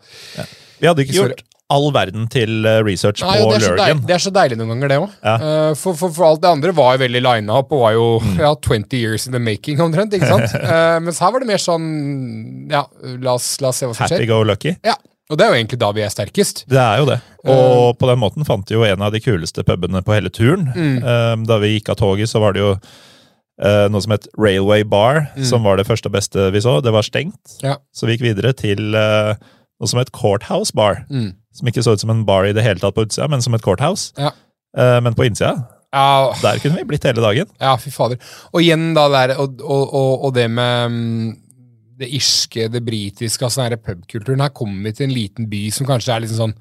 Vi hadde ikke gjort all verden til eh, research Nei, på og det, så Lurgan. det er så deilig noen ganger, det òg. Ja. for, for, for alt det andre var jo veldig lina opp og var jo Mm. ja, 20 years in the making, omtrent. ikke sant? uh, mens her var det mer sånn Ja, la oss, la oss se hva som Happy skjer. go lucky. Ja, Og det er jo egentlig da vi er sterkest. Det er jo det. Og på den måten fant vi jo en av de kuleste pubene på hele turen. Mm. Uh, Da vi gikk av toget, så var det jo eh, noe som het Railway Bar, som var det første og beste vi så. Det var stengt. Mm. Ja. Så vi gikk videre til uh, noe som het Courthouse Bar. Mm. Som ikke så ut som en bar i det hele tatt på utsida, men som et courthouse. Ja. Uh, Men på innsida, Ja, der kunne vi blitt hele dagen. ja, fy fader. Og igjen da der, og, og, og, og det med um, det irske, det britiske, altså den pubkulturen. Her kommer vi til en liten by som kanskje er liksom sånn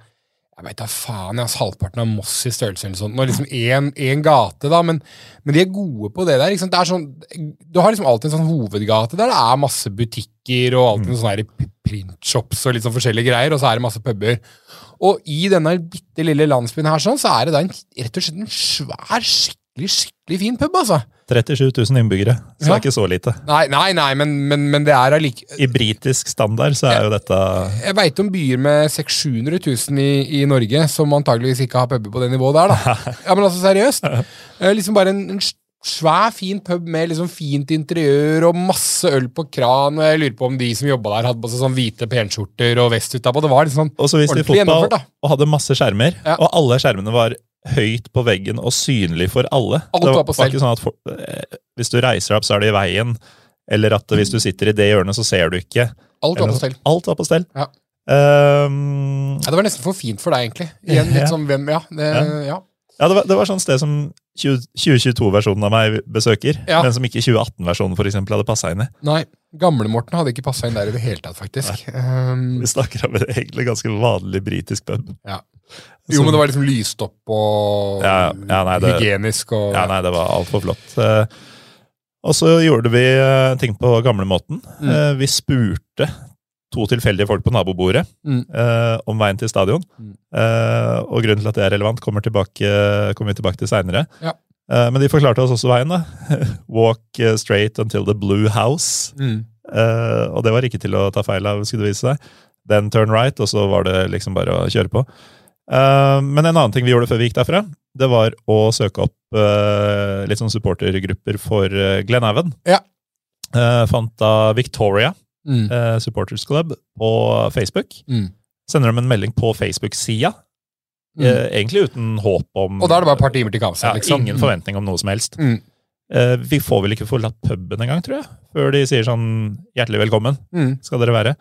jeg veit da faen, jeg altså, halvparten av Moss i størrelse eller sånt. Og liksom én gate, da, men, men de er gode på det der. Sant? Det er sånn, du har liksom alltid en sånn hovedgate der det er masse butikker og alltid mm. sånne printshops og litt sånn forskjellige greier, og så er det masse puber. Og i denne bitte lille landsbyen her sånn, så er det da en, rett og slett en svær, skikkelig, skikkelig fin pub, altså. 37 000 innbyggere, så det er ikke så lite. Nei, nei, nei men, men, men det er allike I britisk standard så er jo dette Jeg veit om byer med 600 000-700 000 i, i Norge som antageligvis ikke har puber på det nivået der, da. Ja, men altså, seriøst. Eh, liksom bare en, en svær, fin pub med liksom fint interiør og masse øl på kran. Og jeg lurer på om de som jobba der, hadde på seg sånn hvite penskjorter og vest utapå. Det var litt sånn Og så viste de fotball og hadde masse skjermer, Ja. og alle skjermene var høyt på veggen og synlig for alle. Alt var på stell. ikke sånn at for, eh, Hvis du reiser deg opp, så er det i veien, eller at hvis du sitter i det hjørnet, så ser du ikke. Alt var på stell. Alt var på stell. Ja. Um, Ja, det var nesten for fint for deg, egentlig. Igjen litt Ja. sånn hvem Ja. Det, ja. ja, det var, det var sånn sted som 20 2022-versjonen av meg besøker, Ja. men som ikke 2018-versjonen for eksempel hadde passa inn i. Nei. Gamle-Morten hadde ikke passa inn der i det hele tatt, faktisk. Um, Vi snakker om en egentlig ganske vanlig britisk pub. ja. Jo, men det var liksom lyst opp og Ja, ja, nei, det- hygienisk og Ja, nei, det var altfor flott. Eh, Og så gjorde vi eh, ting på gamlemåten. Mm. Eh, Vi spurte to tilfeldige folk på nabobordet Mm. eh, om veien til stadion. Mm. Eh, og grunnen til at det er relevant, kommer, tilbake, kommer vi tilbake til seinere. Ja. Eh, men de forklarte oss også veien. da. Walk eh, straight until the blue house. Mm. Eh, og det var ikke til å ta feil av, skulle det vise seg. Then turn right, og så var det liksom bare å kjøre på. Eh, men en annen ting vi gjorde før vi gikk derfra, det var å søke opp litt sånn supportergrupper for Glenhaven. Ja. Eh, fant da Victoria Mm. eh, Supporters Club på Facebook. Mm. Sender dem en melding på Facebook-sida, Mm. eh, egentlig uten håp om Og da er det bare et par timer til Kamsa, ja, liksom. Ingen forventning om noe som helst. Mm. Eh, vi får vel ikke forlatt puben engang, tror jeg, før de sier sånn 'hjertelig velkommen' Mm. skal dere være.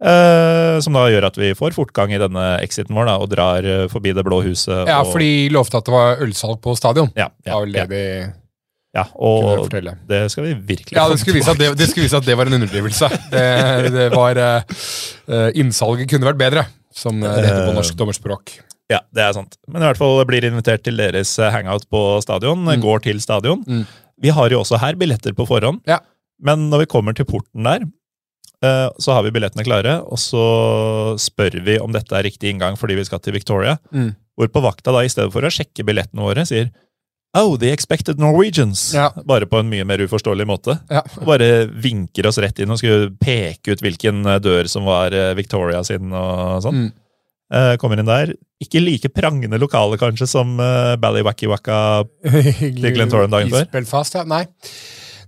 Uh, som da gjør at vi får fortgang i denne exiten vår da, og drar uh, forbi Det blå huset. Ja, og, for de lovte at det var ølsalg på stadion. ja, Det ja, var vel ja, det de ja, og det skal vi virkelig Ja, det skulle vise at det, det, vise at det var en underdrivelse. Det, det var eh, Innsalget kunne vært bedre, som det heter på Eh, norsk dommerspråk. Ja, det er sant. Men i hvert fall blir invitert til deres hangout på stadion. Mm. Går til stadion. Mm. Vi har jo også her billetter på forhånd. Ja. Men når vi kommer til porten der, så har vi billettene klare, og så spør vi om dette er riktig inngang fordi vi skal til Victoria. Mm. Hvorpå vakta da, i stedet for å sjekke billettene våre, sier Oh, the expected Norwegians. Ja. Bare på en mye mer uforståelig måte. Ja. Bare vinker oss rett inn og skulle peke ut hvilken eh, dør som var eh, Victoria sin og sånn. Mm. Eh, kommer inn der. Ikke like prangende lokale kanskje som uh, Ballywackiwacka Hyggelig. Glentoran dagen før? Belfast, ja. Nei.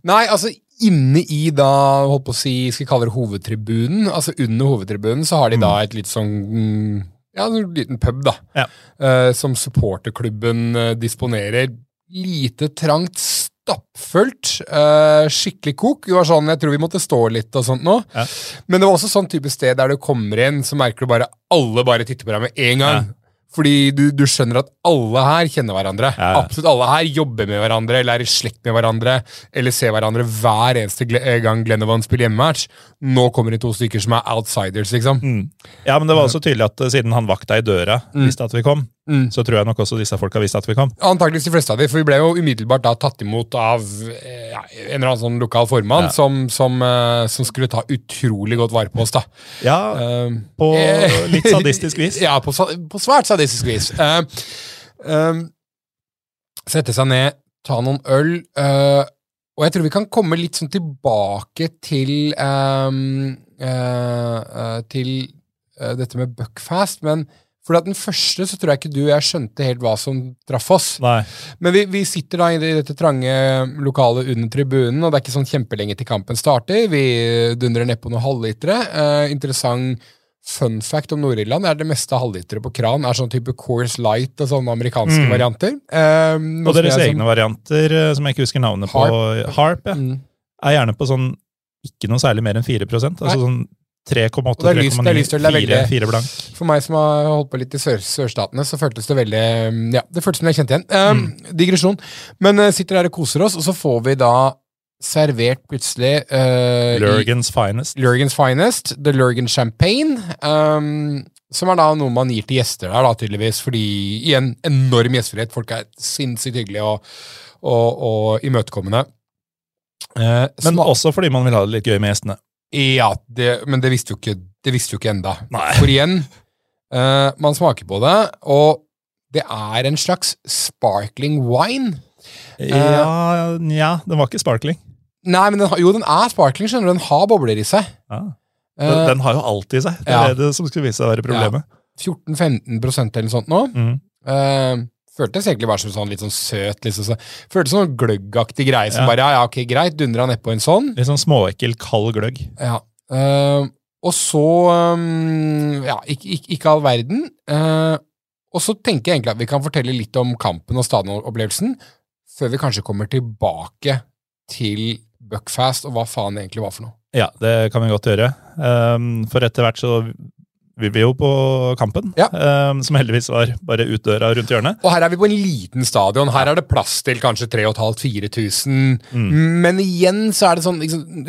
Nei, altså inne i da, holdt på å si, skal vi kalle det hovedtribunen, altså under hovedtribunen, så har de da et litt sånn mm, ja, en liten pub, da. Ja. Uh, som supporterklubben disponerer. Lite, trangt, stappfullt. eh, skikkelig kok. Det var sånn, Jeg tror vi måtte stå litt og sånt nå. Ja. Men det var også sånn type sted der du kommer inn, så merker du bare alle bare titter på deg med en gang. Ja. Fordi du, du skjønner at alle her kjenner hverandre. Ja. Absolutt alle her jobber med hverandre, eller er i slekt med hverandre, eller ser hverandre hver eneste eh, gang Glenavon spiller hjemmematch. Nå kommer det to stykker som er outsiders, liksom. Ja, men det var også tydelig at eh, siden han vakta i døra Mm. visste at vi kom, Mm. så tror jeg nok også disse folka visste at vi kom. Antakeligvis de fleste av dem, for vi ble jo umiddelbart da tatt imot av eh, ja, en eller annen sånn lokal formann Ja. som, som, uh, som skulle ta utrolig godt vare på oss. da. Ja, uh, på litt sadistisk vis. ja, på, på svært sadistisk vis. Uh, sette seg ned, ta noen øl, og jeg tror vi kan komme litt sånn tilbake til Til dette med Buckfast, men for at den første så tror jeg ikke du og jeg skjønte helt hva som traff oss. Nei. Men vi, vi sitter da i dette trange lokalet under tribunen, og det er ikke sånn kjempelenge til kampen starter. Vi dundrer nedpå noen halvlitere. Eh, interessant fun fact om Nord-Irland er det meste halvlitere på kran er sånn type Course Light og sånne amerikanske Mm. varianter. Eh, Og deres som- egne varianter, som jeg ikke husker navnet på, Harp, ja, Mm. er gjerne på sånn ikke noe særlig mer enn 4 Altså Nei. sånn 3,8, Og det er lyst- det er lyst til- det er 3,9, 4, veldig- 4 blank. For meg som har holdt på litt i sør sørstatene, så føltes det veldig Ja, det føltes som jeg kjente igjen. Eh, Mm. Digresjon. Men uh, sitter her og koser oss, og så får vi da servert plutselig uh, Lurgans finest. Lurgan's Finest, The Lurgan Champagne, um, som er da noe man gir til gjester der, da, tydeligvis, fordi igjen, enorm gjestfrihet. Folk er sinnssykt hyggelige og, og, og imøtekommende. Uh, Men også fordi man vil ha det litt gøy med gjestene. Ja, det, men det visste jo ikke, det visste jo ikke enda. Nei. For igjen, uh, man smaker på det, og det er en slags sparkling wine. Ja, ja, den var ikke sparkling. Nei, men den, jo, den er sparkling, skjønner du. Den har bobler i seg. Ja. Eh, Den, den har jo alt i seg. Det ja. er det som skulle vise seg å være problemet. Ja. 14-15% eller noe sånt nå. Mhm. Føltes egentlig bare som sånn litt sånn søt. liksom så, Føltes som en gløggaktig greie som Ja. bare ja, ja, ok, greit, dundra nedpå en sånn. Litt sånn småekkel, kald gløgg. Ja. Uh, og så um, Ja, ikke, ikke, ikke all verden. Uh, og så tenker jeg egentlig at vi kan fortelle litt om kampen og stadionopplevelsen før vi kanskje kommer tilbake til Buckfast og hva faen det egentlig var for noe. Ja, det kan vi godt gjøre. Um, for etter hvert så vi jo på kampen, Ja. um, som heldigvis var bare ut døra rundt hjørnet. Og her er vi på en liten stadion. Her er det plass til kanskje 3500-4000. Men igjen så er det sånn liksom,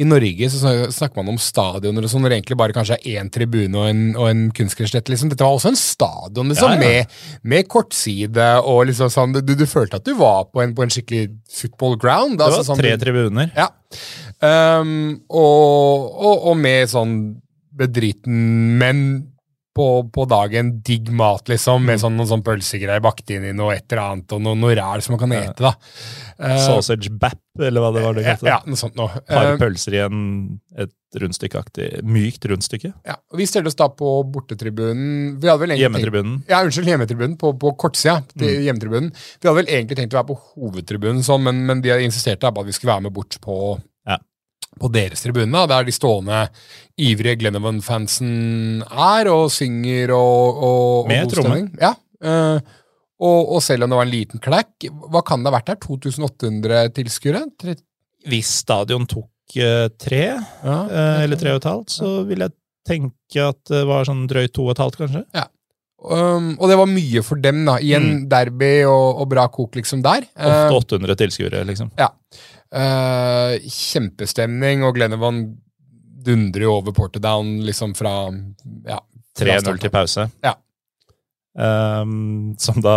I Norge så snakker man om stadioner og sånn, når det egentlig bare kanskje er én tribune og en, og en kunstgressslette. Liksom. Dette var også en stadion liksom, Ja, ja. Med, med kortside og liksom sånn du, du følte at du var på en, på en skikkelig football ground. Det altså var sånn- tre tribuner. ja. Um, og, og, og med sånn bedriten, men på, på dagen digg mat, liksom, med sånn, noen sånn pølsegreier bakt inn i noe et eller annet, og noe, noe ræl som man kan ete, da. Uh, Sausage bap, eller hva det var det het? ja, noe sånt noe. Par Uh, pølser i en, et rundstykkeaktig, mykt rundstykke. ja. og Vi stelte oss da på bortetribunen. Vi hadde vel egentlig tenkt- Hjemmetribunen. Ja, unnskyld, hjemmetribunen. På, på kortsida. Mm. hjemmetribunen. Vi hadde vel egentlig tenkt å være på hovedtribunen, sånn, men, men de insisterte på at vi skulle være med bort på. På deres tribune, der de stående ivrige Glennevan-fansen er og synger og, og, og Med god Ja. Uh, og, og selv om det var en liten klekk, hva kan det ha vært der? 2800 tilskuere? Hvis stadion tok uh, tre, Ja, uh, eller tre og et halvt, så vil jeg tenke at det var sånn drøyt to og et halvt, kanskje. Um, og det var mye for dem, da. I en derby og, og bra kok, liksom, der. Ofte 800 tilskuere, liksom. Eh, kjempestemning, og Glennevan dundrer jo over portedown liksom fra ja, 3-0 til pause. Ja. Um, som da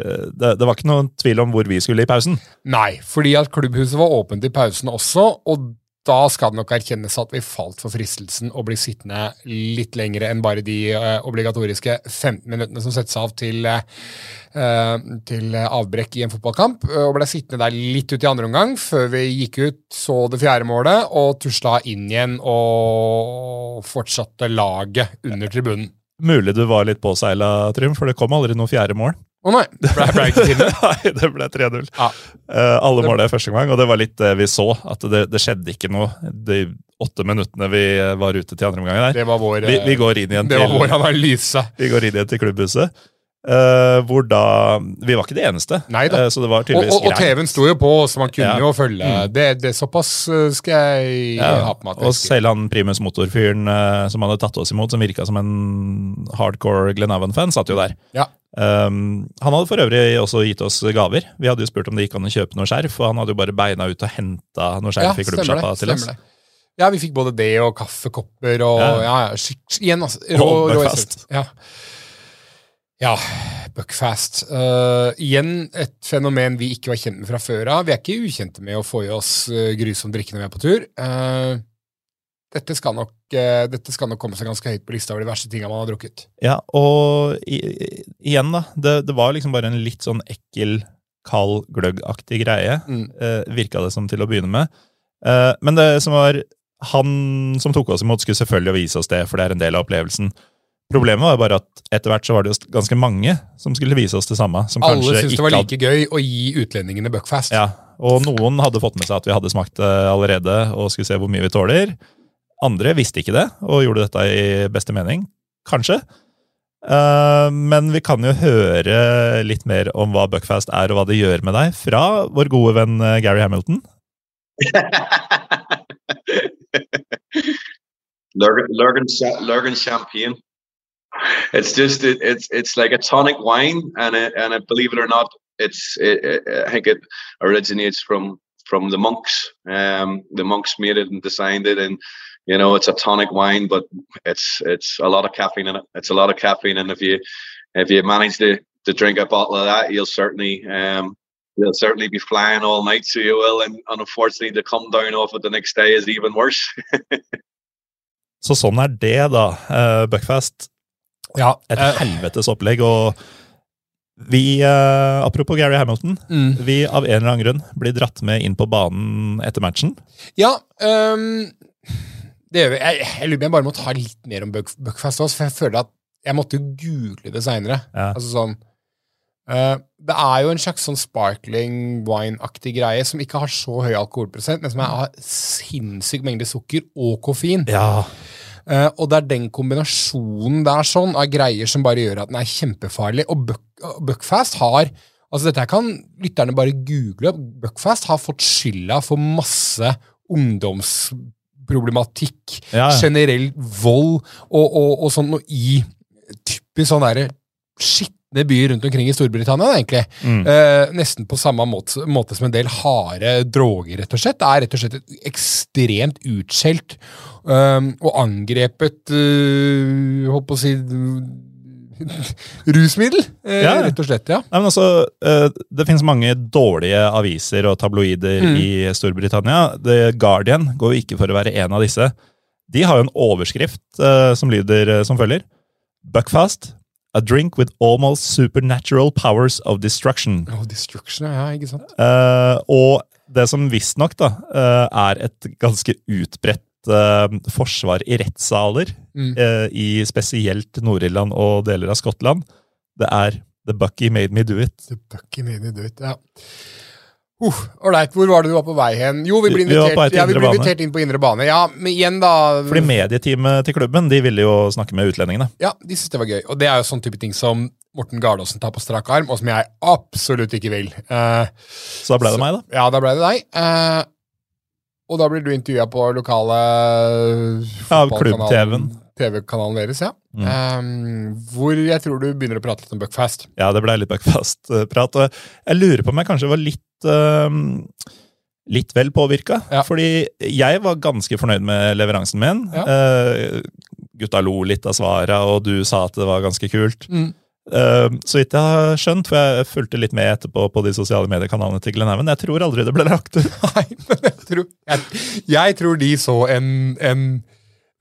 eh, det, det var ikke noen tvil om hvor vi skulle i pausen. Nei, fordi at klubbhuset var åpent i pausen også, og da skal det nok erkjennes at vi falt for fristelsen å bli sittende litt lengre enn bare de uh, obligatoriske 15 minuttene som settes av til, eh, til avbrekk i en fotballkamp, eh, og ble sittende der litt ut i andre omgang, før vi gikk ut, så det fjerde målet, og tusla inn igjen og fortsatte laget under tribunen. Mulig du var litt påseila, Trym, for det kom aldri noe fjerde mål. Å nei, ble, ble ikke til det. Nei, det ble 3-0. Ja. Uh, alle Det- målene første gang, og det var litt det vi så. At det, det skjedde ikke noe de åtte minuttene vi eh, var ute til andre omgang. Det var vår, Vi, eh, vi går inn igjen det var til, vår analyse. vi går inn igjen til klubbhuset. Eh, hvor da Vi var ikke de eneste, Uh, så det var tydeligvis og, og og TV-en sto jo på, så man kunne Ja. jo følge. Det, det Såpass eh, skal jeg Ja, ha på meg. og selv han primus motor-fyren uh, som hadde tatt oss imot, som virka som en hardcore Glenavon-fan, satt jo der. Ja. Um, han hadde for øvrig også gitt oss gaver. Vi hadde jo spurt om det gikk an å kjøpe noe skjerf, og han hadde jo bare beina ut og henta noe skjerf i klubbsjappa det, til oss. det. Ja, vi fikk både det og kaffekopper og Ja. ja, ja, skikk- Igjen, altså. Rå, Rå, rå. Ja. Buckfast. Uh, igjen et fenomen vi ikke var kjent med fra før av. Vi er ikke ukjente med å få i oss uh, grusom drikke når vi er på tur. Uh, dette, skal nok, dette skal nok komme seg ganske høyt på lista over de verste tinga man har drukket. Ja, og i, igjen, da. Det, det, var liksom bare en litt sånn ekkel, kald, gløggaktig greie, mm. virka det som til å begynne med. men det som var Han som tok oss imot, skulle selvfølgelig vise oss det, for det er en del av opplevelsen. Problemet var bare at etter hvert så var det jo ganske mange som skulle vise oss det samme. Alle syntes det var like gøy å gi utlendingene Buckfast. Ja, og noen hadde fått med seg at vi hadde smakt det allerede og skulle se hvor mye vi tåler. Andre visste ikke det og gjorde dette i beste mening. Kanskje. Uh, men vi kan jo høre litt mer om hva Buckfast er og hva det gjør med deg, fra vår gode venn eh, Gary Hamilton. Lurgan Champagne. It's just it, it's it's like a tonic wine, and it, and it, believe it or not, it's it, I think it originates from from the monks. Um, the monks made it and designed it, and you know it's a tonic wine, but it's it's a lot of caffeine in it. It's a lot of caffeine, and if you if you manage to to drink a bottle of that, you'll certainly um, you'll certainly be flying all night, so you will. And, unfortunately, to come down off it the next day is even worse. Så sånn er det, da. Uh, Buckfast Ja, Et uh, helvetes opplegg. og vi, uh, Apropos Gary Hamilton. Mm. Vi av en eller annen grunn blir dratt med inn på banen etter matchen. Ja, um, det gjør vi. Jeg, jeg lurer på jeg bare må ta litt mer om Buck, Buckfast også, for jeg føler at jeg måtte google det seinere. Ja. Altså sånn, uh, det er jo en slags sånn sparkling wine-aktig greie som ikke har så høy alkoholprosent, men som har sinnssyk mengde sukker og koffein. Ja. Uh, og det er den kombinasjonen der sånn av greier som bare gjør at den er kjempefarlig. Og Buck, Buckfast har altså Dette kan lytterne bare google. Buckfast har fått skylda for masse ungdomsproblematikk, ja, ja. generell vold og, og, og sånn, og i typisk sånn derre shit byer rundt omkring i Storbritannia. egentlig. Mm. Eh, nesten på samme måte, måte, som en del harde droger, rett og slett. Det er rett og slett ekstremt utskjelt um, og angrepet uh, Holdt på å si rusmiddel, eh, ja. rett og slett. ja. Nei, men altså, eh, Det finnes mange dårlige aviser og tabloider mm. i Storbritannia. The Guardian går jo ikke for å være en av disse. De har jo en overskrift eh, som lyder eh, som følger. Buckfast A drink with almost supernatural powers of destruction. Oh, destruction, ja, ikke sant? Uh, og det som visstnok uh, er et ganske utbredt uh, forsvar i rettssaler, mm. uh, i spesielt Nord-Irland og deler av Skottland, det er The Bucky Made Me Do It. The Bucky Made Me Do It, ja. Ålreit, uh, hvor var det du var på vei hen? Jo, vi ble invitert, vi ja, vi ble invitert inn på indre bane. Ja, men igjen da... Fordi medieteamet til klubben de ville jo snakke med utlendingene. Ja, de syntes det var gøy. Og det er jo sånn type ting som Morten Gardaasen tar på strak arm, og som jeg absolutt ikke vil. Uh, så da ble det så, meg, da? Ja, da ble det deg. Uh, og da blir du intervjua på lokale Ja, klubb-TV-en. TV-kanalen deres, ja. Mm. Um, hvor jeg tror du begynner å prate litt om Buckfast. Ja, det ble litt Buckfast-prat. Og jeg lurer på om jeg kanskje var litt um, litt vel påvirka. Ja. Fordi jeg var ganske fornøyd med leveransen min. Ja. Uh, gutta lo litt av svara, og du sa at det var ganske kult. Mm. Uh, så vidt jeg har skjønt, for jeg fulgte litt med etterpå på de sosiale mediekanalene til Glenn Glenhaven. Jeg tror aldri det ble lagt ut. Nei, men jeg tror, jeg, jeg tror de så en, en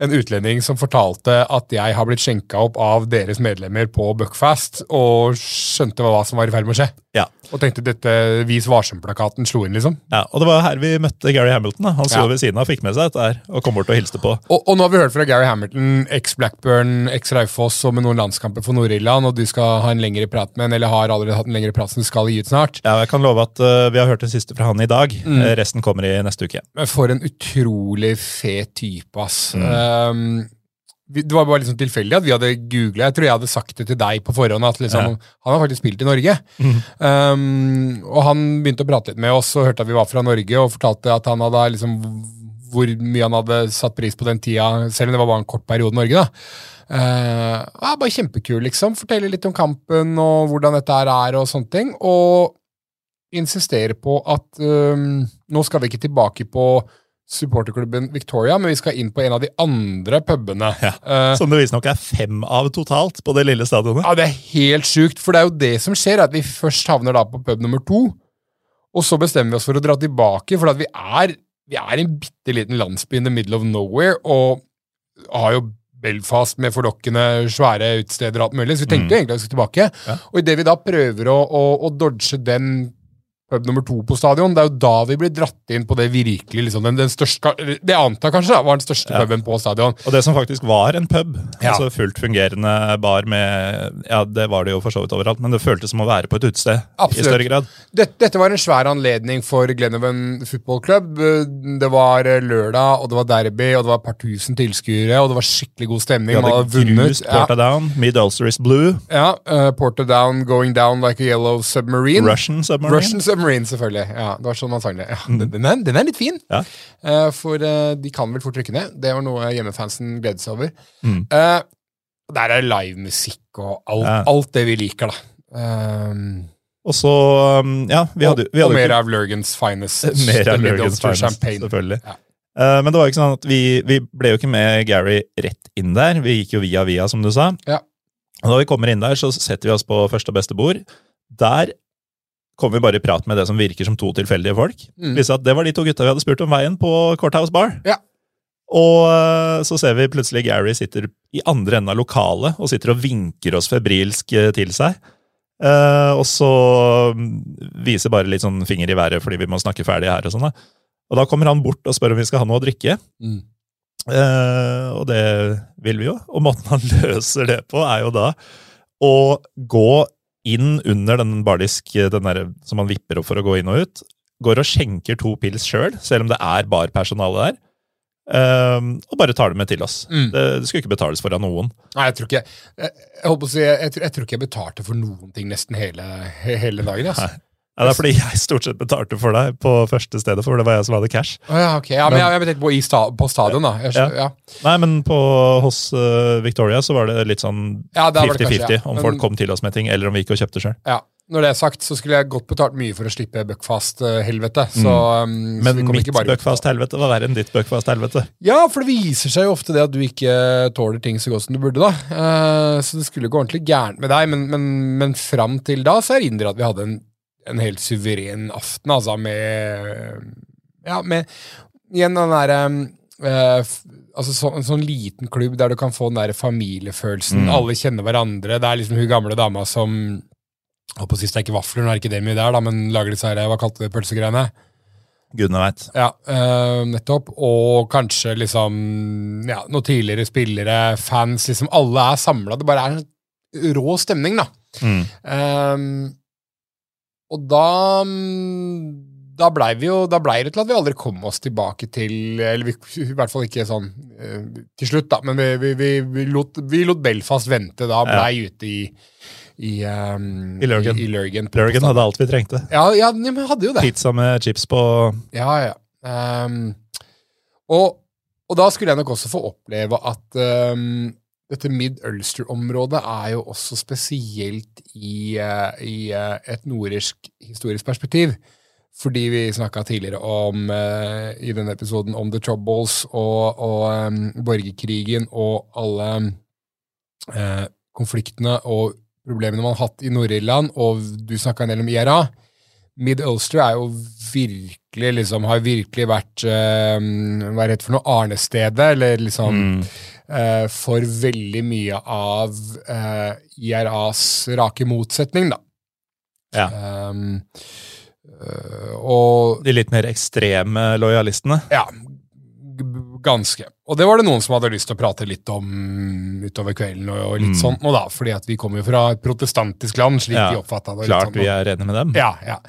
en utlending som fortalte at jeg har blitt skjenka opp av deres medlemmer på Buckfast, og skjønte hva som var i ferd med å skje. Ja. Og tenkte dette Vis varsom-plakaten slo inn, liksom. Ja, Og det var her vi møtte Gary Hamilton. Da. Han sto ja. ved siden av og fikk med seg dette her, og kom bort og hilste på. Og, og nå har vi hørt fra Gary Hamilton, eks-Blackburn, eks-Raufoss og med noen landskamper for Nord-Irland, og du skal ha en lengre prat med en, eller har allerede hatt en lengre prat som du skal gi ut snart. Ja, jeg kan love at uh, vi har hørt det siste fra han i dag. Mm. Resten kommer i neste uke. For en utrolig fet type, ass. Mm. Um, det var bare liksom tilfeldig at vi hadde googla. Jeg tror jeg hadde sagt det til deg på forhånd. at liksom, ja. Han har faktisk spilt i Norge. Mm. Um, og han begynte å prate litt med oss og hørte at vi var fra Norge, og fortalte at han hadde liksom hvor mye han hadde satt pris på den tida, selv om det var bare en kort periode i Norge. da. Uh, ja, bare kjempekul, liksom. Fortelle litt om kampen og hvordan dette her er, og sånne ting. Og insistere på at um, nå skal vi ikke tilbake på supporterklubben Victoria, men vi skal inn på en av de andre pubene. Ja. uh, Som det visstnok er fem av totalt på det lille stadionet. Ja, det er helt sjukt, for det er jo det som skjer, at vi først havner da på pub nummer to, og så bestemmer vi oss for å dra tilbake, for vi er, vi er en bitte liten landsby in the middle of nowhere, og har jo Belfast med forlokkende svære utesteder og alt mulig, så vi tenkte mm. egentlig at vi skulle tilbake. Ja. Og idet vi da prøver å, å, å dodge den pub nummer to på stadion, det er jo da vi blir dratt inn på det virkelig, liksom, den, den største, det antar kanskje da, var den største Ja. puben på stadion. Og det som faktisk var en pub, Ja. altså fullt fungerende bar med Ja, det var det jo for så vidt overalt, men det føltes som å være på et utested i større grad. Dette, dette var en svær anledning for Glenhaven Football Club. Det var eh, lørdag, og det var derby, og det var et par tusen tilskuere, og det var skikkelig god stemning. Vi hadde grust Porta Down, Mid Ulster is Blue, Ja, ja uh, Porta Down, Going Down Like a Yellow Submarine. Russian Submarine. Russian Submarine, selvfølgelig. Ja, det var sånn man sang det. Ja, den, den, er, den er litt fin. Ja. uh, for uh, de kan vel fort rykke ned. Det var noe hjemmefansen gledet seg over. Mm. Uh, der er livemusikk og alt, Ja. alt det vi liker, da. Um, Og så, um, ja, vi hadde, vi hadde og mer av Lurgans finest. mer av Lurgans Finest, Champagne. selvfølgelig. Ja. Men det var jo ikke sånn at vi, vi ble jo ikke med Gary rett inn der. Vi gikk jo via via, som du sa. Ja. Og da vi kommer inn der, så setter vi oss på første og beste bord. Der kommer vi bare i prat med det som virker som to tilfeldige folk. Mm. Viste at det var de to gutta vi hadde spurt om veien på Courthouse Bar. Ja. Og eh, så ser vi plutselig Gary sitter i andre enden av lokalet og sitter og vinker oss febrilsk eh, til seg. Eh, og så mm, viser bare litt sånn finger i været fordi vi må snakke ferdig her. Og sånn da. Og da kommer han bort og spør om vi skal ha noe å drikke. Mm. Eh, og det vil vi jo. Og måten han løser det på, er jo da å gå inn under den bardisk den der, som han vipper opp for å gå inn og ut. Går og skjenker to pils sjøl, selv, selv om det er barpersonale der. Um, og bare tar det med til oss. Mm. Det, det skulle ikke betales for av noen. Nei, jeg tror ikke jeg, jeg, jeg, si, jeg, tror- jeg tror ikke jeg betalte for noen ting nesten hele, hele dagen. Altså. Ja, det er fordi jeg stort sett betalte for deg på første stedet, for det var jeg som hadde cash. Ja, ok. Ja, men jeg, jeg tenkte på, i sta, på stadion, da. Jeg, ja. ja. Nei, men på, hos uh, Victoria så var det litt sånn Ja, der var det 50-50 kanskje, ja. om Men- folk kom til oss med ting, eller om vi gikk og kjøpte sjøl. ja. Når det er sagt, så skulle jeg godt betalt mye for å slippe Buckfast-helvete. Mm. um, Men mitt Buckfast-helvete var verre enn ditt Buckfast-helvete. Ja, for det viser seg jo ofte det at du ikke tåler ting så godt som du burde, da. Uh, så det skulle gå ordentlig gærent med deg, men, men, men fram til da så erindrer jeg at vi hadde en, en helt suveren aften, altså, med Ja, med Igjen den derre eh, f- altså så, En sånn liten klubb der du kan få den der familiefølelsen. Mm. Alle kjenner hverandre. Det er liksom hun gamle dama som Holdt på å si steker vafler, nå er ikke det mye der, da, men lager disse her, hva kalte det, pølsegreiene? Gudene veit. Ja, eh, nettopp. Og kanskje liksom ja, noen tidligere spillere, fans, liksom alle er samla. Det bare er en rå stemning, da. Mm. Ehm, og da mm, da blei blei det til at vi aldri kom oss tilbake til Eller vi, i hvert fall ikke sånn eh, til slutt, da, men vi, vi, vi, lot, vi lot Belfast vente da, blei ute i i, um, I Lurgan. I, i Lurgan, på- Lurgan hadde alt vi trengte. Ja, ja, men hadde jo det. Pizza med chips på Ja, ja. Um, og, og da skulle jeg nok også få oppleve at ehm, dette Mid-Ulster-området er jo også spesielt i, eh, i eh, et nordisk historisk perspektiv. Fordi vi snakka tidligere om eh, i denne episoden om The Troubles og, og um, borgerkrigen og alle eh, konfliktene og problemene man har hatt i Nord-Irland, og du snakka en del om IRA. Mid-Ulster er jo virkelig liksom, har virkelig vært uh, Hva er det for noe? Arnestedet, eller liksom Mm. uh, For veldig mye av uh, IRAs rake motsetning, da. Ja. Um, eh, og De litt mer ekstreme lojalistene. ja, ganske. Og det var det noen som hadde lyst til å prate litt om utover kvelden, og, og litt Mm. sånt nå da, fordi at vi kommer jo fra et protestantisk land, slik Ja, de oppfatta det. Klart sånt, vi er enige med dem. Ja, ja.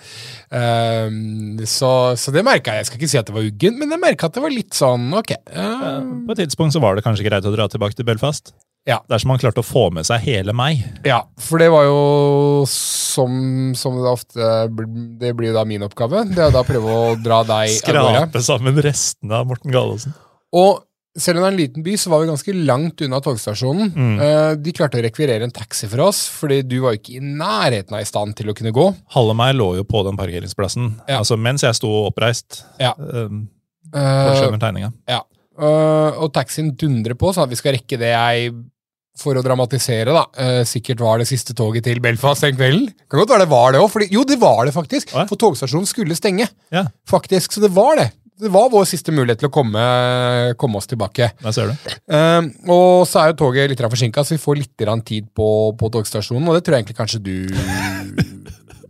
Um, så, så det merka jeg. Jeg skal ikke si at det var uggent, men jeg merka at det var litt sånn ok. Ehm, På et tidspunkt så var det kanskje greit å dra tilbake til Belfast. Ja. Dersom han klarte å få med seg hele meg. ja, for det var jo som, som det ofte Det blir jo da min oppgave. Det er da å prøve å dra deg av gårde. Skrape sammen restene av Morten Gallosen. Og selv om det er en liten by, så var vi ganske langt unna togstasjonen. Mm. Eh, de klarte å rekvirere en taxi for oss, fordi du var ikke i nærheten av i stand til å kunne gå. Halve meg lå jo på den parkeringsplassen. Ja. Altså Mens jeg sto oppreist. Ja. Um, tegninga. ja. Uh, og taxien dundrer på, sånn at vi skal rekke det jeg, for å dramatisere, da, Uh, sikkert var det siste toget til Belfast den kvelden. Kan godt være det var det òg, jo, det var det faktisk. For togstasjonen skulle stenge, Ja, faktisk. Så det var det. Det var vår siste mulighet til å komme, komme oss tilbake. der ser du. Um, og så er jo toget litt forsinka, så vi får litt tid på, på togstasjonen, og det tror jeg egentlig kanskje du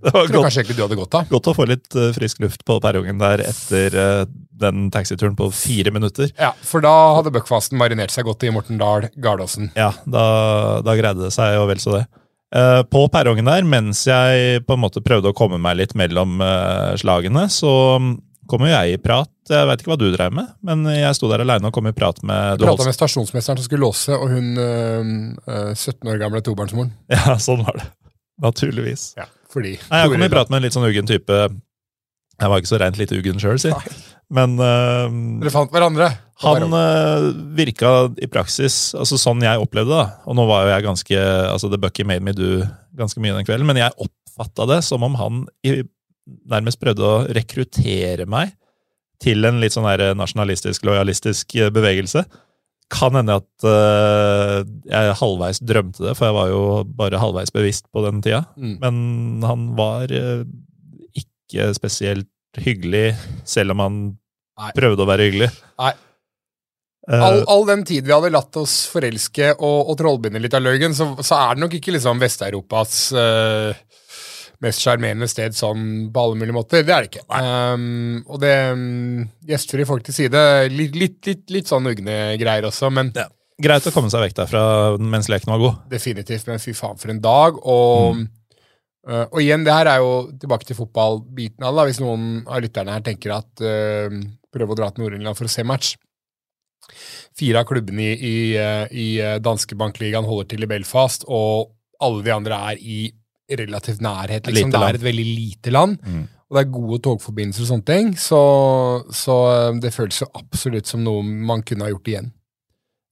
Det var godt, kanskje egentlig du hadde godt av. godt å få litt eh, frisk luft på perrongen der etter eh, den taxituren på fire minutter. Ja, For da hadde Buckfasten marinert seg godt i Morten Dahl Gardåsen. Ja, da, da greide det seg jo vel så det. Eh, på perrongen der, mens jeg på en måte prøvde å komme meg litt mellom slagene, så kom jo jeg i prat. Jeg veit ikke hva du drev med, men jeg sto der aleine og kom i prat med du Prata med stasjonsmesteren som skulle låse, og hun øh, øh, 17 år gamle tobarnsmoren. Ja, sånn var det. Naturligvis. Ja, fordi Nei, jeg kom i prat med en litt sånn uggen type. Jeg var ikke så rent lite uggen sjøl, si. Nei. Men øh, Dere fant hverandre. Han øh, virka i praksis altså sånn jeg opplevde det. Og nå var jo jeg ganske altså The Bucky made me do ganske mye den kvelden, men jeg oppfatta det som om han i, nærmest prøvde å rekruttere meg til en litt sånn der nasjonalistisk, lojalistisk eh, bevegelse. Kan hende at uh, jeg halvveis drømte det, for jeg var jo bare halvveis bevisst på den tida. Mm. Men han var uh, ikke spesielt hyggelig, selv om han Nei. prøvde å være hyggelig. Nei. Eh, All, all den tid vi hadde latt oss forelske og, og trollbinde litt av løgn, så, så er det nok ikke liksom Vest-Europas øh, mest sjarmerende sted sånn på alle mulige måter. Det er det ikke. Um, og det um, gjestfrie folk til side. Litt, litt, litt, litt sånn ugne greier også, men Ja. Greit å komme seg vekk derfra mens leken var god. definitivt. Men fy faen, for en dag. Og, øh, og igjen, det her er jo tilbake til fotballbiten av det. Hvis noen av lytterne her tenker at uh, prøver å dra til Nord-England for å se match. Fire av klubbene i, i, øh, i øh, danske bankligaen holder til i Belfast, og alle de andre er i relativt nærhet. Liksom. Det er et veldig lite land, Mm. og det er gode togforbindelser og sånne ting. Så, så øh, det føles jo absolutt som noe man kunne ha gjort igjen.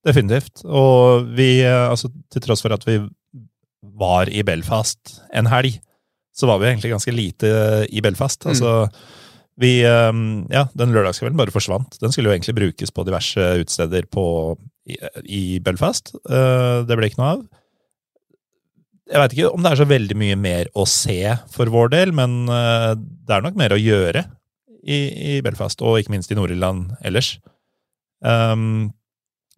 Definitivt. Og vi, eh, altså til tross for at vi var i Belfast en helg, så var vi egentlig ganske lite i Belfast. Mm. Altså, vi eh, Ja, den lørdagskvelden bare forsvant. Den skulle jo egentlig brukes på diverse utesteder i, i Belfast. Eh, Det ble ikke noe av. Jeg veit ikke om det er så veldig mye mer å se for vår del, men eh, det er nok mer å gjøre i, i Belfast, og ikke minst i Nord-Irland ellers. Um,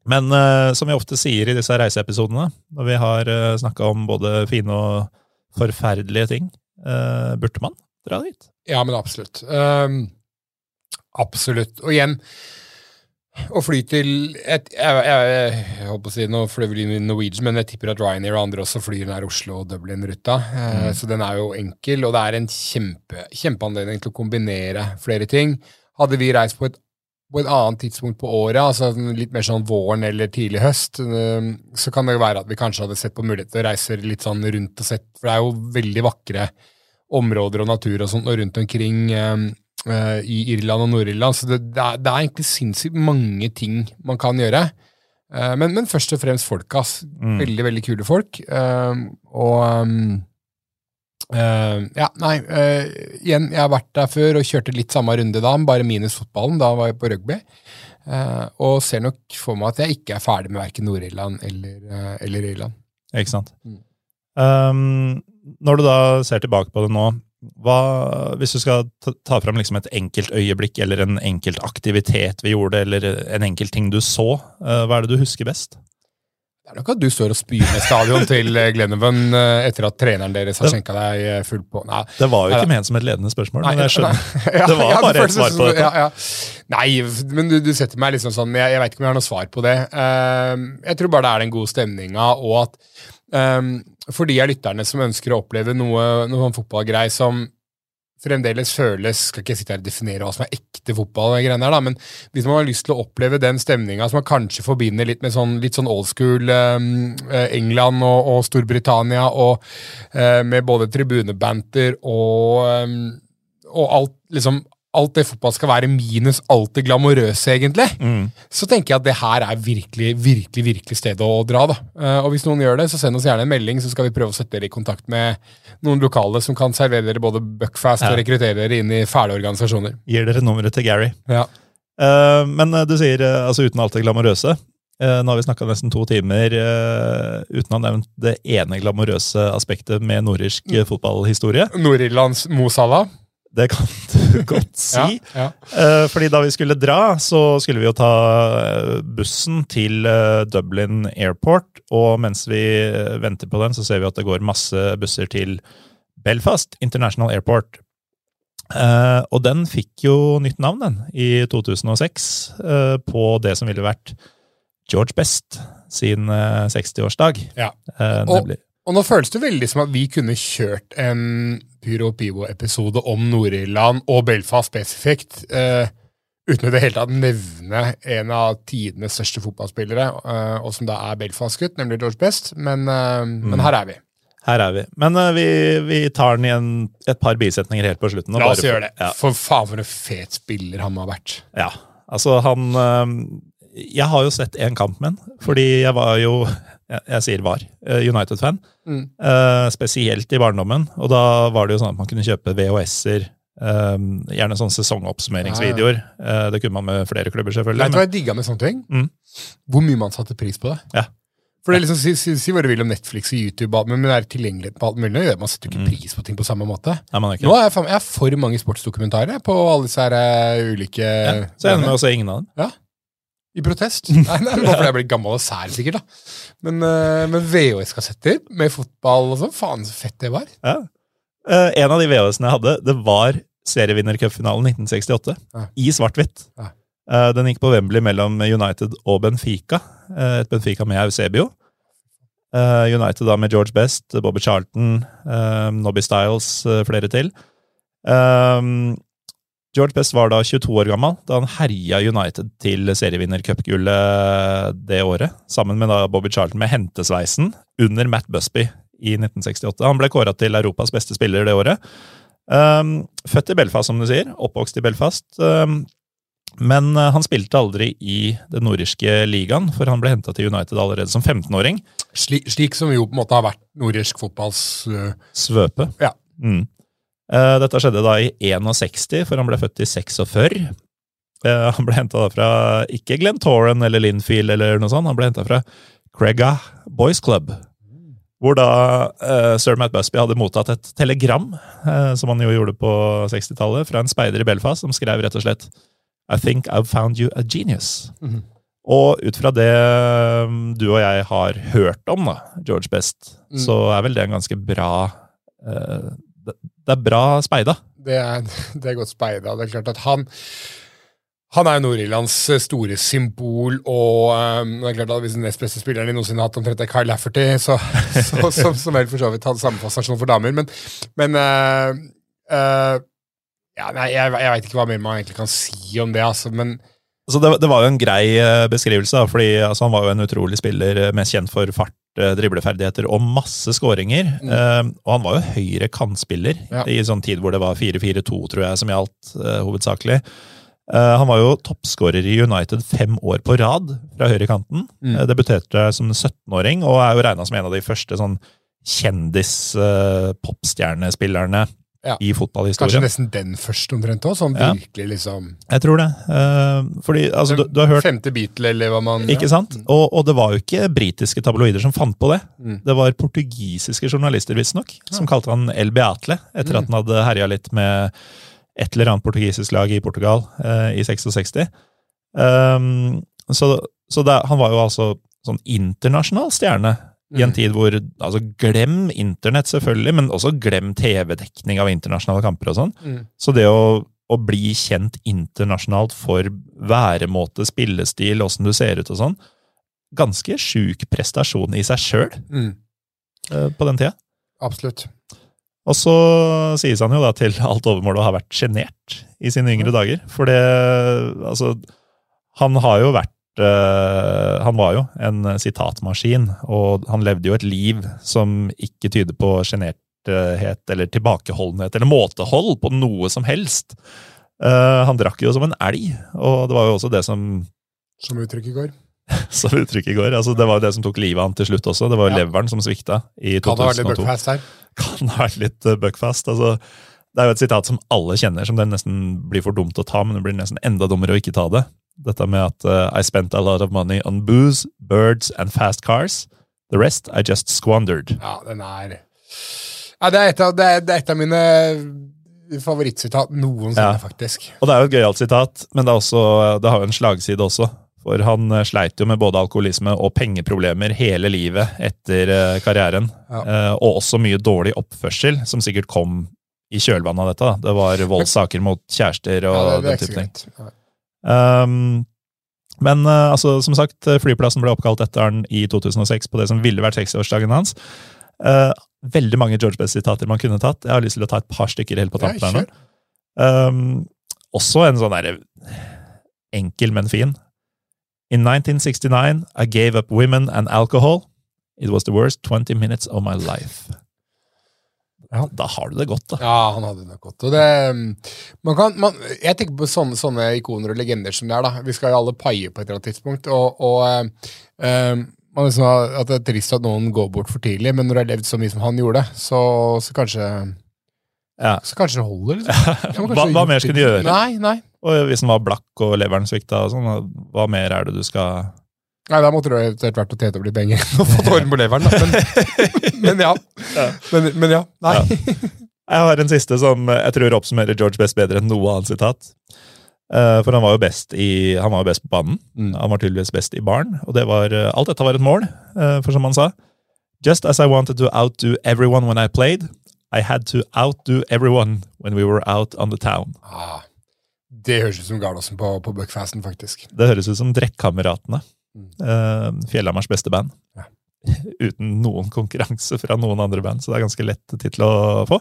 men uh, som vi ofte sier i disse reiseepisodene, når vi har uh, snakka om både fine og forferdelige ting, uh, burde man dra dit? Ja, men absolutt. Um, absolutt. Og igjen, å fly til et, jeg, jeg, jeg holdt på å si, Nå fløy vi Norwegian, men jeg tipper at Ryanair og andre også flyr nær Oslo og Dublin-ruta. Eh, Så den er jo enkel, og det er en kjempe, kjempeanledning til å kombinere flere ting. Hadde vi reist på et, på et annet tidspunkt på året, altså litt mer sånn våren eller tidlig høst, eh, så kan det jo være at vi kanskje hadde sett på mulighet til å reise litt sånn rundt og sett, for det er jo veldig vakre områder og natur og sånt og rundt omkring eh, i Irland og Nord-Irland. Så det, det, er, det er egentlig sinnssykt mange ting man kan gjøre. Uh, men, men først og fremst folka. Mm. Veldig, veldig kule folk. Eh, og um, Uh, Ja, nei Uh, Igjen, jeg har vært der før og kjørte litt samme runde da, bare minus fotballen. Da var jeg på rugby. Uh, og ser nok for meg at jeg ikke er ferdig med verken Nord-Irland eller, eller Irland. Ikke sant? Mm. Um, når du da ser tilbake på det nå, hva, hvis du skal ta, ta fram liksom et enkelt øyeblikk eller en enkelt aktivitet vi gjorde, eller en enkelt ting du så, eh, hva er det du husker best? Det er nok at du står og spyr med stadion til eh, Glennevan eh, etter at treneren deres har Det- skjenka deg fullt full på. Nei, Det var jo ikke ment som et ledende spørsmål, men jeg skjønner. Det var bare et svar på dette. Ja, ja. Nei, men du, du setter meg liksom sånn Jeg, jeg veit ikke om jeg har noe svar på det. Jeg tror bare det er den gode stemninga, og at eh, for de av lytterne som ønsker å oppleve noe, noe sånn fotballgrei som fremdeles føles Skal ikke sitte her og definere hva som er ekte fotball, her, da, men hvis man har lyst til å oppleve den stemninga som man kanskje forbinder litt med sånn, litt sånn old school eh, England og, og Storbritannia, og uh, med både tribunebanter og, um, og alt liksom alt det fotball skal være, minus alt det glamorøse, egentlig, Mm. så tenker jeg at det her er virkelig, virkelig virkelig stedet å dra. da. Eh, og hvis noen gjør det, så send oss gjerne en melding, så skal vi prøve å sette dere i kontakt med noen lokale som kan servere dere både buckfast Ja. og rekruttere dere inn i fæle organisasjoner. Gir dere nummeret til Gary. Ja. Eh, men eh, du sier altså uten alt det glamorøse. Nå har vi snakka nesten to timer uten å ha nevnt det ene glamorøse aspektet med nordirsk Mm. fotballhistorie. Nord-Irlands Mo Salah. Det kan du godt si. Ja, ja. Eh, fordi da vi skulle dra, så skulle vi jo ta eh, bussen til eh, Dublin Airport. Og mens vi venter på den, så ser vi at det går masse busser til Belfast International Airport. Og den fikk jo nytt navn, den, i 2006, eh, på det som ville vært George Best sin eh, 60-årsdag. Ja. Og-. Og nå føles det veldig som at vi kunne kjørt en Pyro Pivo-episode om Nord-Irland og Belfast spesifikt, uh, uten i det hele tatt nevne en av tidenes største fotballspillere, uh, og som da er Belfast-gutt, nemlig George Best. Men, eh, men her er vi. Her er vi. Men vi, vi tar den i en, et par bisetninger helt på slutten. og La oss gjøre det. Ja. For faen, for en fet spiller han må ha vært. Ja, altså han Jeg har jo sett en kamp med han, fordi jeg var jo Jeg, jeg sier var øh, United-fan. Mm. Eh, spesielt i barndommen. Og da var det jo sånn at man kunne kjøpe VHS-er. Eh, gjerne sånne sesongoppsummeringsvideoer. Eh, det kunne man med flere klubber, selvfølgelig. Vet du hva jeg digga med sånne ting? Mm. Hvor mye man satte pris på det. Ja. For det er liksom, si, si, si hva du vil om Netflix og YouTube, men det er tilgjengeligheten på alt mulig. Man setter ikke Mm. pris på ting på samme måte. nei. Nå er jeg, jeg er for mange sportsdokumentarer på alle disse her, uh, ulike Ja, så jeg ender med å se ingen av dem. I protest. Nei, nei, Bare fordi jeg blir gammel og sær, sikkert. da. Men, uh, men VHS-kassetter med fotball og sånn, faen så fett det var. Ja. Uh, en av de VHS-ene jeg hadde, det var serievinnercupfinalen 1968. Ja. I svart-hvitt. Ja. Uh, den gikk på Wembley mellom United og Benfica. et Benfica med Eusebio. United da med George Best, Bobby Charlton, Nobby Styles, flere til. Eh, George Best var da 22 år gammel da han herja United til serievinnercupgullet det året, sammen med da Bobby Charlton med hentesveisen under Matt Busby i 1968. Han ble kåra til Europas beste spiller det året. Um, født i Belfast, som du sier. Oppvokst i Belfast. Um, men uh, han spilte aldri i den nordirske ligaen, for han ble henta til United allerede som 15-åring. Slik, slik som jo på en måte har vært nordirsk fotballs uh, Svøpe. Ja. Mm. Eh, dette skjedde da i 61, for han ble født i 46. Eh, han ble henta fra ikke Glenn Torren eller Linfield eller noe sånt, han ble henta fra Craiga Boys Club. Hvor da eh, sir Matt Busby hadde mottatt et telegram, som han jo gjorde på 60-tallet, fra en speider i Belfast, som skrev rett og slett I think I've found you a genius. Mhm. Og ut fra det um, du og jeg har hørt om, da, George Best, Mm. så er vel det en ganske bra eh, det, er bra speida. det, er, det er godt speida. Det er klart at han han er Nord-Irlands eh, store symbol, og um, det er klart at hvis den nest beste spilleren de noensinne har hatt, omtrent er Kyle Lafferty, så, så, som, som vel for så vidt hadde samme fascinasjon for damer, men, men uh, uh, ja, nei, jeg, jeg veit ikke hva mer man egentlig kan si om det, altså, men Så det, det var jo en grei eh, beskrivelse, da, fordi altså, han var jo en utrolig spiller, eh, mest kjent for fart, eh, dribleferdigheter og masse skåringer. Mm. Uh, og han var jo høyre kantspiller Ja. i sånn tid hvor det var 4-4-2, tror jeg, som gjaldt uh, hovedsakelig. Uh, han var jo toppskårer i United fem år på rad fra høyrekanten. Mm. Uh, debuterte som 17-åring og er jo regna som en av de første sånn kjendis-popstjernespillerne Ja. i kanskje nesten den første omtrent òg, sånn Ja. virkelig liksom Jeg tror det. Eh, fordi altså, du, du har hørt Femte Beatle, eller hva man Ikke sant? Og, og det var jo ikke britiske tabloider som fant på det. Mm. Det var portugisiske journalister, visstnok, som kalte han El Beatle, etter at han hadde herja litt med et eller annet portugisisk lag i Portugal eh, i 66. Um, så så det, han var jo altså sånn internasjonal stjerne i en Mm. tid hvor altså Glem internett, selvfølgelig, men også glem TV-dekning av internasjonale kamper og sånn. Mm. Så det å, å bli kjent internasjonalt for væremåte, spillestil, åssen du ser ut og sånn, ganske sjuk prestasjon i seg sjøl Mm. på den tida. Absolutt. Og så sies han jo da til alt overmål å ha vært sjenert i sine yngre dager. For det Altså, han har jo vært eh, Han var jo en sitatmaskin, og han levde jo et liv som ikke tyder på sjenerthet eller tilbakeholdenhet eller måtehold på noe som helst. Uh, han drakk jo som en elg, og det var jo også det som Som uttrykket går. som uttrykket går. Altså, det var jo det som tok livet av han til slutt også. Det var jo Ja. leveren som svikta i Kan det være litt 2002 Buckfast her? kan litt eh, buckfast. Altså, Det er jo et sitat som alle kjenner, som det nesten blir for dumt å ta, men det blir nesten enda dummere å ikke ta det. Dette med at uh, I spent a lot of money on booze, birds and fast cars. The rest I just squandered. Ja, den er ja, det, er av, det, er, det er et av mine favorittsitat noensinne, Ja. faktisk. Og det er jo et gøyalt sitat, men det, også, det har jo en slagside også. For han eh, sleit jo med både alkoholisme og pengeproblemer hele livet etter eh, karrieren. Ja. Eh, og også mye dårlig oppførsel, som sikkert kom i kjølvannet av dette. da. Det var voldssaker mot kjærester og Ja, det, det den type ting. Um, men uh, altså, som sagt, flyplassen ble oppkalt etter han i 2006 på det som ville vært 60-årsdagen hans. Uh, veldig mange George Best-sitater man kunne tatt. Jeg har lyst til å ta et par stykker helt på Ja, tampen her Um, også en sånn derre enkel, men fin. In 1969, I gave up women and alcohol. It was the worst 20 minutes of my life. Ja. Da har du det godt, da. Ja, han hadde det godt. Det, man kan, man, jeg tenker på sånne, sånne ikoner og legender som det er. da. Vi skal jo alle paie på et eller annet tidspunkt. og, og man liksom at Det er trist at noen går bort for tidlig, men når du har levd så mye som han gjorde, så, så, kanskje, Ja. så kanskje det holder. Liksom. Hva, hva mer skal du gjøre? Nei, nei. Og hvis han var blakk og leveren svikta, og sånn, hva mer er det du skal Nei, Da måtte du eventuelt vært og tete opp litt penger og fått orden på leveren. Da. Men, men ja. Men, men ja. Nei. Jeg har en siste som jeg tror oppsummerer George Best bedre enn noe annet sitat. Eh, For han var jo best, i, han var jo best på banen. Mm. Han var tydeligvis best i baren. Og det var, eh, alt dette var et mål, eh, for som han sa Just as I wanted to outdo everyone when I played, I had to outdo everyone when we were out on the town. Ah, det høres ut som Garlosen på, på Buckfasten, faktisk. Det høres ut som Drekkameratene. Mm. eh, Fjellhammers beste band. Uten noen konkurranse fra noen andre band, så det er ganske lett tittel å få.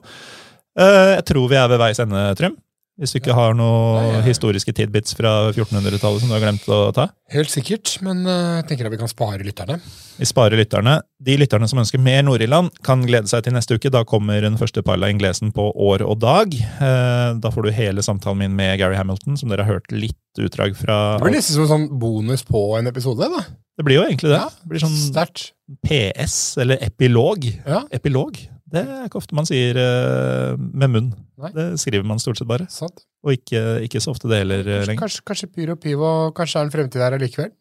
Eh, Jeg tror vi er ved veis ende, Trym. Hvis du ikke har noen historiske tidbits fra 1400-tallet som du har glemt å ta. Helt sikkert, men eh, jeg tenker at vi kan spare lytterne. Vi sparer lytterne. De lytterne som ønsker mer Nord-Irland, kan glede seg til neste uke. Da kommer den første Parla Inglesen på år og dag. Eh, Da får du hele samtalen min med Gary Hamilton, som dere har hørt litt utdrag fra. Det blir nesten som en sånn bonus på en episode. da. Det blir jo egentlig det. Ja, Det blir sånn Sterkt. PS, eller epilog. Ja, Epilog. Det er ikke ofte man sier eh, med munn. Nei. Det skriver man stort sett bare. sant. Og ikke, ikke så ofte det heller kanskje, lenger. Kanskje, kanskje Pyro Pivo kanskje er en fremtid her allikevel?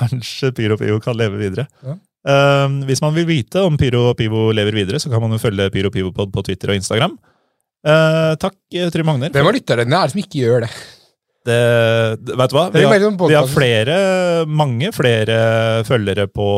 Kanskje Pyro Pivo kan leve videre. Ja. Eh, hvis man vil vite om Pyro Pivo lever videre, så kan man jo følge Pyro Pivopod på Twitter og Instagram. Uh, takk, eh, Trym Magner. Hvem av lytterne er det som ikke gjør det? Det, vet du hva? Vi har, sånn vi har flere, mange flere følgere på,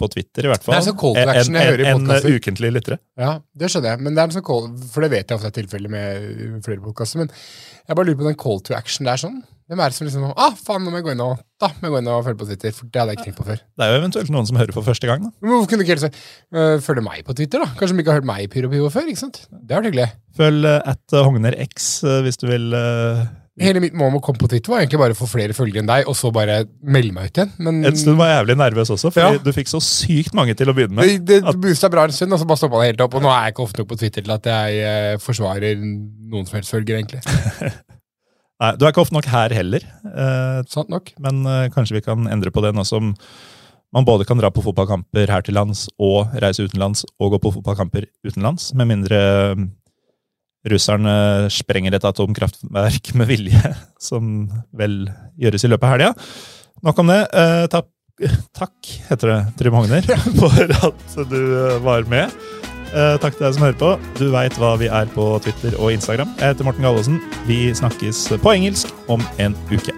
på Twitter, i hvert fall. Det er så call to action jeg hører i enn en, podcaster. ukentlige lyttere. Ja, det skjønner jeg, men det er en sånn call, for det vet jeg ofte er tilfellet med flere podkaster. Men jeg bare lurer på den call to action. Det er sånn. Hvem er det som liksom Ah, faen, nå må jeg gå inn og Da må jeg gå inn og følge på Twitter, for det hadde jeg ikke tenkt på før. Det er jo eventuelt noen som hører for første gang. da. Men hvorfor kunne du ikke helt si øh, følge meg på Twitter, da? Kanskje de ikke har hørt meg i Pyro Pivo før? ikke sant? Det har vært hyggelig. Følg eh, at Hogner X uh, hvis du vil eh, Hele mitt mål med å komme på Twitter var egentlig bare å få flere følgere enn deg, og så bare melde meg ut igjen. Men En stund var jeg jævlig nervøs også, fordi Ja. du fikk så sykt mange til å begynne med. det, det boosta bra en stund, og så bare stoppa det helt opp. Og nå er jeg ikke ofte nok på Twitter til at jeg eh, forsvarer noen som helst følgere, egentlig. Nei, Du er ikke ofte nok her heller, eh, Sant nok. men eh, kanskje vi kan endre på det nå som man både kan dra på fotballkamper her til lands og reise utenlands og gå på fotballkamper utenlands, med mindre russerne sprenger et atomkraftverk med vilje, som vel gjøres i løpet av helga. Nok om det. Eh, takk, takk, heter det, Trym Hogner, for at du eh, var med. Eh, takk til deg som hører på. Du veit hva vi er på Twitter og Instagram. Jeg heter Morten Gallosen. Vi snakkes på engelsk om en uke.